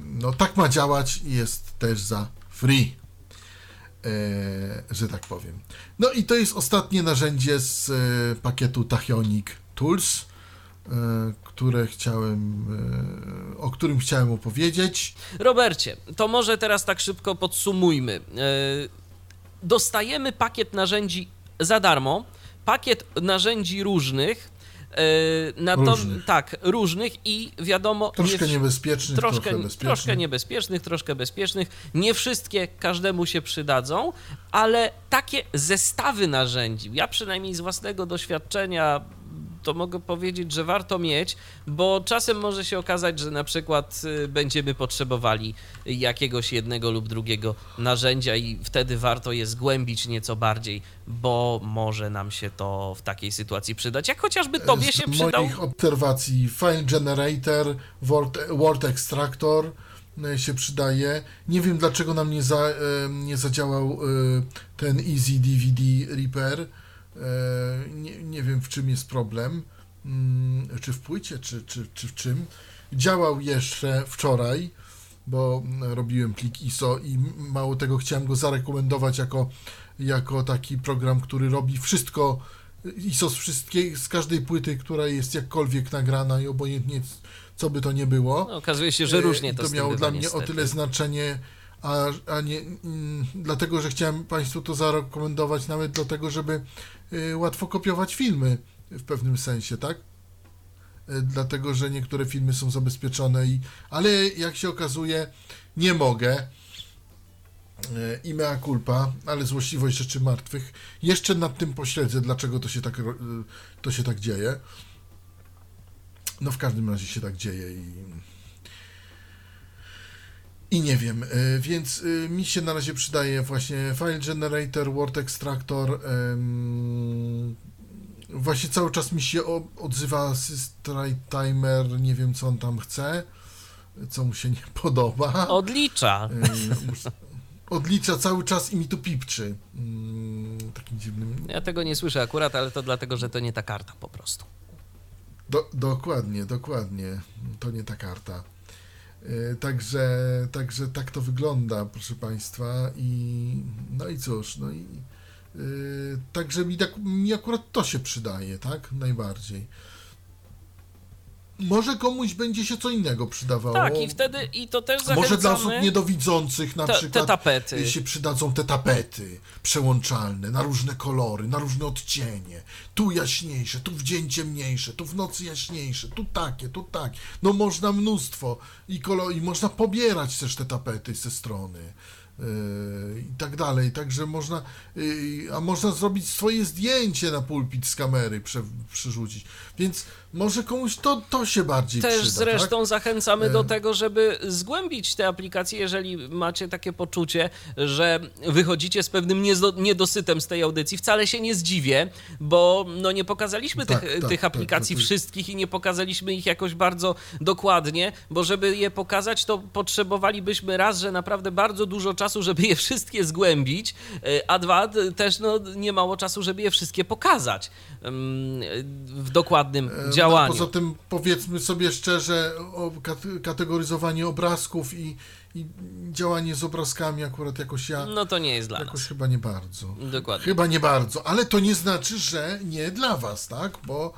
no tak ma działać i jest też za free, yy, że tak powiem. No i to jest ostatnie narzędzie z yy, pakietu Tachyonic Tools, yy, które chciałem, o którym chciałem opowiedzieć. Robercie, to może teraz tak szybko podsumujmy. E, Dostajemy pakiet narzędzi za darmo, pakiet narzędzi różnych, e, na to, Różnych. tak, różnych i wiadomo... Troszkę nie, niebezpiecznych, troszkę, trochę bezpiecznych. troszkę niebezpiecznych, troszkę bezpiecznych. Nie wszystkie każdemu się przydadzą, ale takie zestawy narzędzi, ja przynajmniej z własnego doświadczenia to mogę powiedzieć, że warto mieć, bo czasem może się okazać, że na przykład y, będziemy potrzebowali jakiegoś jednego lub drugiego narzędzia i wtedy warto je zgłębić nieco bardziej, bo może nam się to w takiej sytuacji przydać, jak chociażby tobie Z się przydał. moich obserwacji File Generator, Word, Word Extractor e, się przydaje. Nie wiem dlaczego nam nie, za, e, nie zadziałał ten Easy DVD Repair. E, Nie, nie wiem w czym jest problem. Mm, Czy w płycie, czy, czy, czy w czym. Działał jeszcze wczoraj, bo robiłem plik ISO i mało tego chciałem go zarekomendować jako, jako taki program, który robi wszystko ISO z wszystkiej, z każdej płyty, która jest jakkolwiek nagrana i obojętnie co by to nie było. No, okazuje się, że E, różnie to, to miało dla mnie niestety. o tyle znaczenie, a, a nie mm, dlatego, że chciałem Państwu to zarekomendować nawet dlatego, żeby y, łatwo kopiować filmy w pewnym sensie, tak? Y, Dlatego, że niektóre filmy są zabezpieczone i ale jak się okazuje, nie mogę. Y, I mea culpa, ale złośliwość rzeczy martwych. Jeszcze nad tym pośledzę, dlaczego to się tak, y, to się tak dzieje. No w każdym razie się tak dzieje i i nie wiem, y, więc y, mi się na razie przydaje właśnie File Generator, Word Extractor. Właśnie cały czas mi się odzywa Strike Timer, nie wiem co on tam chce, co mu się nie [laughs] podoba. Odlicza. Mus- Odlicza cały czas i mi tu pipczy. Ym, Takim dziwnym. Ja tego nie słyszę akurat, ale to dlatego, że to nie ta karta po prostu. Do, dokładnie, dokładnie. To nie ta karta. E, Także, także tak to wygląda, proszę Państwa. I no i cóż, no i e, także mi, tak, mi akurat to się przydaje, tak? Najbardziej. Może komuś będzie się co innego przydawało. Tak, i wtedy, i to też zachęcamy... Może dla osób niedowidzących na te, te przykład tapety. się przydadzą te tapety przełączalne na różne kolory, na różne odcienie. Tu jaśniejsze, tu w dzień ciemniejsze, tu w nocy jaśniejsze, tu takie, tu takie. No można mnóstwo i, kolor, i można pobierać też te tapety ze strony. yy, I tak dalej, także można, yy, a można zrobić swoje zdjęcie na pulpit z kamery, prze, przerzucić. Więc może komuś to, to się bardziej Też przyda. zresztą tak? zachęcamy do E. tego, żeby zgłębić te aplikacje, jeżeli macie takie poczucie, że wychodzicie z pewnym niedosytem z tej audycji. Wcale się nie zdziwię, bo no nie pokazaliśmy Tak, tych, tak, tych tak, aplikacji tak, tak. wszystkich i nie pokazaliśmy ich jakoś bardzo dokładnie, bo żeby je pokazać, to potrzebowalibyśmy raz, że naprawdę bardzo dużo czasu, żeby je wszystkie zgłębić, e, a dwa, też no, nie mało czasu, żeby je wszystkie pokazać mm, w dokładnym E, działaniu. Poza tym powiedzmy sobie szczerze, kategoryzowanie obrazków i, i działanie z obrazkami akurat jakoś ja No to nie jest dla jakoś nas. chyba nie bardzo. Dokładnie. Chyba nie bardzo, ale to nie znaczy, że nie dla was, tak? Bo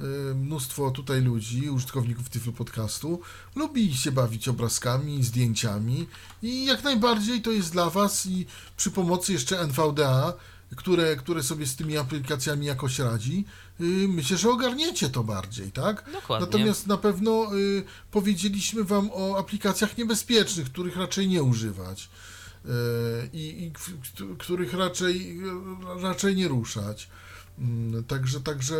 y, mnóstwo tutaj ludzi, użytkowników Tyflo Podcastu lubi się bawić obrazkami, zdjęciami i jak najbardziej to jest dla was i przy pomocy jeszcze NVDA, które, które sobie z tymi aplikacjami jakoś radzi, myślę, że ogarniecie to bardziej, tak? Dokładnie. Natomiast na pewno y, powiedzieliśmy wam o aplikacjach niebezpiecznych, których raczej nie używać y, i, i których raczej, raczej nie ruszać. Mm, Także, także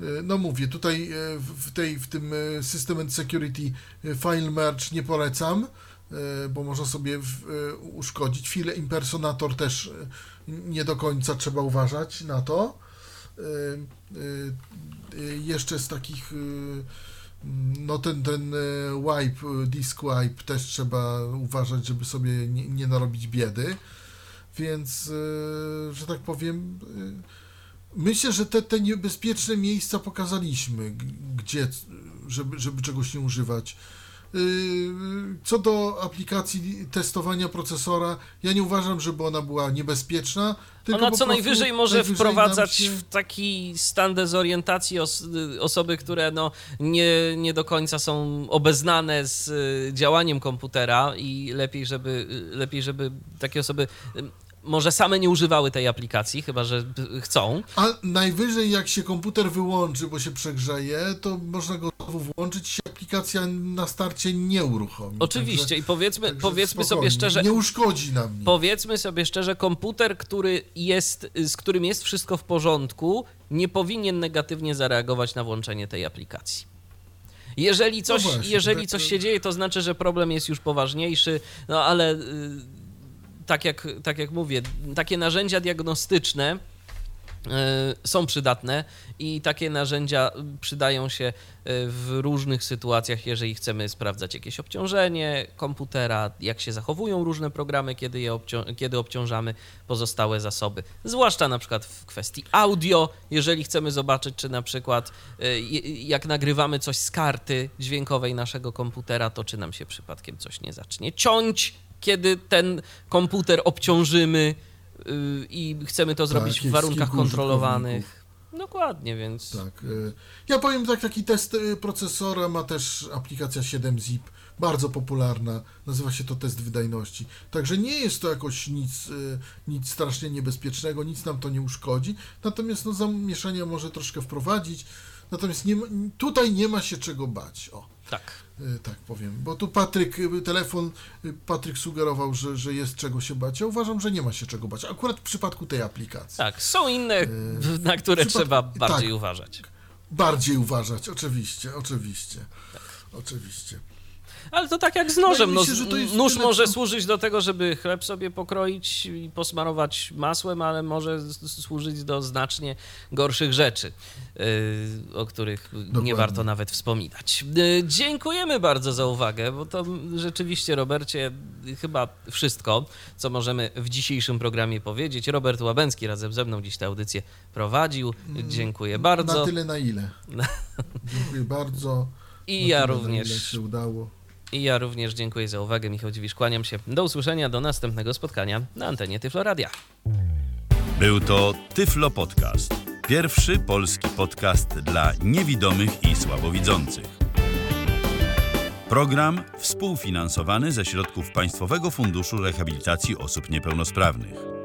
y, no mówię, tutaj y, w tej, w tym y, System and Security y, File Merge nie polecam, y, bo można sobie y, uszkodzić. File Impersonator też y, nie do końca trzeba uważać na to. Y, y, y, Jeszcze z takich no ten, ten wipe, disk wipe też trzeba uważać, żeby sobie nie, nie narobić biedy. Więc, że tak powiem, myślę, że te, te niebezpieczne miejsca pokazaliśmy, gdzie, żeby, żeby czegoś nie używać. Y, Co do aplikacji testowania procesora, ja nie uważam, żeby ona była niebezpieczna. Ona co najwyżej może najwyżej wprowadzać się- w taki stan dezorientacji os osoby, które no nie, nie do końca są obeznane z y, działaniem komputera i lepiej, żeby, y, lepiej, żeby takie osoby y, może same nie używały tej aplikacji, chyba że chcą. A najwyżej jak się komputer wyłączy, bo się przegrzeje, to można go znowu włączyć i aplikacja na starcie nie uruchomi. Oczywiście Także- i powiedzmy, powiedzmy sobie szczerze, Nie uszkodzi nam. Powiedzmy sobie szczerze, komputer, który jest, z którym jest wszystko w porządku, nie powinien negatywnie zareagować na włączenie tej aplikacji. Jeżeli coś, No właśnie, jeżeli tak- coś się dzieje, to znaczy, że problem jest już poważniejszy, no ale y, tak jak, tak jak mówię, takie narzędzia diagnostyczne y, są przydatne i takie narzędzia przydają się y, w różnych sytuacjach, jeżeli chcemy sprawdzać jakieś obciążenie komputera, jak się zachowują różne programy, kiedy je obcią- kiedy obciążamy pozostałe zasoby. Zwłaszcza na przykład w kwestii audio, jeżeli chcemy zobaczyć, czy na przykład y, jak nagrywamy coś z karty dźwiękowej naszego komputera, to czy nam się przypadkiem coś nie zacznie ciąć, kiedy ten komputer obciążymy y, i chcemy to zrobić w jest warunkach kontrolowanych. Dokładnie, więc. Tak. y, Ja powiem tak, taki test y, procesora ma też aplikacja 7-zip, bardzo popularna, nazywa się to test wydajności. Także nie jest to jakoś nic, nic strasznie niebezpiecznego, nic nam to nie uszkodzi, natomiast no, zamieszania może troszkę wprowadzić, natomiast nie, ma- tutaj nie ma się czego bać. O. Tak. y, Tak powiem, bo tu Patryk, y, telefon, y, Patryk sugerował, że, że jest czego się bać. Ja uważam, że nie ma się czego bać. Akurat w przypadku tej aplikacji. Tak, są inne, na które przypad- trzeba bardziej tak. uważać. Bardziej uważać, oczywiście, oczywiście. Tak. Oczywiście. Ale to tak jak z nożem. No, myślę, nóż tyle, może co- służyć do tego, żeby chleb sobie pokroić i posmarować masłem, ale może służyć do znacznie gorszych rzeczy, yy, o których nie Dokładnie. warto nawet wspominać. Yy, Dziękujemy bardzo za uwagę, bo to rzeczywiście, Robercie, chyba wszystko, co możemy w dzisiejszym programie powiedzieć. Robert Łabęcki razem ze mną dziś tę audycję prowadził. Dziękuję bardzo. Mm, Na tyle, na ile. [laughs] Dziękuję bardzo. I na ja tyle, Na ile również. się udało. I ja również dziękuję za uwagę. Michał Dziwisz, kłaniam się. Do usłyszenia, do następnego spotkania na antenie Tyfloradia. Był to Tyflo Podcast. Pierwszy polski podcast dla niewidomych i słabowidzących. Program współfinansowany ze środków Państwowego Funduszu Rehabilitacji Osób Niepełnosprawnych.